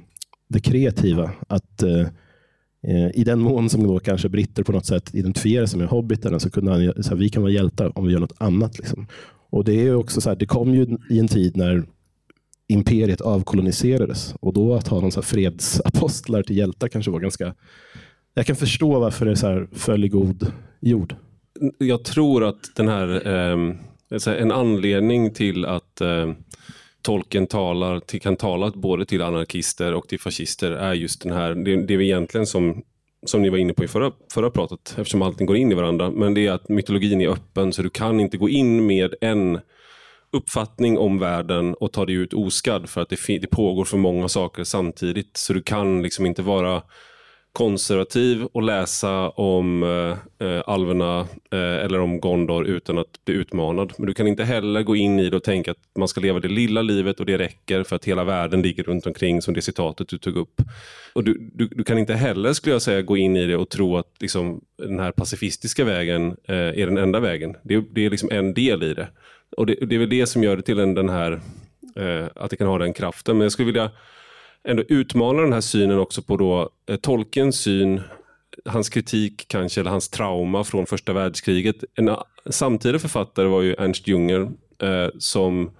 det kreativa. Att eh, eh, i den mån som då kanske britter på något sätt identifierar sig med hobbitarna så kunde han, så här, vi kan vara hjältar om vi gör något annat. Liksom. Och det är också så här, det kom ju i en tid när imperiet avkoloniserades och då att ha någon så här fredsapostlar till hjältar kanske var ganska... Jag kan förstå varför det så här föll i god jord. Jag tror att den här eh, en anledning till att eh, tolken talar, till, kan tala både till anarkister och till fascister är just den här, det, det är egentligen som, som ni var inne på i förra, förra pratet, eftersom allting går in i varandra, men det är att mytologin är öppen så du kan inte gå in med en uppfattning om världen och ta dig ut oskadd för att det, det pågår för många saker samtidigt. Så du kan liksom inte vara konservativ och läsa om eh, eh, alverna eh, eller om Gondor utan att bli utmanad. Men du kan inte heller gå in i det och tänka att man ska leva det lilla livet och det räcker för att hela världen ligger runt omkring som det citatet du tog upp. Och du, du, du kan inte heller, skulle jag säga, gå in i det och tro att liksom, den här pacifistiska vägen eh, är den enda vägen. Det, det är liksom en del i det. Och det, det är väl det som gör det till en, den här, eh, att det kan ha den kraften. Men jag skulle vilja ändå utmanar den här synen också på då, eh, Tolkiens syn, hans kritik kanske, eller hans trauma från första världskriget. En eh, samtida författare var ju Ernst Junger eh, som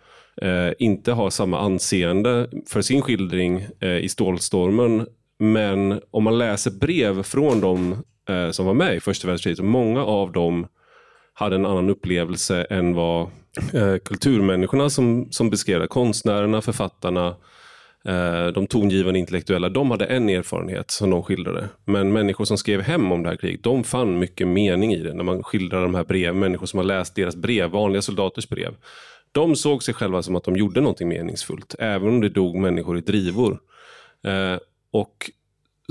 eh, inte har samma anseende för sin skildring eh, i Stålstormen. Men om man läser brev från de eh, som var med i första världskriget, så många av dem hade en annan upplevelse än vad eh, kulturmänniskorna som, som beskrev det, konstnärerna, författarna, Eh, de tongivande intellektuella, de hade en erfarenhet som de skildrade. Men människor som skrev hem om det här kriget, de fann mycket mening i det. När man skildrar de här breven, människor som har läst deras brev, vanliga soldaters brev. De såg sig själva som att de gjorde någonting meningsfullt, även om det dog människor i drivor. Eh, och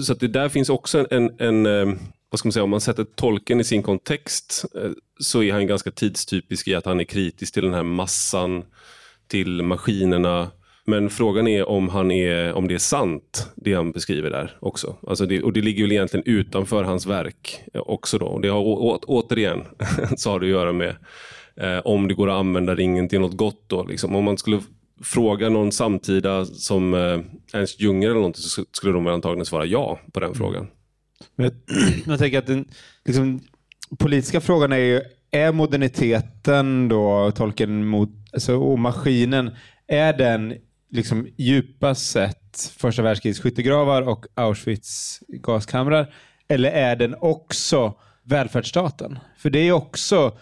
så att det där finns också en, en, en eh, vad ska man säga, om man sätter tolken i sin kontext eh, så är han ganska tidstypisk i att han är kritisk till den här massan, till maskinerna, men frågan är om, han är, om det är sant, det han beskriver där också. Alltså det, och det ligger väl egentligen utanför hans verk också. Då. Det har å, återigen så har det att göra med eh, om det går att använda ringen till något gott. Då, liksom. Om man skulle fråga någon samtida som eh, Ernst Junger eller någonting så skulle de antagligen svara ja på den frågan. Men jag tänker att den liksom, politiska frågan är ju, är moderniteten då, tolken mot, alltså, och maskinen, är den liksom djupast sett första världskrigets skyttegravar och Auschwitz gaskamrar? Eller är den också välfärdsstaten? För det är också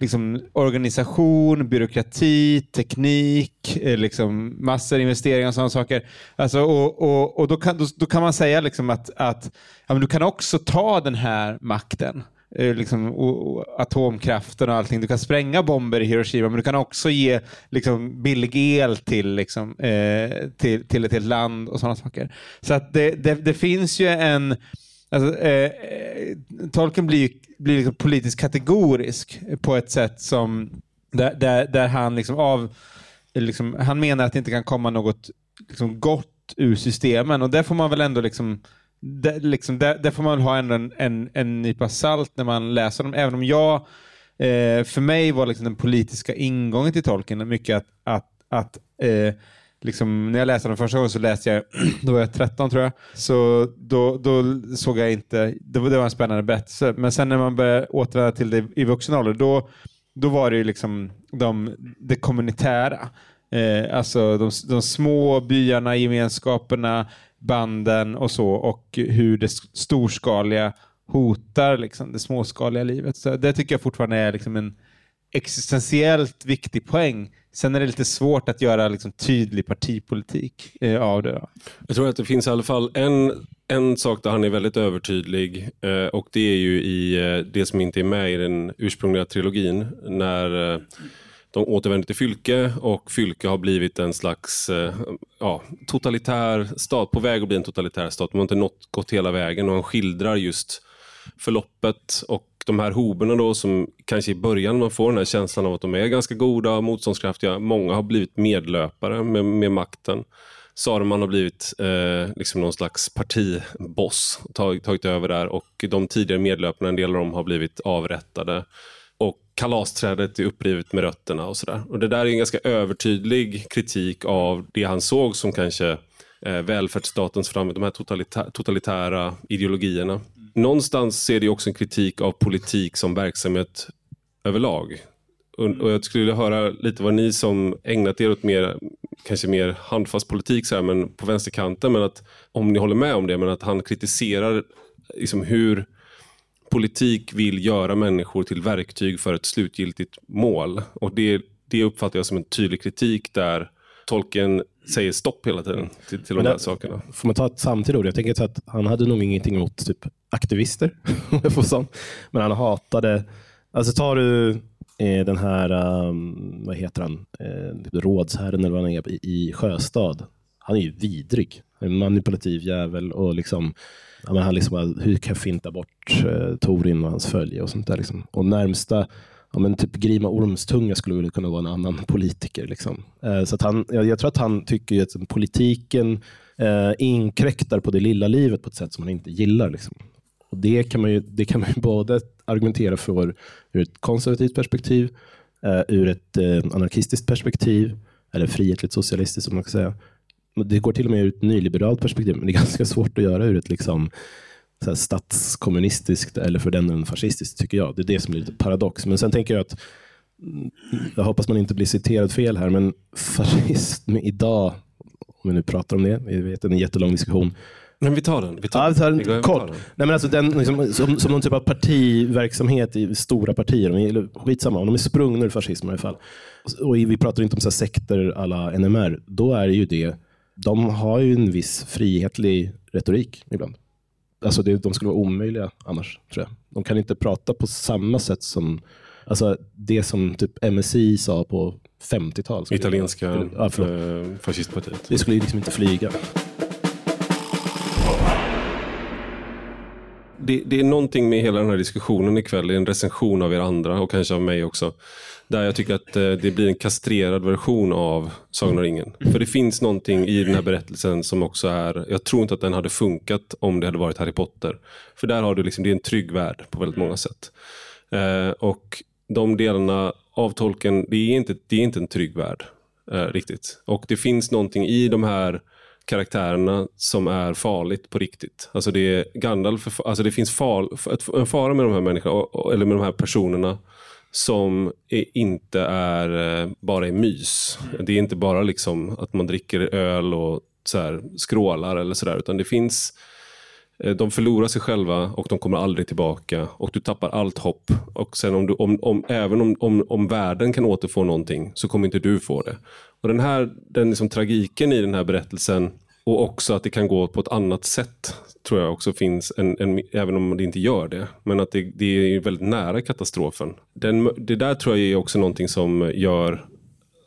liksom, organisation, byråkrati, teknik, eh, liksom, massor investeringar och sådana saker. Alltså, och, och, och då, kan, då, då, kan man säga liksom att, att ja, men du kan också ta den här makten Eh, liksom, och, och atomkraften och allting. Du kan spränga bomber i Hiroshima, men du kan också ge liksom, billig el till, liksom, eh, till, till ett helt land och sådana saker. Så att det, det, det finns ju en... Alltså, eh, eh Tolkien blir, blir liksom politiskt kategorisk på ett sätt som där, där, där han liksom av liksom, han menar att det inte kan komma något liksom, gott ur systemen och där får man väl ändå liksom det, liksom, där, där, får man väl ha en, en, en nypa salt när man läser dem. Även om jag, eh, för mig var liksom den politiska ingången till tolken mycket att, att, att eh, liksom, när jag läste den första gången så läste jag, då var jag 13 tror jag, så då, då såg jag inte, det var, det var en spännande berättelse. Men sen när man började återvända till det i vuxen ålder, då, då var det ju liksom de, det kommunitära. Eh, alltså de, de små byarna, gemenskaperna, banden och så och hur det storskaliga hotar liksom, det småskaliga livet. Så Det tycker jag fortfarande är liksom en existentiellt viktig poäng. Sen är det lite svårt att göra liksom, tydlig partipolitik eh, av det. Jag tror att det finns i alla fall en, en sak där han är väldigt övertydlig eh, och det är ju i eh, det som inte är med i den ursprungliga trilogin. När eh, de återvänder till Fylke och Fylke har blivit en slags eh, ja, totalitär stat, på väg att bli en totalitär stat. De har inte nått, gått hela vägen och han skildrar just förloppet och de här hoberna då som kanske i början man får den här känslan av att de är ganska goda och motståndskraftiga. Många har blivit medlöpare med, med makten. Saruman har blivit eh, liksom någon slags partiboss, tagit, tagit över där och de tidigare medlöparna, en del av dem har blivit avrättade kalasträdet är upprivet med rötterna och sådär. Och Det där är en ganska övertydlig kritik av det han såg som kanske eh, välfärdsstatens fram de här totalitä totalitära ideologierna. Någonstans ser det också en kritik av politik som verksamhet överlag. Och, och jag skulle vilja höra lite vad ni som ägnat er åt mer, kanske mer handfast politik så här, men på vänsterkanten, men att om ni håller med om det, men att han kritiserar liksom hur politik vill göra människor till verktyg för ett slutgiltigt mål. Och det, det uppfattar jag som en tydlig kritik där tolken säger stopp hela tiden till, till de här sakerna. Får man ta ett samtidigt ord? Jag tänker att han hade nog ingenting emot typ aktivister. Men han hatade, alltså tar du eh, den här, um, vad heter han, eh, rådsherren eller vad han är i, i Sjöstad. Han är ju vidrig. En manipulativ jävel och liksom ja, men han liksom, hur kan jag finta bort eh, Torin och hans följe och sånt där. Liksom. Och närmsta, ja, men typ Grima Ormstunga skulle väl kunna vara en annan politiker. Liksom. Eh, så att han, jag, jag, tror att han tycker att politiken eh, inkräktar på det lilla livet på ett sätt som han inte gillar. Liksom. Och det kan man ju, det kan man ju både argumentera för ur ett konservativt perspektiv, eh, ur ett eh, anarkistiskt perspektiv, eller frihetligt socialistiskt som man kan säga, det går till och med ur ett nyliberalt perspektiv, men det är ganska svårt att göra ur ett liksom, så här statskommunistiskt eller för den delen fascistiskt, tycker jag. Det är det som blir lite paradox. Men sen tänker jag att, mm, jag hoppas man inte blir citerad fel här, men fascism idag, om vi nu pratar om det, vi vet en jättelång diskussion, men vi tar den. Vi tar, ja, vi tar den vi kort. Den. Nej, men alltså den, liksom, som, som någon typ av partiverksamhet i stora partier. De är, skitsamma, om de är sprungna ur fascism i alla fall. Och vi pratar inte om så sekter alla NMR. Då är det ju det de har ju en viss frihetlig retorik ibland. Alltså det, de skulle vara omöjliga annars, tror jag. De kan inte prata på samma sätt som Alltså det som typ MSI sa på 50-tal. Italienska ja, eh, fascistpartiet. Det skulle ju liksom inte flyga. Det, det, är någonting med hela den här diskussionen ikväll, en recension av er andra och kanske av mig också. Där jag tycker att eh, det blir en kastrerad version av Sagan om ringen. För det finns någonting i den här berättelsen som också är, jag tror inte att den hade funkat om det hade varit Harry Potter. För där har du liksom, det är en trygg värld på väldigt många sätt. Eh, och de delarna av tolken, det är inte, det är inte en trygg värld eh, riktigt. Och det finns någonting i de här karaktärerna som är farligt på riktigt. Alltså det är Gandalf, alltså det finns far, en fara med de här människorna, eller med de här personerna som är, inte är eh, bara är mys. Det är inte bara liksom att man dricker öl och så här, skrålar eller sådär, utan det finns eh, de förlorar sig själva och de kommer aldrig tillbaka och du tappar allt hopp. Och sen om du, om, om, även om, om, om världen kan återfå någonting så kommer inte du få det. Och den här den liksom, tragiken i den här berättelsen och också att det kan gå på ett annat sätt tror jag också finns, en, en, även om det inte gör det. Men att det, det är väldigt nära katastrofen. Den, det där tror jag är också någonting som gör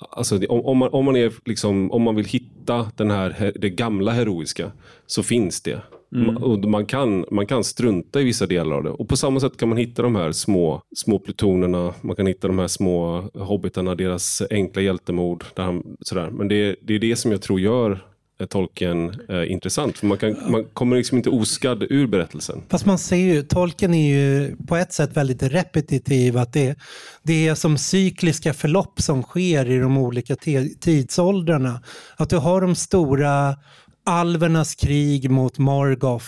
Alltså, om, om, man, om, man är liksom, om man vill hitta den här, det gamla heroiska så finns det. Mm. Och man, kan, man kan strunta i vissa delar av det. Och På samma sätt kan man hitta de här små, små plutonerna, man kan hitta de här små hobbitarna, deras enkla hjältemod. Där han, sådär. Men det, det är det som jag tror gör tolken eh, intressant. För man, kan, man kommer liksom inte oskadd ur berättelsen. Fast man ser ju, tolken är ju på ett sätt väldigt repetitiv. Att det, det är som cykliska förlopp som sker i de olika tidsåldrarna. Att du har de stora alvernas krig mot Morgoth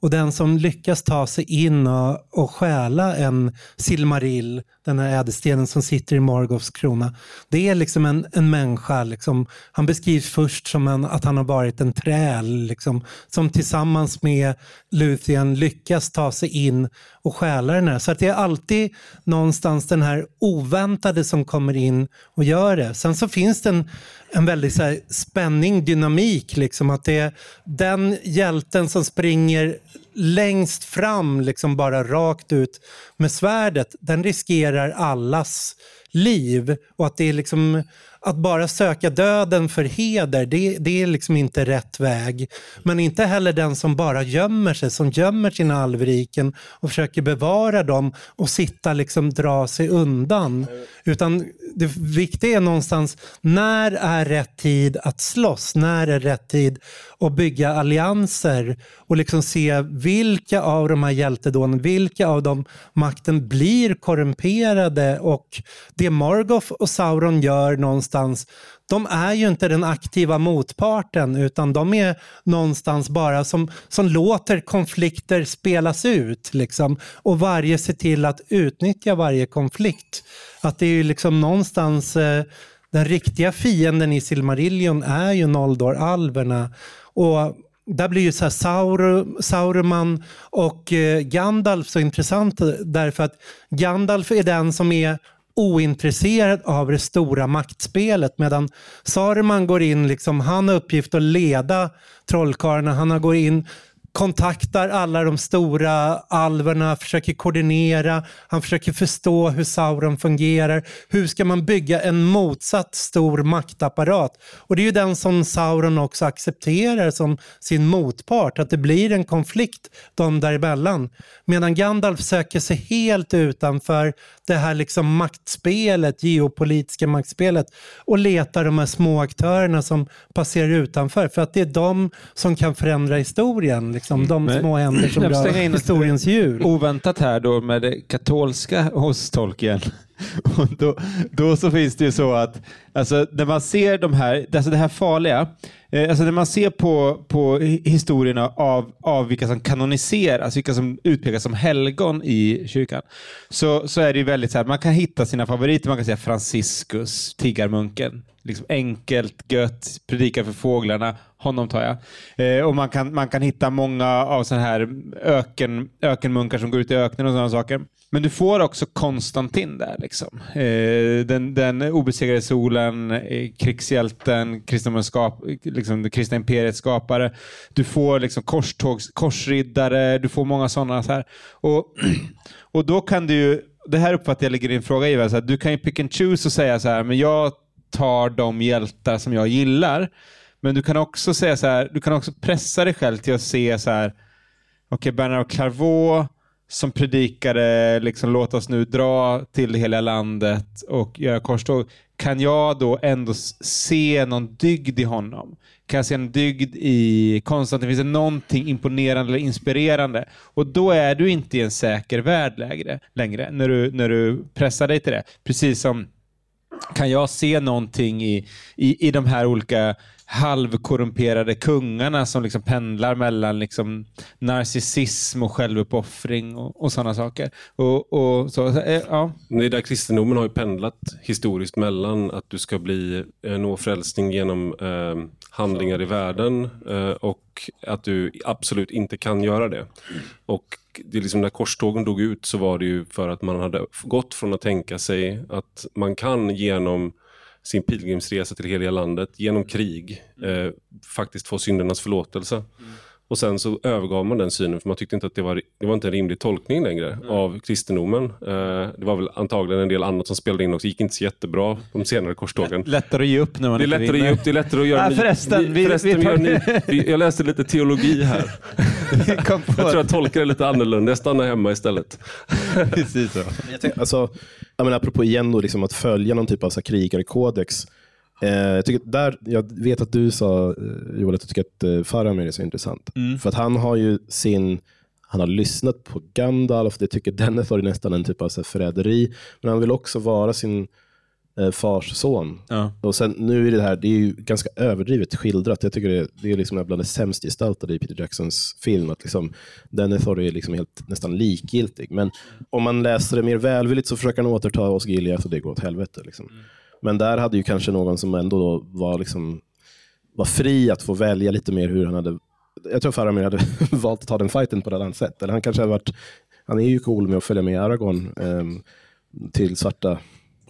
och den som lyckas ta sig in och, och stjäla en Silmarill, den här ädelstenen som sitter i Morgoths krona. Det är liksom en, en människa. Liksom. Han beskrivs först som en, att han har varit en träl liksom, som tillsammans med Luthien lyckas ta sig in och stjäla den här. Så att det är alltid någonstans den här oväntade som kommer in och gör det. Sen så finns det en, en väldigt så spänning, dynamik. Liksom, att det är den hjälten som springer längst fram, liksom bara rakt ut med svärdet, den riskerar allas liv. Och att det är liksom att bara söka döden för heder, det, det är liksom inte rätt väg. Men inte heller den som bara gömmer sig, som gömmer sina alvriken och försöker bevara dem och sitta liksom dra sig undan. Utan det viktiga är någonstans, när är rätt tid att slåss? När är rätt tid och bygga allianser och liksom se vilka av de här hjältedåden, vilka av dem makten blir korrumperade och det Morgoth och Sauron gör någonstans de är ju inte den aktiva motparten utan de är någonstans bara som, som låter konflikter spelas ut. Liksom, och varje ser till att utnyttja varje konflikt. Att det är ju liksom någonstans eh, den riktiga fienden i Silmarillion är ju Noldor-alverna. Och där blir ju så här Saur, Sauruman och eh, Gandalf så intressant därför att Gandalf är den som är ointresserad av det stora maktspelet medan Saruman går in, liksom, han har uppgift att leda trollkarlarna. Han går in kontaktar alla de stora alverna, försöker koordinera, han försöker förstå hur Sauron fungerar. Hur ska man bygga en motsatt stor maktapparat? Och det är ju den som Sauron också accepterar som sin motpart, att det blir en konflikt de däremellan. Medan Gandalf söker sig helt utanför det här liksom maktspelet, geopolitiska maktspelet och letar de här små aktörerna som passerar utanför för att det är de som kan förändra historien. Liksom, de Men, små händer som rör historiens hjul. Oväntat här då med det katolska hos Tolkien. Och då, då så finns det ju så att alltså, när man ser de här, alltså det här farliga, eh, alltså när man ser på, på historierna av, av vilka som kanoniseras, vilka som utpekas som helgon i kyrkan, så, så är det ju väldigt så här, man kan hitta sina favoriter. Man kan säga Franciscus, tiggarmunken. Liksom enkelt, gött, predikar för fåglarna. Honom tar jag. Eh, och man kan, man kan hitta många av sådana här öken, ökenmunkar som går ut i öknen och sådana saker. Men du får också Konstantin där. Liksom. Eh, den, den obesegrade solen, eh, krigshjälten, liksom det kristna imperiets skapare. Du får liksom korstågs, korsriddare, du får många sådana. Så här. Och, och då kan du det här uppfattar jag ligger i din fråga Ivar, så här, du kan ju pick and choose och säga så här, men jag tar de hjältar som jag gillar. Men du kan också säga så här, du kan också pressa dig själv till att se så här, okej okay, Bernard Clairvaux som predikade liksom, låt oss nu dra till hela landet och göra korståg. Kan jag då ändå se någon dygd i honom? Kan jag se en dygd i Konstantin? Finns det någonting imponerande eller inspirerande? Och då är du inte i en säker värld längre, längre när, du, när du pressar dig till det. Precis som kan jag se någonting i, i, i de här olika halvkorrumperade kungarna som liksom pendlar mellan liksom narcissism och självuppoffring och, och sådana saker. Och, och så, eh, ja. Det är där kristendomen har ju pendlat historiskt mellan att du ska bli, eh, nå frälsning genom eh, handlingar i världen eh, och att du absolut inte kan göra det. Och det är liksom när korstågen dog ut så var det ju för att man hade gått från att tänka sig att man kan genom sin pilgrimsresa till heliga landet genom krig eh, faktiskt få syndernas förlåtelse. Mm. Och sen så övergav man den synen för man tyckte inte att det var, det var inte en rimlig tolkning längre mm. av kristendomen. Eh, det var väl antagligen en del annat som spelade in också. Det gick inte så jättebra de senare korstågen. Lättare att ge upp när man Det är lättare att ge upp, det är lättare att göra... Ah, förresten, vi, förresten vi, vi, vi, jag läste lite teologi här. jag tror jag tolkar det lite annorlunda. Jag stannar hemma istället. Precis så. Jag tänker, alltså, jag menar, apropå igen då, liksom att följa någon typ av så krigarkodex. Eh, jag, tycker där, jag vet att du sa, eh, Joel, att du tycker att eh, Faramir är så intressant. Mm. För att han har ju sin, han har lyssnat på Gandalf, det tycker Denethor är nästan en typ av så förräderi. Men han vill också vara sin eh, fars son. Ja. Och sen, nu är det här, det är ju ganska överdrivet skildrat. Jag tycker det, det är liksom bland det sämst gestaltade i Peter Jacksons film. Att liksom, Denethor är liksom helt, nästan likgiltig. Men om man läser det mer välvilligt så försöker han återta oss Gilead och det går åt helvete. Liksom. Mm. Men där hade ju kanske någon som ändå var, liksom, var fri att få välja lite mer hur han hade jag tror Faramir hade valt att ta den fighten på ett annat sätt. Eller han kanske hade varit, han är ju cool med att följa med Aragorn eh, till svarta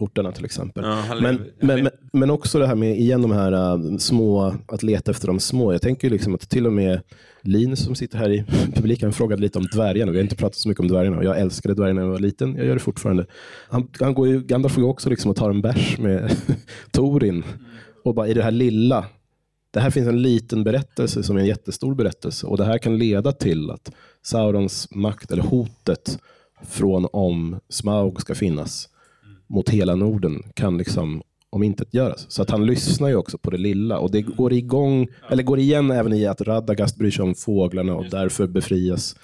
portarna till exempel. Ja, men, men, men, men, också det här med igen de här uh, små, att leta efter de små. Jag tänker liksom att till och med Linus som sitter här i publiken frågade lite om dvärgarna. Vi har inte pratat så mycket om dvärgarna. Jag älskade dvärgarna när jag var liten. Jag gör det fortfarande. Han, han går ju, Gandalf går också liksom och tar en bärs med Torin. Och bara i det här lilla. Det här finns en liten berättelse som är en jättestor berättelse. Och det här kan leda till att Saurons makt, eller hotet från om Smaug ska finnas mot hela Norden kan liksom om inte göras. Så att han lyssnar ju också på det lilla och det går igång, eller går igen även i att Radagast bryr sig om fåglarna och därför befrias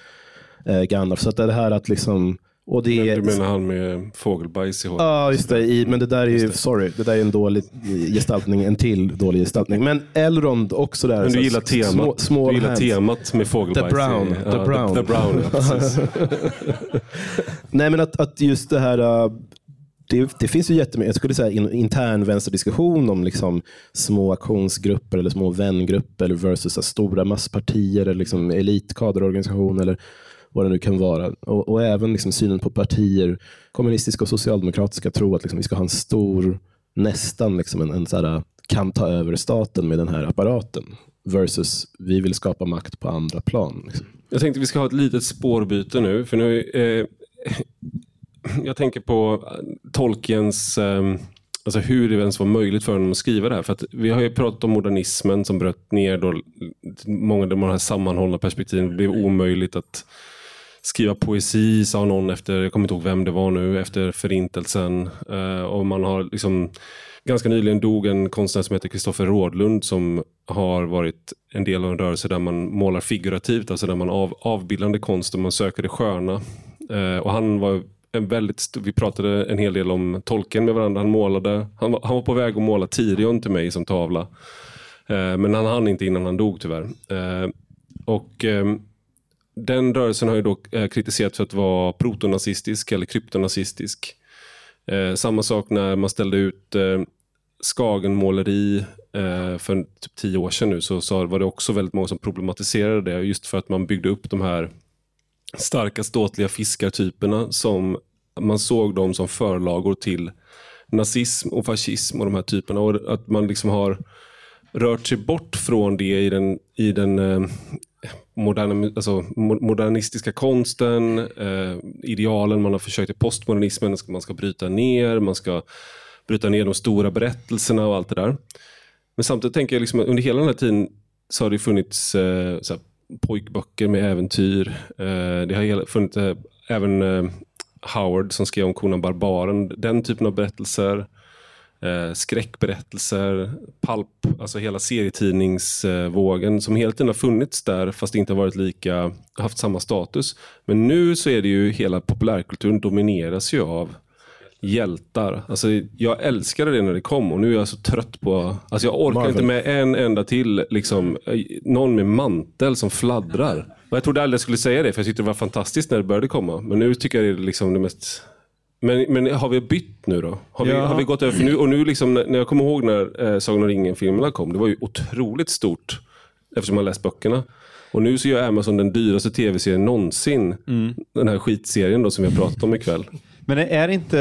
eh, Gandalf. Så att det här att liksom och det du menar han med fågelbajs i håret? Ja, just det. I, men det där är ju, sorry, det där är en dålig gestaltning, en till dålig gestaltning. Men Elrond också där. Men du gillar temat, små, små du gillar temat med fågelbajs? The Brown. I, the, brown. The, the brown ja, Nej, men att, att just det här uh, det, det, finns ju jättemycket, jag skulle säga in, intern vänsterdiskussion om liksom små aktionsgrupper eller små vängrupper versus stora masspartier eller liksom elitkaderorganisation eller vad det nu kan vara. Och, och även liksom synen på partier, kommunistiska och socialdemokratiska, tror att liksom vi ska ha en stor, nästan liksom en, en så här, kan ta över staten med den här apparaten versus vi vill skapa makt på andra plan. Liksom. Jag tänkte vi ska ha ett litet spårbyte nu, för nu eh, jag tänker på eh, Tolkiens ehm, Alltså hur det ens var möjligt för honom att skriva det här. För att vi har ju pratat om modernismen som bröt ner då många av de här sammanhållna perspektiven. Det blev omöjligt att skriva poesi, sa någon efter, jag kommer inte ihåg vem det var nu, efter förintelsen. Eh, och man har liksom, ganska nyligen dog en konstnär som heter Kristoffer Rådlund som har varit en del av en rörelse där man målar figurativt, alltså där man av, avbildande konst och man söker det sköna. Eh, och han var en väldigt stor, vi pratade en hel del om tolken med varandra. Han målade, han var, han var på väg att måla Tirion till mig som tavla. Eh, men han hann inte innan han dog tyvärr. Eh, och eh, den rörelsen har ju då eh, kritiserats för att vara protonazistisk eller kryptonazistisk. Eh, samma sak när man ställde ut eh, Skagenmåleri eh, för typ tio år sedan nu så, så var det också väldigt många som problematiserade det just för att man byggde upp de här starka ståtliga fiskartyperna som man såg dem som förlagor till nazism och fascism och de här typerna. Och att man liksom har rört sig bort från det i den, i den eh, moderna, alltså, modernistiska konsten, eh, idealen man har försökt i postmodernismen, man ska bryta ner, man ska bryta ner de stora berättelserna och allt det där. Men samtidigt tänker jag liksom att under hela den här tiden så har det funnits eh, så här, pojkböcker med äventyr. Eh, det har funnits eh, även eh, Howard som skrev om Konan Barbaren, den typen av berättelser. Eh, skräckberättelser, palp, alltså hela serietidningsvågen som hela tiden har funnits där fast inte har varit lika, haft samma status. Men nu så är det ju hela populärkulturen domineras ju av hjältar. Alltså, jag älskade det när det kom och nu är jag så trött på... Alltså, jag orkar Marvel. inte med en enda till, liksom, eh, någon med mantel som fladdrar. Och jag trodde aldrig jag skulle säga det, för jag tyckte det var fantastiskt när det började komma. Men nu tycker jag det är liksom det mest... Men, men har vi bytt nu då? Har vi, Ja. har vi gått över? Nu, och nu liksom, när jag kommer ihåg när eh, Sagan om ringen-filmerna kom, det var ju otroligt stort eftersom man läst böckerna. Och nu så gör Amazon den dyraste tv-serien någonsin. Den här skitserien då som vi har pratat om ikväll. Men är inte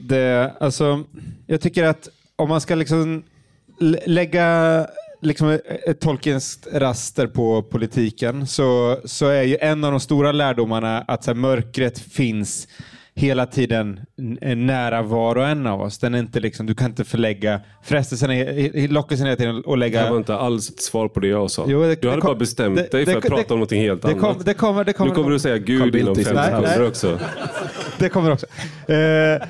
det, alltså, jag tycker att om man ska liksom lägga liksom ett Tolkiens raster på politiken så, så är ju en av de stora lärdomarna att så här, mörkret finns hela tiden nära var och en av oss. Den är inte liksom, du kan inte förlägga frestelsen, är- lockelsen hela tiden att Det lägga... här var inte alls ett svar på det jag sa. Jo, det- du det hade kom- bara bestämt det- dig för det- att prata det- om någonting helt det, annat. kom, det kommer, det kommer, nu kommer du säga Gud inom i fem sekunder också. Det kommer också. Eh,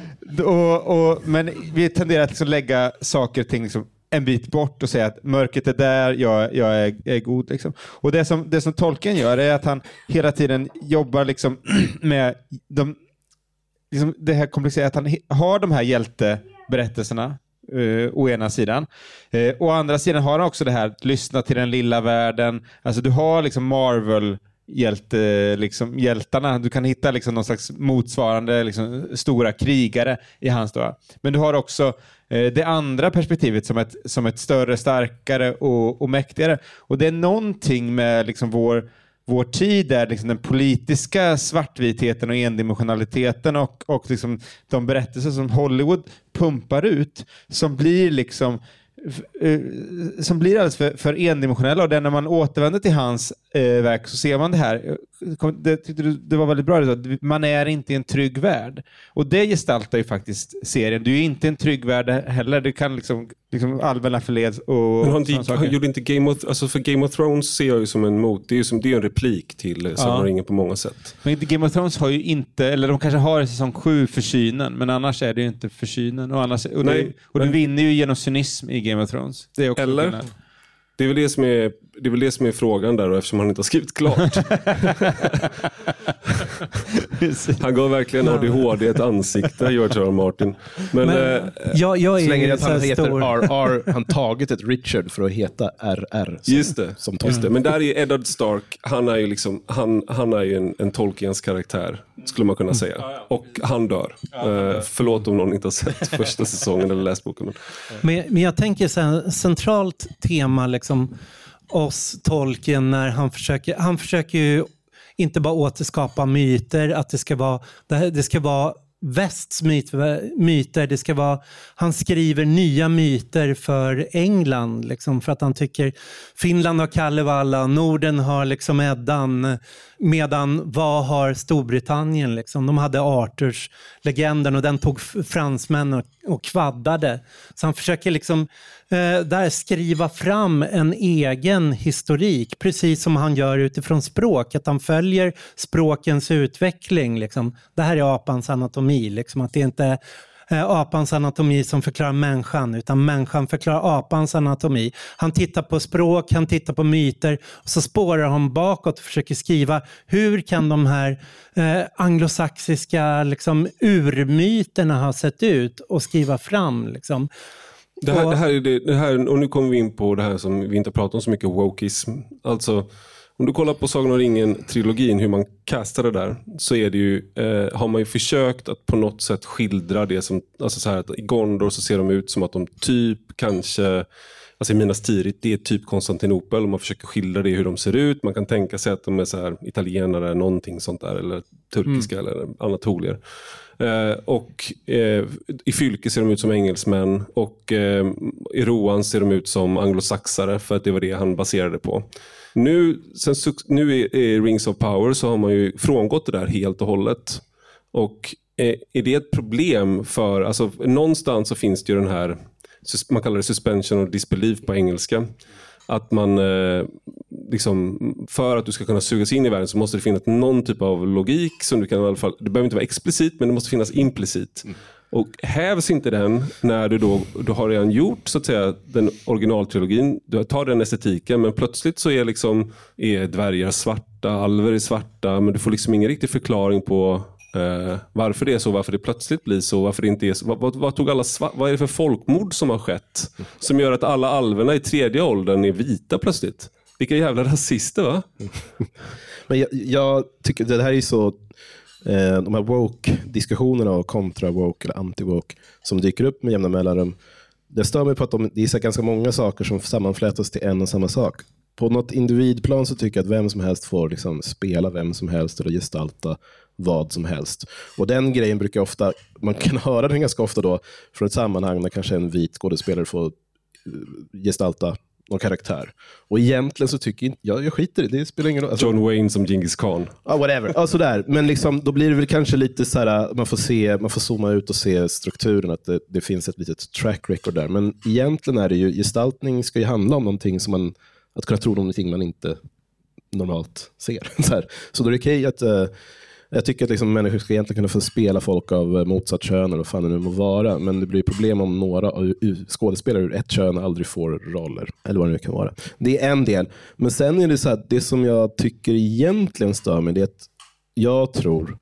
och, och, men vi tenderar att liksom lägga saker och ting liksom en bit bort och säga att mörkret är där, jag, jag är, är god. Liksom. Och det som, det som Tolkien gör är att han hela tiden jobbar liksom med de, liksom det här komplicerade, att han har de här hjälteberättelserna Uh, å ena sidan. Uh, å andra sidan har han också det här att lyssna till den lilla världen. Alltså du har liksom Marvel hjälte, liksom, hjältarna. Du kan hitta liksom någon slags motsvarande liksom, stora krigare i hans då. Men du har också eh, det andra perspektivet som ett, som ett större, starkare och, och mäktigare. Och det är någonting med liksom, vår vår tid är liksom den politiska svartvitheten och endimensionaliteten och, och liksom de berättelser som Hollywood pumpar ut som blir liksom eh, som blir alldeles för, för endimensionella och det är när man återvänder till hans eh, verk så ser man det här. Kom- Det, tyckte du, det var väldigt bra, det man är inte i en trygg värld. Och det gestaltar ju faktiskt serien. Du är inte i en trygg värld heller. Du kan liksom, liksom allmänna förleds och Men inte, sådana han gjorde inte Game of, alltså för Game of Thrones ser jag ju som en mot, det är ju som, det är en replik till eh, Sagan Ja. ringen på många sätt. Men Game of Thrones har ju inte, eller de kanske har i säsong sju försynen, men annars är det ju inte försynen. Och, annars, och, Nej, det, och du men- vinner ju genom cynism i Game of Thrones. Det är också Eller? skillnad. Det är väl det som är, det är, väl det som är frågan där då, eftersom han inte har skrivit klart. han gav verkligen ADHD ett ansikte, George R. R. Martin. Men, Men eh, jag, jag är Så länge att han heter stor... RR, han tagit ett Richard för att heta RR. Som, Just det. Som Just det. Men där är Eddard Stark, han är ju, liksom, han, han är ju en, en Tolkiens karaktär, skulle man kunna säga. Och han dör. Eh, förlåt om någon inte har sett första säsongen eller läst boken. Men... Men, men jag tänker så här, centralt tema liksom oss Tolkien när han försöker, han försöker ju inte bara återskapa myter, att det ska vara, det, ska vara västs myt, myter, det ska vara, han skriver nya myter för England, liksom, för att han tycker Finland har Kalevala, Norden har liksom Eddan, medan vad har Storbritannien? Liksom? De hade Arthurs legenden och den tog fransmännen fransmän och, och kvaddade. Så han försöker liksom Eh, där skriva fram en egen historik, precis som han gör utifrån språk, att han följer språkens utveckling. Liksom. Det här är apans anatomi, liksom, att det inte är apans anatomi som förklarar människan, utan människan förklarar apans anatomi. Han tittar på språk, han tittar på myter och så spårar han bakåt och försöker skriva hur kan de här eh, anglosaxiska liksom, urmyterna ha sett ut och skriva fram. Liksom. Det här, det här är det, det här, och nu kommer vi in på det här som vi inte pratar om så mycket, wokeism. Alltså, om du kollar på Sagan om ringen-trilogin, hur man castar det där, så är det ju, eh, har man ju försökt att på något sätt skildra det som, alltså så här att i Gondor så ser de ut som att de typ kanske, alltså i Minas Tirith, det är typ Konstantinopel, och man försöker skildra det hur de ser ut. Man kan tänka sig att de är så här italienare, någonting sånt där, eller turkiska eller anatolier. Eh, och eh, I Fylke ser de ut som engelsmän och eh, i roan ser de ut som anglosaxare för att det var det han baserade på. Nu, sen, nu i, i Rings of Power så har man ju frångått det där helt och hållet. Och eh, är det ett problem för, alltså någonstans så finns det ju den här, man kallar det suspension of disbelief på engelska. Att man, eh, liksom, för att du ska kunna sugas in i världen så måste det finnas någon typ av logik. som du kan i alla fall, Det behöver inte vara explicit, men det måste finnas implicit. Mm. Och hävs inte den när du då du har redan gjort så att säga, den originaltrilogin, du tar den estetiken, men plötsligt så är, liksom, är dvärgar svarta, alver är svarta, men du får liksom ingen riktig förklaring på Uh, varför det är så, varför det plötsligt blir så, varför det inte är så. Vad, vad, vad, tog alla, vad är det för folkmord som har skett? Som gör att alla alverna i tredje åldern är vita plötsligt. Vilka jävla rasister va? Men jag, jag tycker det här är så, eh, de här woke-diskussionerna och kontra-woke eller anti-woke som dyker upp med jämna mellanrum. Det stör mig på att de, det är ganska många saker som sammanflätas till en och samma sak. På något individplan så tycker jag att vem som helst får liksom spela vem som helst eller gestalta vad som helst. Och Den grejen brukar ofta, man kan höra den ganska ofta då från ett sammanhang där kanske en vit skådespelare får eh, gestalta någon karaktär. Och egentligen så tycker jag, jag, jag skiter i det. spelar ingen roll. Alltså, John Wayne som Genghis Khan. Ja, whatever. Ja, sådär. Men liksom, då blir det väl kanske lite så här, man får, se, man får zooma ut och se strukturen, att det, det finns ett litet track record där. Men egentligen är det ju, gestaltning ska ju handla om någonting som man, att kunna tro någonting man inte normalt ser. så, så då är det okej okay att uh, jag tycker att liksom människor ska egentligen kunna få spela folk av eh, motsatt kön eller vad fan det nu må vara. Men det blir problem om några skådespelare ur ett kön aldrig får roller. Eller vad det nu kan vara. Det är en del. Men sen är det så att det som jag tycker egentligen stör mig, det är att jag tror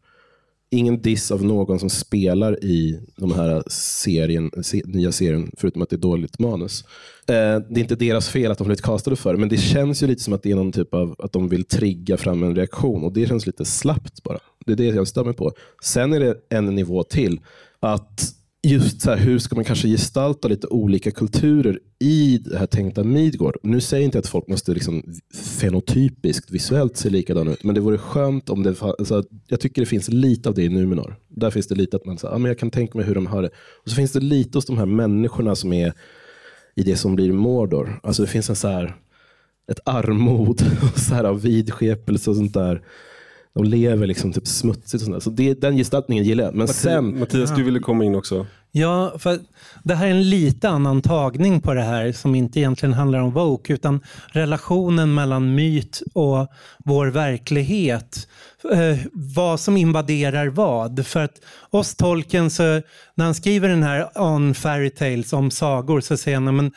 ingen diss av någon som spelar i de här serien, nya serien, förutom att det är dåligt manus. Eh, det är inte deras fel att de blivit castade för men det känns ju lite som att det är någon typ av att de vill trigga fram en reaktion och det känns lite slappt bara. Det är det jag stör mig på. Sen är det en nivå till. Att just så här, hur ska man kanske gestalta lite olika kulturer i det här tänkta Midgård. Nu säger jag inte att folk måste liksom fenotypiskt visuellt se likadana ut, men det vore skönt om det alltså, Jag tycker det finns lite av det i Numenor. Där finns det lite att man säger, ah, men jag kan tänka mig hur de har det. Och så finns det lite hos de här människorna som är i det som blir Mordor. Alltså det finns en så här, ett armod och så här vidskepelse och sånt där de lever liksom typ smutsigt. Och sånt Så det, den gestaltningen gillar jag. Men Mattias, sen, Mattias, du ville komma in också. Ja, för det här är en lite annan tagning på det här som inte egentligen handlar om Vogue utan relationen mellan myt och vår verklighet. Eh, vad som invaderar vad. För att oss tolken, så, när han skriver den här On Fairy Tales om sagor så säger han men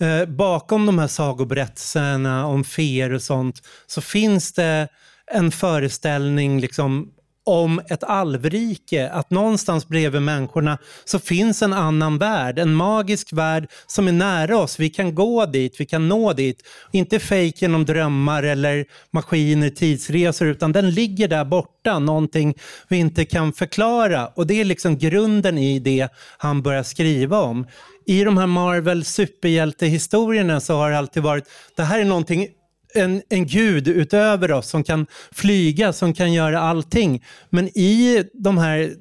eh, bakom de här sagoberättelserna om feer och sånt så finns det en föreställning liksom om ett alvrike, att någonstans bredvid människorna så finns en annan värld, en magisk värld som är nära oss. Vi kan gå dit, vi kan nå dit. Inte fejk genom drömmar eller maskiner, tidsresor, utan den ligger där borta, någonting vi inte kan förklara. Och det är liksom grunden i det han börjar skriva om. I de här Marvel superhjältehistorierna så har det alltid varit, det här är någonting en, en gud utöver oss som kan flyga, som kan göra allting. Men i de här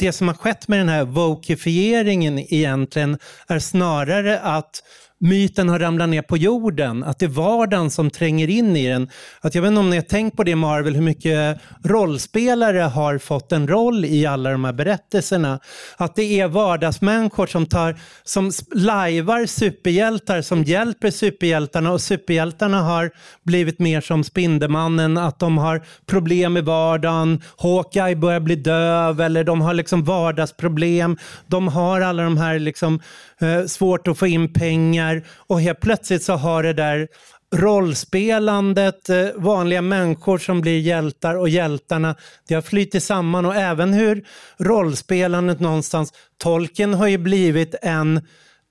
det som har skett med den här vokifieringen egentligen är snarare att myten har ramlat ner på jorden, att det är vardagen som tränger in i den. Att jag vet inte om ni har tänkt på det Marvel, hur mycket rollspelare har fått en roll i alla de här berättelserna. Att det är vardagsmänniskor som, tar, som lajvar superhjältar, som hjälper superhjältarna och superhjältarna har blivit mer som Spindelmannen, att de har problem i vardagen, Hawkeye börjar bli döv eller de har liksom vardagsproblem. De har alla de här liksom, eh, svårt att få in pengar. Och helt plötsligt så har det där rollspelandet, eh, vanliga människor som blir hjältar och hjältarna, det har flyttit samman. Och även hur rollspelandet någonstans, tolken har ju blivit en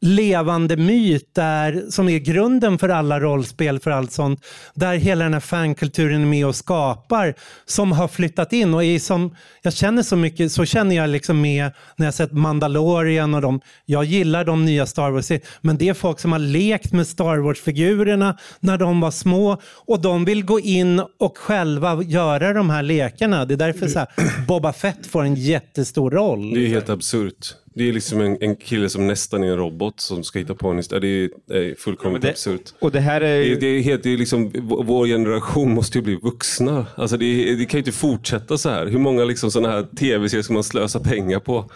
levande myt där, som är grunden för alla rollspel, för allt sånt, där hela den här fankulturen är med och skapar, som har flyttat in och är som, jag känner så mycket, så känner jag liksom med när jag sett Mandalorian och de, jag gillar de nya Star Wars, men det är folk som har lekt med Star Wars-figurerna när de var små och de vill gå in och själva göra de här lekarna. Det är därför så här, Boba Fett får en jättestor roll. Det är helt absurt. Det är liksom en, en kille som nästan är en robot som ska hitta på en historia. Det är, är fullkomligt det- absurt. Och det här är... Det, det är helt, det är liksom, vår generation måste ju bli vuxna. Alltså det, det kan ju inte fortsätta så här. Hur många liksom sådana här tv-serier ska man slösa pengar på?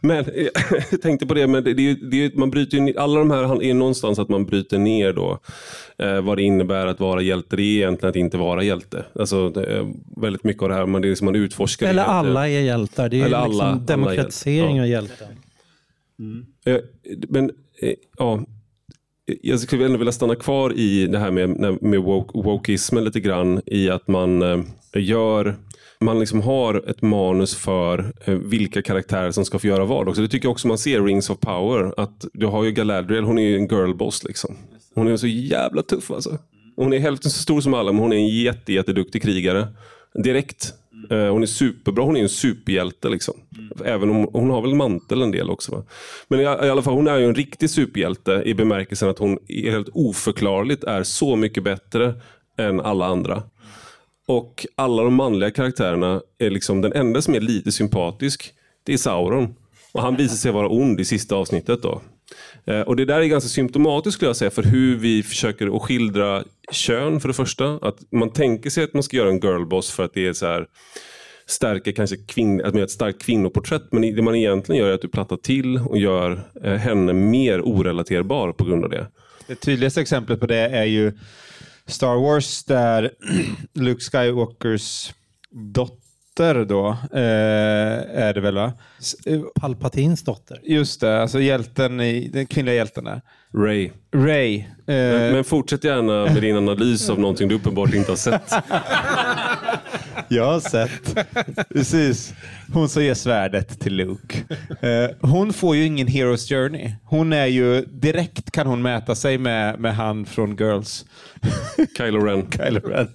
Men eh, jag tänkte på det, men det, det, det, man bryter ju, ner- alla de här är någonstans att man bryter ner då eh, vad det innebär att vara hjälte. Det är egentligen att inte vara hjälte. Alltså, väldigt mycket av det här, man, det är som man utforskar. Eller det helt. alla är hjältar. Det är Eller ju alla- liksom alla demokratisering hjältar. av hjältar. Mm. Eh, men eh, ja, jag skulle ändå vilja stanna kvar i det här med, med woke, wokeismen lite grann. I att man eh, gör man liksom har ett manus för vilka karaktärer som ska få göra vad. Också. Det tycker jag också man ser i Rings of Power. Att du har ju Galadriel, hon är ju en girlboss. Liksom. Hon är så jävla tuff alltså. Hon är hälften så stor som alla, men hon är en jätte, jätteduktig krigare. Direkt. Eh, Hon är superbra, hon är en superhjälte. Liksom. Även om hon har väl mantel en del också. Va? Men i, i alla fall, hon är ju en riktig superhjälte i bemärkelsen att hon helt oförklarligt är så mycket bättre än alla andra. Och alla de manliga karaktärerna är liksom den enda som är lite sympatisk. Det är Sauron. Och han visar sig vara ond i sista avsnittet då. Eh, och det där är ganska symptomatiskt skulle jag säga för hur vi försöker att skildra kön för det första. Att man tänker sig att man ska göra en girlboss för att det är så här stärker kanske kvinn, att med ett starkt kvinnoporträtt. Men det man egentligen gör är att du plattar till och gör eh, henne mer orelaterbar på grund av det. Det tydligaste exemplet på det är ju Star Wars där Luke Skywalkers dotter då, eh, är det väl va? Eh, Palpatins dotter. Just det, alltså hjälten i, den kvinnliga hjälten där. Ray. Ray. Men, Eh, men fortsätt gärna med din analys av någonting du uppenbart inte har sett. Jag har sett. Precis. Hon som ger svärdet till Luke. Eh, hon får ju ingen Hero's Journey. Hon är ju, direkt kan hon mäta sig med, med han från Girls. Kylo Ren. Kylo Ren.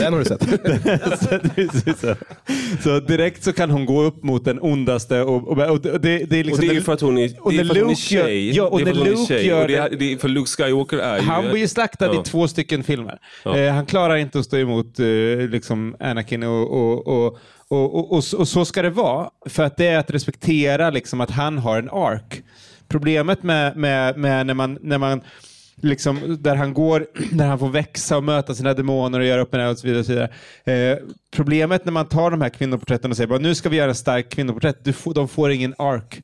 Den har du sett. så, direkt så kan hon gå upp mot den ondaste. Och, och, och det, det är Och liksom det är ju för att hon är, och det är, när för att hon är Luke gör- tjej. ja, och det är för att hon är Luke tjej. gör Och det är, det är, för Luke Skywalker är ju... Han blir ju slaktad Ja. i två stycken filmer. Ja. Eh, han klarar inte att stå emot eh, liksom Anakin och, och, och, och, och, och, så- och så ska det vara. För att det är att respektera liksom, att han har en ark. Problemet med, med, med när man, när man liksom, där han går, där han får växa och möta sina demoner och göra upp med det och så vidare. Och så vidare. Eh, problemet när man tar de här kvinnoporträtten och säger bara, nu ska vi göra en stark kvinnoporträtt, du får, de får ingen ark.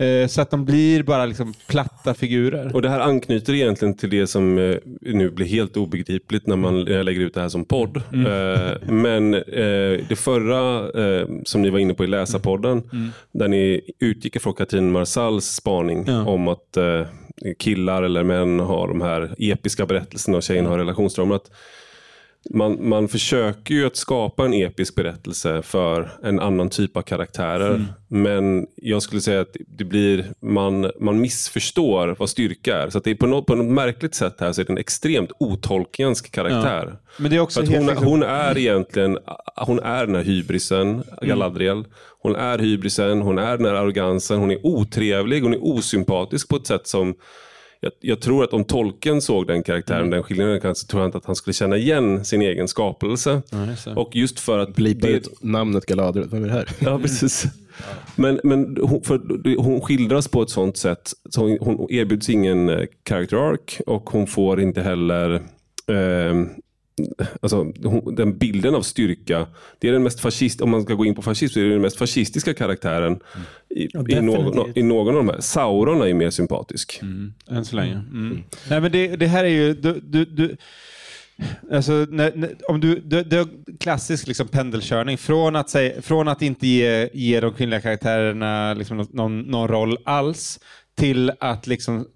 Eh, så att de blir bara liksom platta figurer. Och det här anknyter egentligen till det som eh, nu blir helt obegripligt när man lägger ut det här som podd. Eh, men det förra som ni var inne på i läsarpodden, där ni utgick ifrån Katrin Marsals spaning Ja. om att killar eller män har de här episka berättelserna och tjejerna har relationsdrama. Man, man försöker ju att skapa en episk berättelse för en annan typ av karaktärer. Men jag skulle säga att det blir, man, man missförstår vad styrka är. Så det är på, något, på något märkligt sätt här så är det en extremt otolkiansk karaktär. Men det är också hon, hon är egentligen hon är den här hybrisen, Galadriel. Hon är hybrisen, hon är den här arrogansen, hon är otrevlig, hon är osympatisk på ett sätt som jag, jag tror att om tolken såg den karaktären, den skillnaden, kanske tror jag inte att han skulle känna igen sin egen skapelse. och just för att... Blipa det- ut namnet Galadriel. Vem är det här? Ja, precis. Men, men hon, för, hon skildras på ett sånt sätt, så hon, hon erbjuds ingen eh, character arc och hon får inte heller eh, Alltså, den bilden av styrka, det är den mest fascist, om man ska gå in på fascism, så är det den mest fascistiska karaktären i, Ja, i, någon, i någon av de här. Sauron är ju mer sympatisk. Än så länge. Mm. Nej, men det, det här är ju... Du, du, du, alltså, när, när, om du, du, du, klassisk liksom pendelkörning. Från att, säga, från att inte ge, ge de kvinnliga karaktärerna liksom någon, någon roll alls till att liksom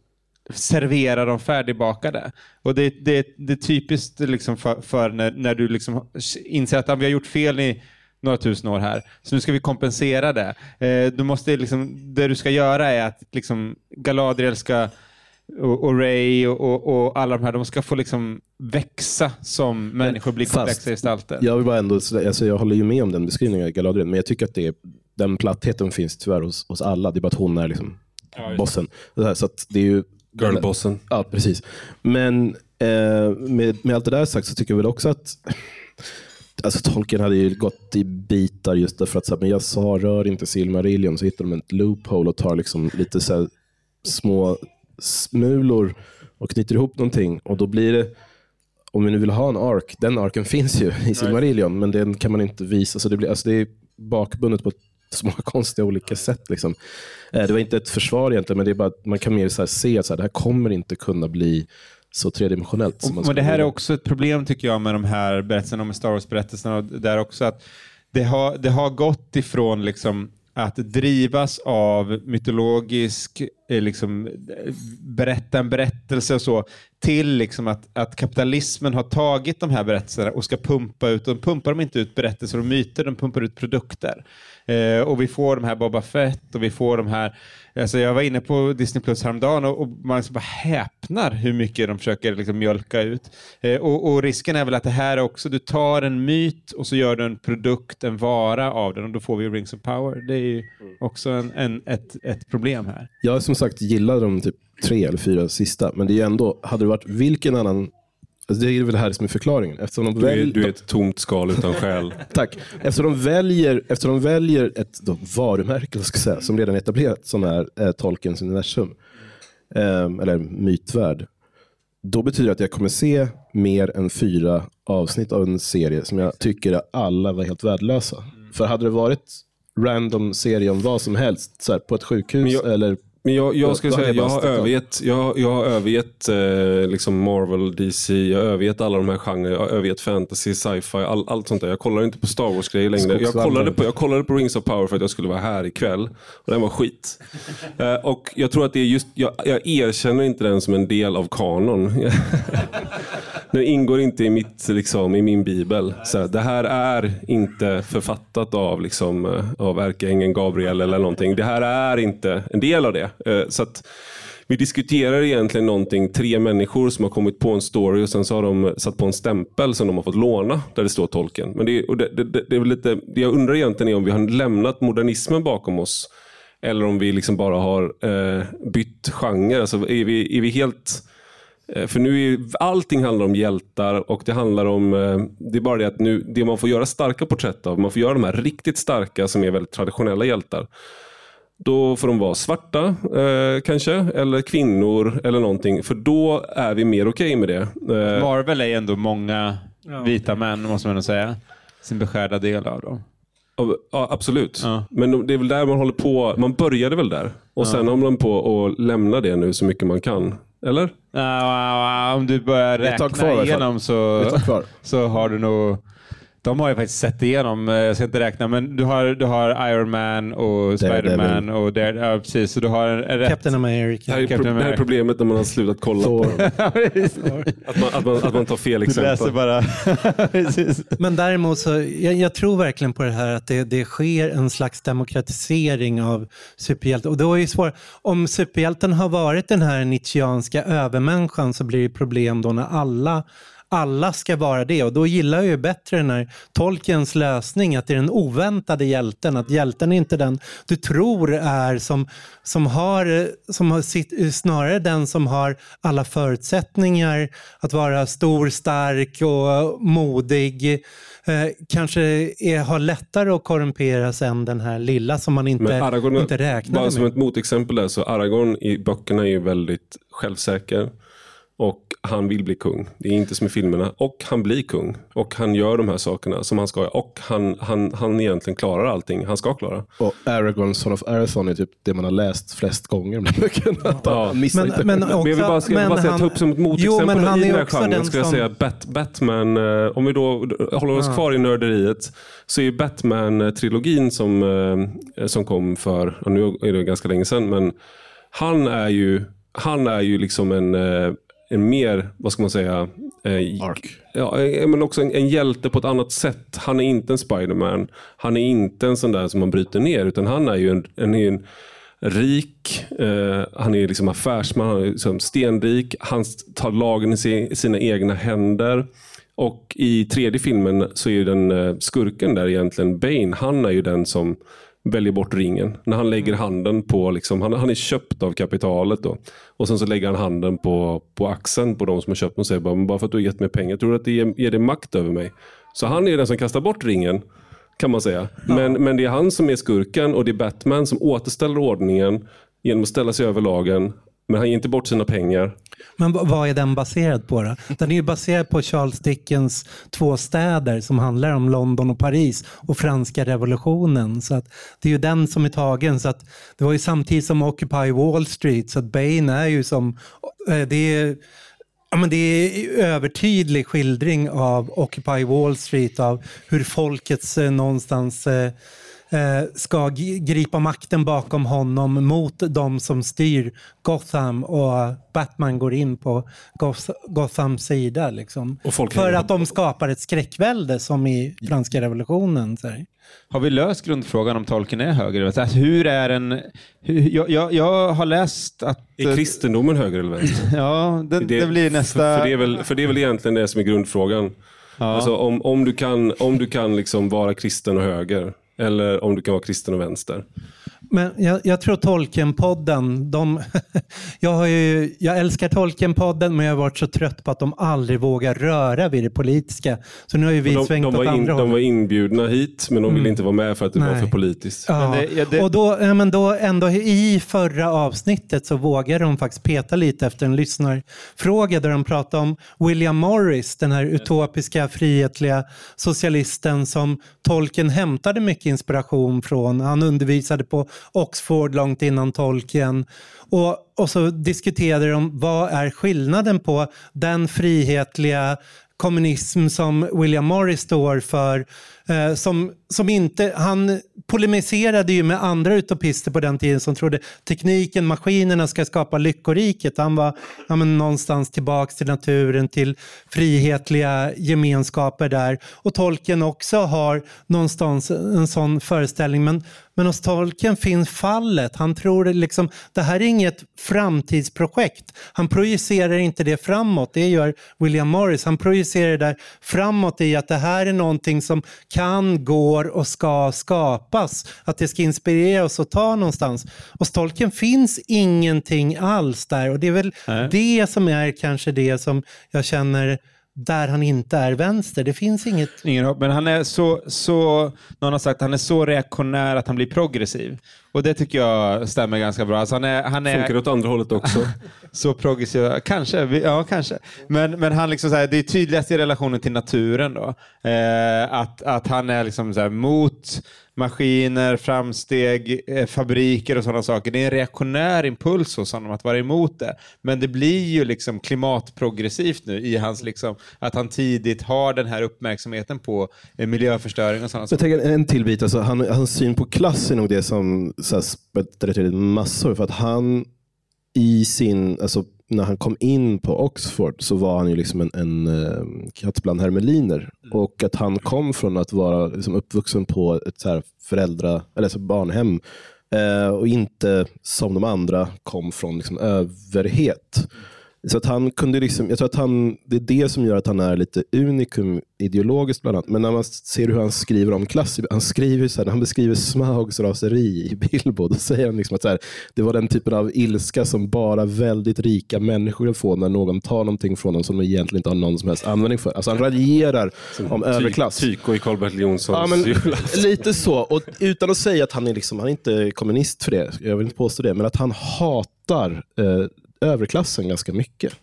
servera dem färdigbakade. Och det, det, det är typiskt liksom för, för när, när du liksom inser att ah, vi har gjort fel i några tusen år här. Så nu ska vi kompensera det. Eh, du måste liksom, det du ska göra är att liksom, Galadriel ska och, och Ray och, och, och, alla de här, de ska få liksom växa som människor, bli komplexa gestalter. Jag vill bara ändå, alltså jag håller ju med om den beskrivningen av Galadriel, men jag tycker att det är, den plattheten finns tyvärr hos, hos alla. Det är bara att hon är liksom ja, bossen. Så det är ju, Girlbossen. Ja, precis. Men eh, med, med allt det där sagt så tycker jag väl också att Alltså Tolkien hade ju gått i bitar just därför att så här, men jag sa rör inte Silmarillion, så hittar de ett loophole och tar liksom lite så här, små smulor och knyter ihop någonting. Och då blir det, om vi nu vill ha en ark, den arken finns ju i Silmarillion, men den kan man inte visa. Så det, blir, alltså det är bakbundet på så många konstiga olika sätt. Liksom. Eh, det var inte ett försvar egentligen, men det är bara man kan mer så se att så här, det här kommer inte kunna bli så tredimensionellt. Som och, det här är också ett problem tycker jag med de här berättelserna, med Star Wars-berättelserna, där också att det har, det har gått ifrån liksom att drivas av mytologisk, eh, liksom, berätta en berättelse och så, till liksom att, att kapitalismen har tagit de här berättelserna och ska pumpa ut, de pumpar de inte ut berättelser och myter, de pumpar ut produkter. Eh, och vi får de här Boba Fett och vi får de här Alltså jag var inne på Disney Plus häromdagen och, och man liksom bara häpnar hur mycket de försöker liksom mjölka ut. Eh, och, och, risken är väl att det här också, du tar en myt och så gör du en produkt, en vara av den och då får vi Rings of Power. Det är ju också en, en, ett, ett problem här. Jag som sagt gillar de typ tre eller fyra sista, men det är ändå, hade det varit vilken annan Alltså det är väl det här som är förklaringen. Eftersom de du, är, du är ett tomt skal utan själ. Tack. Eftersom de väljer, eftersom de väljer ett då, varumärke ska säga, som redan är etablerat, som är eh, Tolkiens universum, eh, eller mytvärld, då betyder det att jag kommer se mer än fyra avsnitt av en serie som jag tycker alla var helt värdelösa. Mm. För hade det varit random serie om vad som helst, så här, på ett sjukhus jag, eller men jag, jag skulle säga, jag har övergett, jag, jag har övergett eh, liksom Marvel, DC, jag har övergett alla de här genrerna, jag har övergett fantasy, sci-fi, all, allt sånt där. Jag kollar inte på Star Wars-grejer längre. Jag kollade, på, jag kollade på Rings of Power för att jag skulle vara här ikväll. Och den var skit. eh, och jag tror att det är just, jag, jag erkänner inte den som en del av kanon. den ingår inte i, mitt, liksom, i min bibel. Så det här är inte författat av, liksom, eh, av ärkeängeln Gabriel eller någonting. Det här är inte en del av det. Eh, så att, vi diskuterar egentligen någonting, tre människor som har kommit på en story och sen så har de satt på en stämpel som de har fått låna där det står tolken. Men det, och det, det, det, är lite, det jag undrar egentligen är om vi har lämnat modernismen bakom oss eller om vi liksom bara har eh, bytt genre. Alltså är, vi, är vi helt... Eh, för nu är allting handlar om hjältar och det handlar om, eh, det är bara det att nu, det man får göra starka porträtt av, man får göra de här riktigt starka som är väldigt traditionella hjältar. Då får de vara svarta eh, kanske, eller kvinnor eller någonting. För då är vi mer okej okay med det. Eh, Marvel är ändå många vita män, måste man säga. Sin beskärda del av dem. Ja, absolut. Ja. Men det är väl där man håller på. Man började väl där. Och ja. sen håller man på att lämna det nu så mycket man kan. Eller? Ja, om du börjar räkna igenom så, så har du nog de har jag faktiskt sett igenom, eh, jag ska inte räkna, men du har, du har Iron Man och Spiderman och Dare, ja, precis. Så du har en, en Captain America. Det här, är, Captain America. det här är problemet när man har slutat kolla på att, man, att, man, att man tar fel exempel. bara. men däremot så, jag, jag, tror verkligen på det här att det, det sker en slags demokratisering av superhjältar. Och då är det svårt, om superhjälten har varit den här nietzscheanska övermänniskan så blir det problem då när alla alla ska vara det och då gillar jag ju bättre den här Tolkiens lösning att det är den oväntade hjälten, att hjälten är inte den du tror är som, som har, som har sitt, snarare den som har alla förutsättningar att vara stor, stark och modig. Eh, kanske är, har lättare att korrumperas än den här lilla som man inte, Aragorn, inte räknar med. Bara som ett motexempel där, så Aragorn i böckerna är ju väldigt självsäker. Och han vill bli kung. Det är inte som i filmerna. Och han blir kung. Och han gör de här sakerna som han ska. Och han, han, han egentligen klarar allting han ska klara. Och Aragorn, Son of Arathon är typ det man har läst flest gånger. ja. men, men, men jag vill bara, ska men bara säga, han, ta upp som ett motexempel jo, i den här genren. Ska jag säga Bat, Batman, eh, om vi då håller oss ah. kvar i nörderiet. Så är Batman-trilogin som, eh, som kom för, nu är det ganska länge sedan, men han är ju, han är ju liksom en eh, en mer, vad ska man säga, eh, Ja, eh, men också en, en, hjälte på ett annat sätt. Han är inte en Spiderman. Han är inte en sån där som man bryter ner, utan han är ju en, en, en rik, eh, han är liksom affärsman, han är liksom stenrik. Han tar lagen i sina egna händer. Och i tredje filmen så är den eh, skurken där egentligen Bane. Han är ju den som väljer bort ringen. När han lägger handen på, liksom, han, han är köpt av kapitalet då. Och sen så lägger han handen på, på axeln på de som har köpt och säger bara, bara för att du har gett mig pengar, tror du att det ger, ger dig makt över mig? Så han är den som kastar bort ringen, kan man säga. Ja. Men, men det är han som är skurken och det är Batman som återställer ordningen genom att ställa sig över lagen. Men han ger inte bort sina pengar. Men vad är den baserad på då? Den är ju baserad på Charles Dickens två städer som handlar om London och Paris och franska revolutionen. Så att det är ju den som är tagen. Så att det var ju samtidigt som Occupy Wall Street, så att Bane är ju som... Eh, det är, Ja, men det är övertydlig skildring av Occupy Wall Street, av hur folkets eh, någonstans Eh, ska gripa makten bakom honom mot de som styr Gotham och Batman går in på Gothams sida. Liksom. För att de skapar ett skräckvälde som i franska revolutionen. Så. Har vi löst grundfrågan om tolken är höger? Alltså, hur är en... Hur, jag, jag, jag, har läst att... Är kristendomen höger eller vänster? ja, det, det, det blir nästa... För, för, det är väl, för det är väl egentligen det som är grundfrågan. Ja. Alltså, om, om du kan, om du kan liksom vara kristen och höger, eller om du kan vara kristen och vänster. Men jag, jag tror Tolkienpodden, de, jag, har ju, jag älskar Tolkienpodden men jag har varit så trött på att de aldrig vågar röra vid det politiska. Så nu har ju vi de, svängt de åt andra in, De var inbjudna hit men de ville mm. inte vara med för att det Nej. var för politiskt. Ja. Men det, ja, det... Och då, ja, men då ändå i förra avsnittet så vågade de faktiskt peta lite efter en lyssnarfråga där de pratade om William Morris, den här utopiska frihetliga socialisten som Tolkien hämtade mycket inspiration från. Han undervisade på Oxford långt innan Tolkien. Och, och så diskuterade de vad är skillnaden på den frihetliga kommunism som William Morris står för. Eh, som, som inte, han polemiserade ju med andra utopister på den tiden som trodde tekniken, maskinerna ska skapa lyckoriket. Han var ja, men, någonstans tillbaks till naturen, till frihetliga gemenskaper där. Och Tolkien också har någonstans en sån föreställning. Men, men hos Tolkien finns fallet. Han tror liksom, det här är inget framtidsprojekt. Han projicerar inte det framåt. Det gör William Morris. Han projicerar det där framåt i att det här är någonting som kan, gå går och ska skapas. Att det ska inspirera oss att ta någonstans. Hos Tolkien finns ingenting alls där och det är väl Nej. det som är kanske det som jag känner där han inte är vänster. Det finns inget... Ingen hopp, men han är så, så, någon har sagt att han är så reaktionär att han blir progressiv. Och det tycker jag stämmer ganska bra. Alltså han är, han är, Funkar åt andra hållet också. så progressiv, kanske. Ja, kanske. Men, men han liksom så här, det är tydligast i relationen till naturen då. Eh, att, att han är liksom så här, mot maskiner, framsteg, eh, fabriker och sådana saker. Det är en reaktionär impuls hos honom att vara emot det. Men det blir ju liksom klimatprogressivt nu i hans, liksom, att han tidigt har den här uppmärksamheten på eh, miljöförstöring och sådana saker. Jag tänker en till bit, alltså, han, hans syn på klass är nog det som sprätter massor. För att han i sin, alltså när han kom in på Oxford så var han ju liksom en, en uh, katt bland hermeliner. Mm. Och att han kom från att vara liksom uppvuxen på ett så här föräldra, eller så barnhem uh, och inte som de andra kom från liksom överhet. Mm. Så att han kunde liksom, jag tror att han, det är det som gör att han är lite unikum ideologiskt bland annat. Men när man ser hur han skriver om klass, han, skriver så här, han beskriver Smaugs raseri i Bilbo, då säger han liksom att här, det var den typen av ilska som bara väldigt rika människor får när någon tar någonting från dem som de egentligen inte har någon som helst användning för. Alltså han raljerar som om ty, överklass. Tyko i Karl-Bertil Jonssons ja, men, Lite så, och utan att säga att han är, liksom, han är inte kommunist för det, jag vill inte påstå det, men att han hatar eh, överklassen ganska mycket.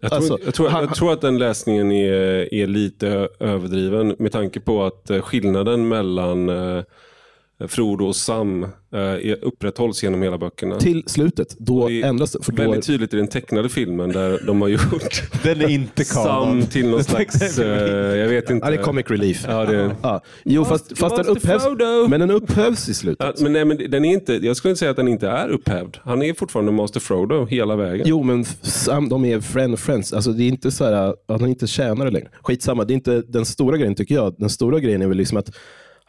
Jag tror, alltså, jag, tror, jag tror, att den läsningen är, är lite överdriven med tanke på att eh, skillnaden mellan eh, Frodo och Sam eh, upprätthålls genom hela böckerna. Till slutet, då det är ändras det. För då... Väldigt tydligt i den tecknade filmen där de har gjort Den är inte. Sam till någon slags, eh, jag vet inte. Ja, det är comic relief. Ja, det... Ja. Jo, fast, fast den upphävs, men den upphävs i slutet. Ja, men, nej, men den är inte, jag skulle inte säga att den inte är upphävd. Han är fortfarande Master Frodo hela vägen. Jo, men Sam, de är friend friends. Alltså, det är inte så här, att han inte tjänar det längre. Skitsamma, det är inte den stora grejen tycker jag. Den stora grejen är väl liksom att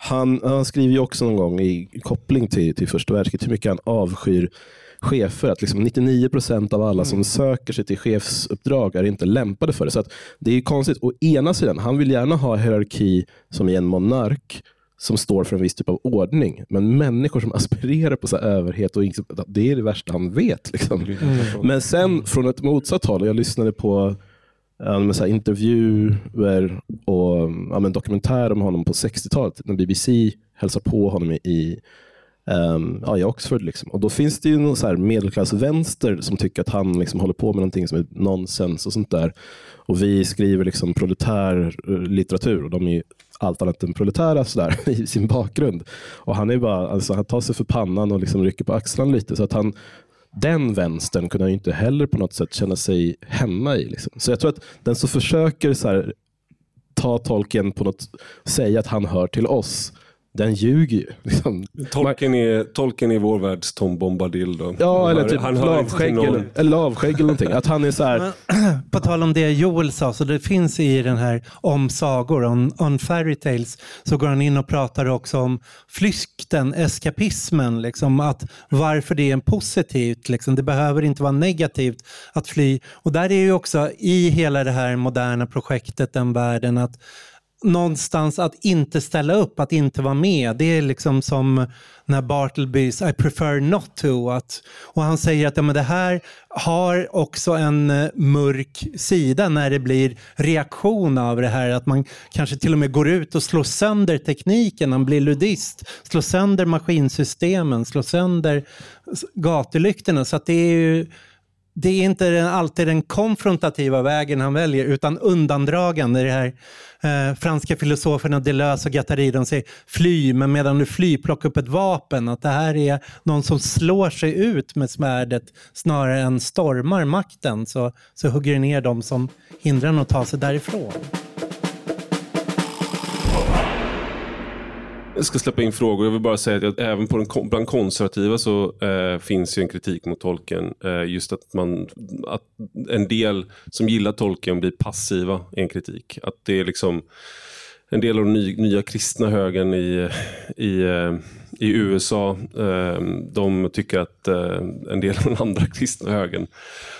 han, han skriver ju också någon gång i koppling till, till första världskriget hur mycket han avskyr chefer. Att liksom 99 procent av alla som söker sig till chefsuppdrag är inte lämpade för det. Så att det är konstigt. Å ena sidan, han vill gärna ha hierarki som i en monark som står för en viss typ av ordning. Men människor som aspirerar på så här överhet, och ing- det är det värsta han vet. Liksom. Men sen från ett motsatt håll, jag lyssnade på Ehm, med så här intervjuer och ja, men dokumentär om honom på 60-talet när BBC hälsar på honom i, i, ehm, ja, i Oxford. Liksom. Och Då finns det ju någon så här medelklassvänster som tycker att han liksom håller på med någonting som är nonsens och sånt där. Och vi skriver liksom proletär eh, litteratur och de är ju allt annat än proletära sådär, i sin bakgrund. Och han är bara, alltså, han tar sig för pannan och liksom rycker på axlarna lite. Så att han, den vänstern kunde han ju inte heller på något sätt känna sig hemma i. Liksom. Så jag tror att den som försöker så här, ta tolken på något, säga att han hör till oss, den ljuger ju. Liksom. Tolken är, tolken är vår världs Tom Bombadil. Då. Ja, Han eller hör- typ han lavskägg eller, eller lavskägg eller någonting. Att han är så här, På tal om det Joel sa, så det finns i den här om sagor, on, on fairy tales, så går han in och pratar också om flykten, eskapismen, liksom, att varför det är en positivt. Liksom. Det behöver inte vara negativt att fly. Och där är ju också i hela det här moderna projektet, den världen, att någonstans att inte ställa upp, att inte vara med. Det är liksom som när Bartlebys I prefer not to. Att, och han säger att ja, men det här har också en eh, mörk sida när det blir reaktion av det här. Att man kanske till och med går ut och slår sönder tekniken, han blir ludist. Slår sönder maskinsystemen, slår sönder gatulyktorna. Så att det är ju det är inte den, alltid den konfrontativa vägen han väljer, utan undandragande. Det här eh, franska filosoferna Deleuze och Guattari, de säger fly, men medan du flyr, plocka upp ett vapen. Att det här är någon som slår sig ut med svärdet snarare än stormar makten, så, så hugger det ner de som hindrar honom att ta sig därifrån. Jag ska släppa in frågor. Jag vill bara säga att jag, även på den, bland konservativa så eh, finns ju en kritik mot tolken. Eh, just att, man, att en del som gillar tolken blir passiva i en kritik. Att det är liksom en del av den ny, nya kristna högern i, i, eh, i USA, eh, de tycker att eh, en del av den andra kristna högern,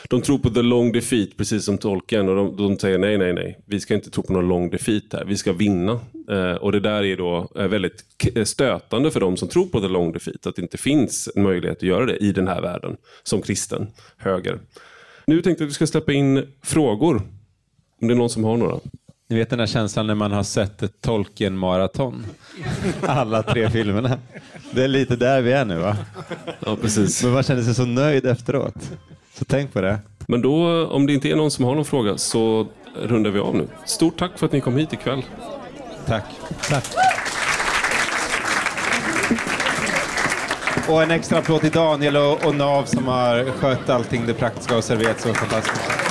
de tror på the long defeat precis som tolken och de, de säger nej, nej, nej, vi ska inte tro på någon long defeat här, vi ska vinna. Eh, och det där är då eh, väldigt eh, stötande för de som tror på the long defeat, att det inte finns en möjlighet att göra det i den här världen som kristen höger. Nu tänkte jag att vi ska släppa in frågor, om det är någon som har några. Ni vet den här känslan när man har sett ett Tolkien-maraton? Alla tre filmerna. Det är lite där vi är nu va? Ja, precis. Men man känner sig så nöjd efteråt. Så tänk på det. Men då, om det inte är någon som har någon fråga så rundar vi av nu. Stort tack för att ni kom hit ikväll. Tack. Tack. Och en extra applåd till Daniel och, och Nav som har skött allting det praktiska och serverat så fantastiskt.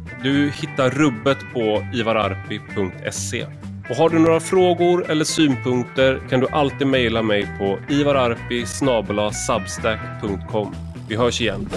Du hittar rubbet på ivararpi.se. Och har du några frågor eller synpunkter kan du alltid mejla mig på ivararpi substack.com. Vi hörs igen.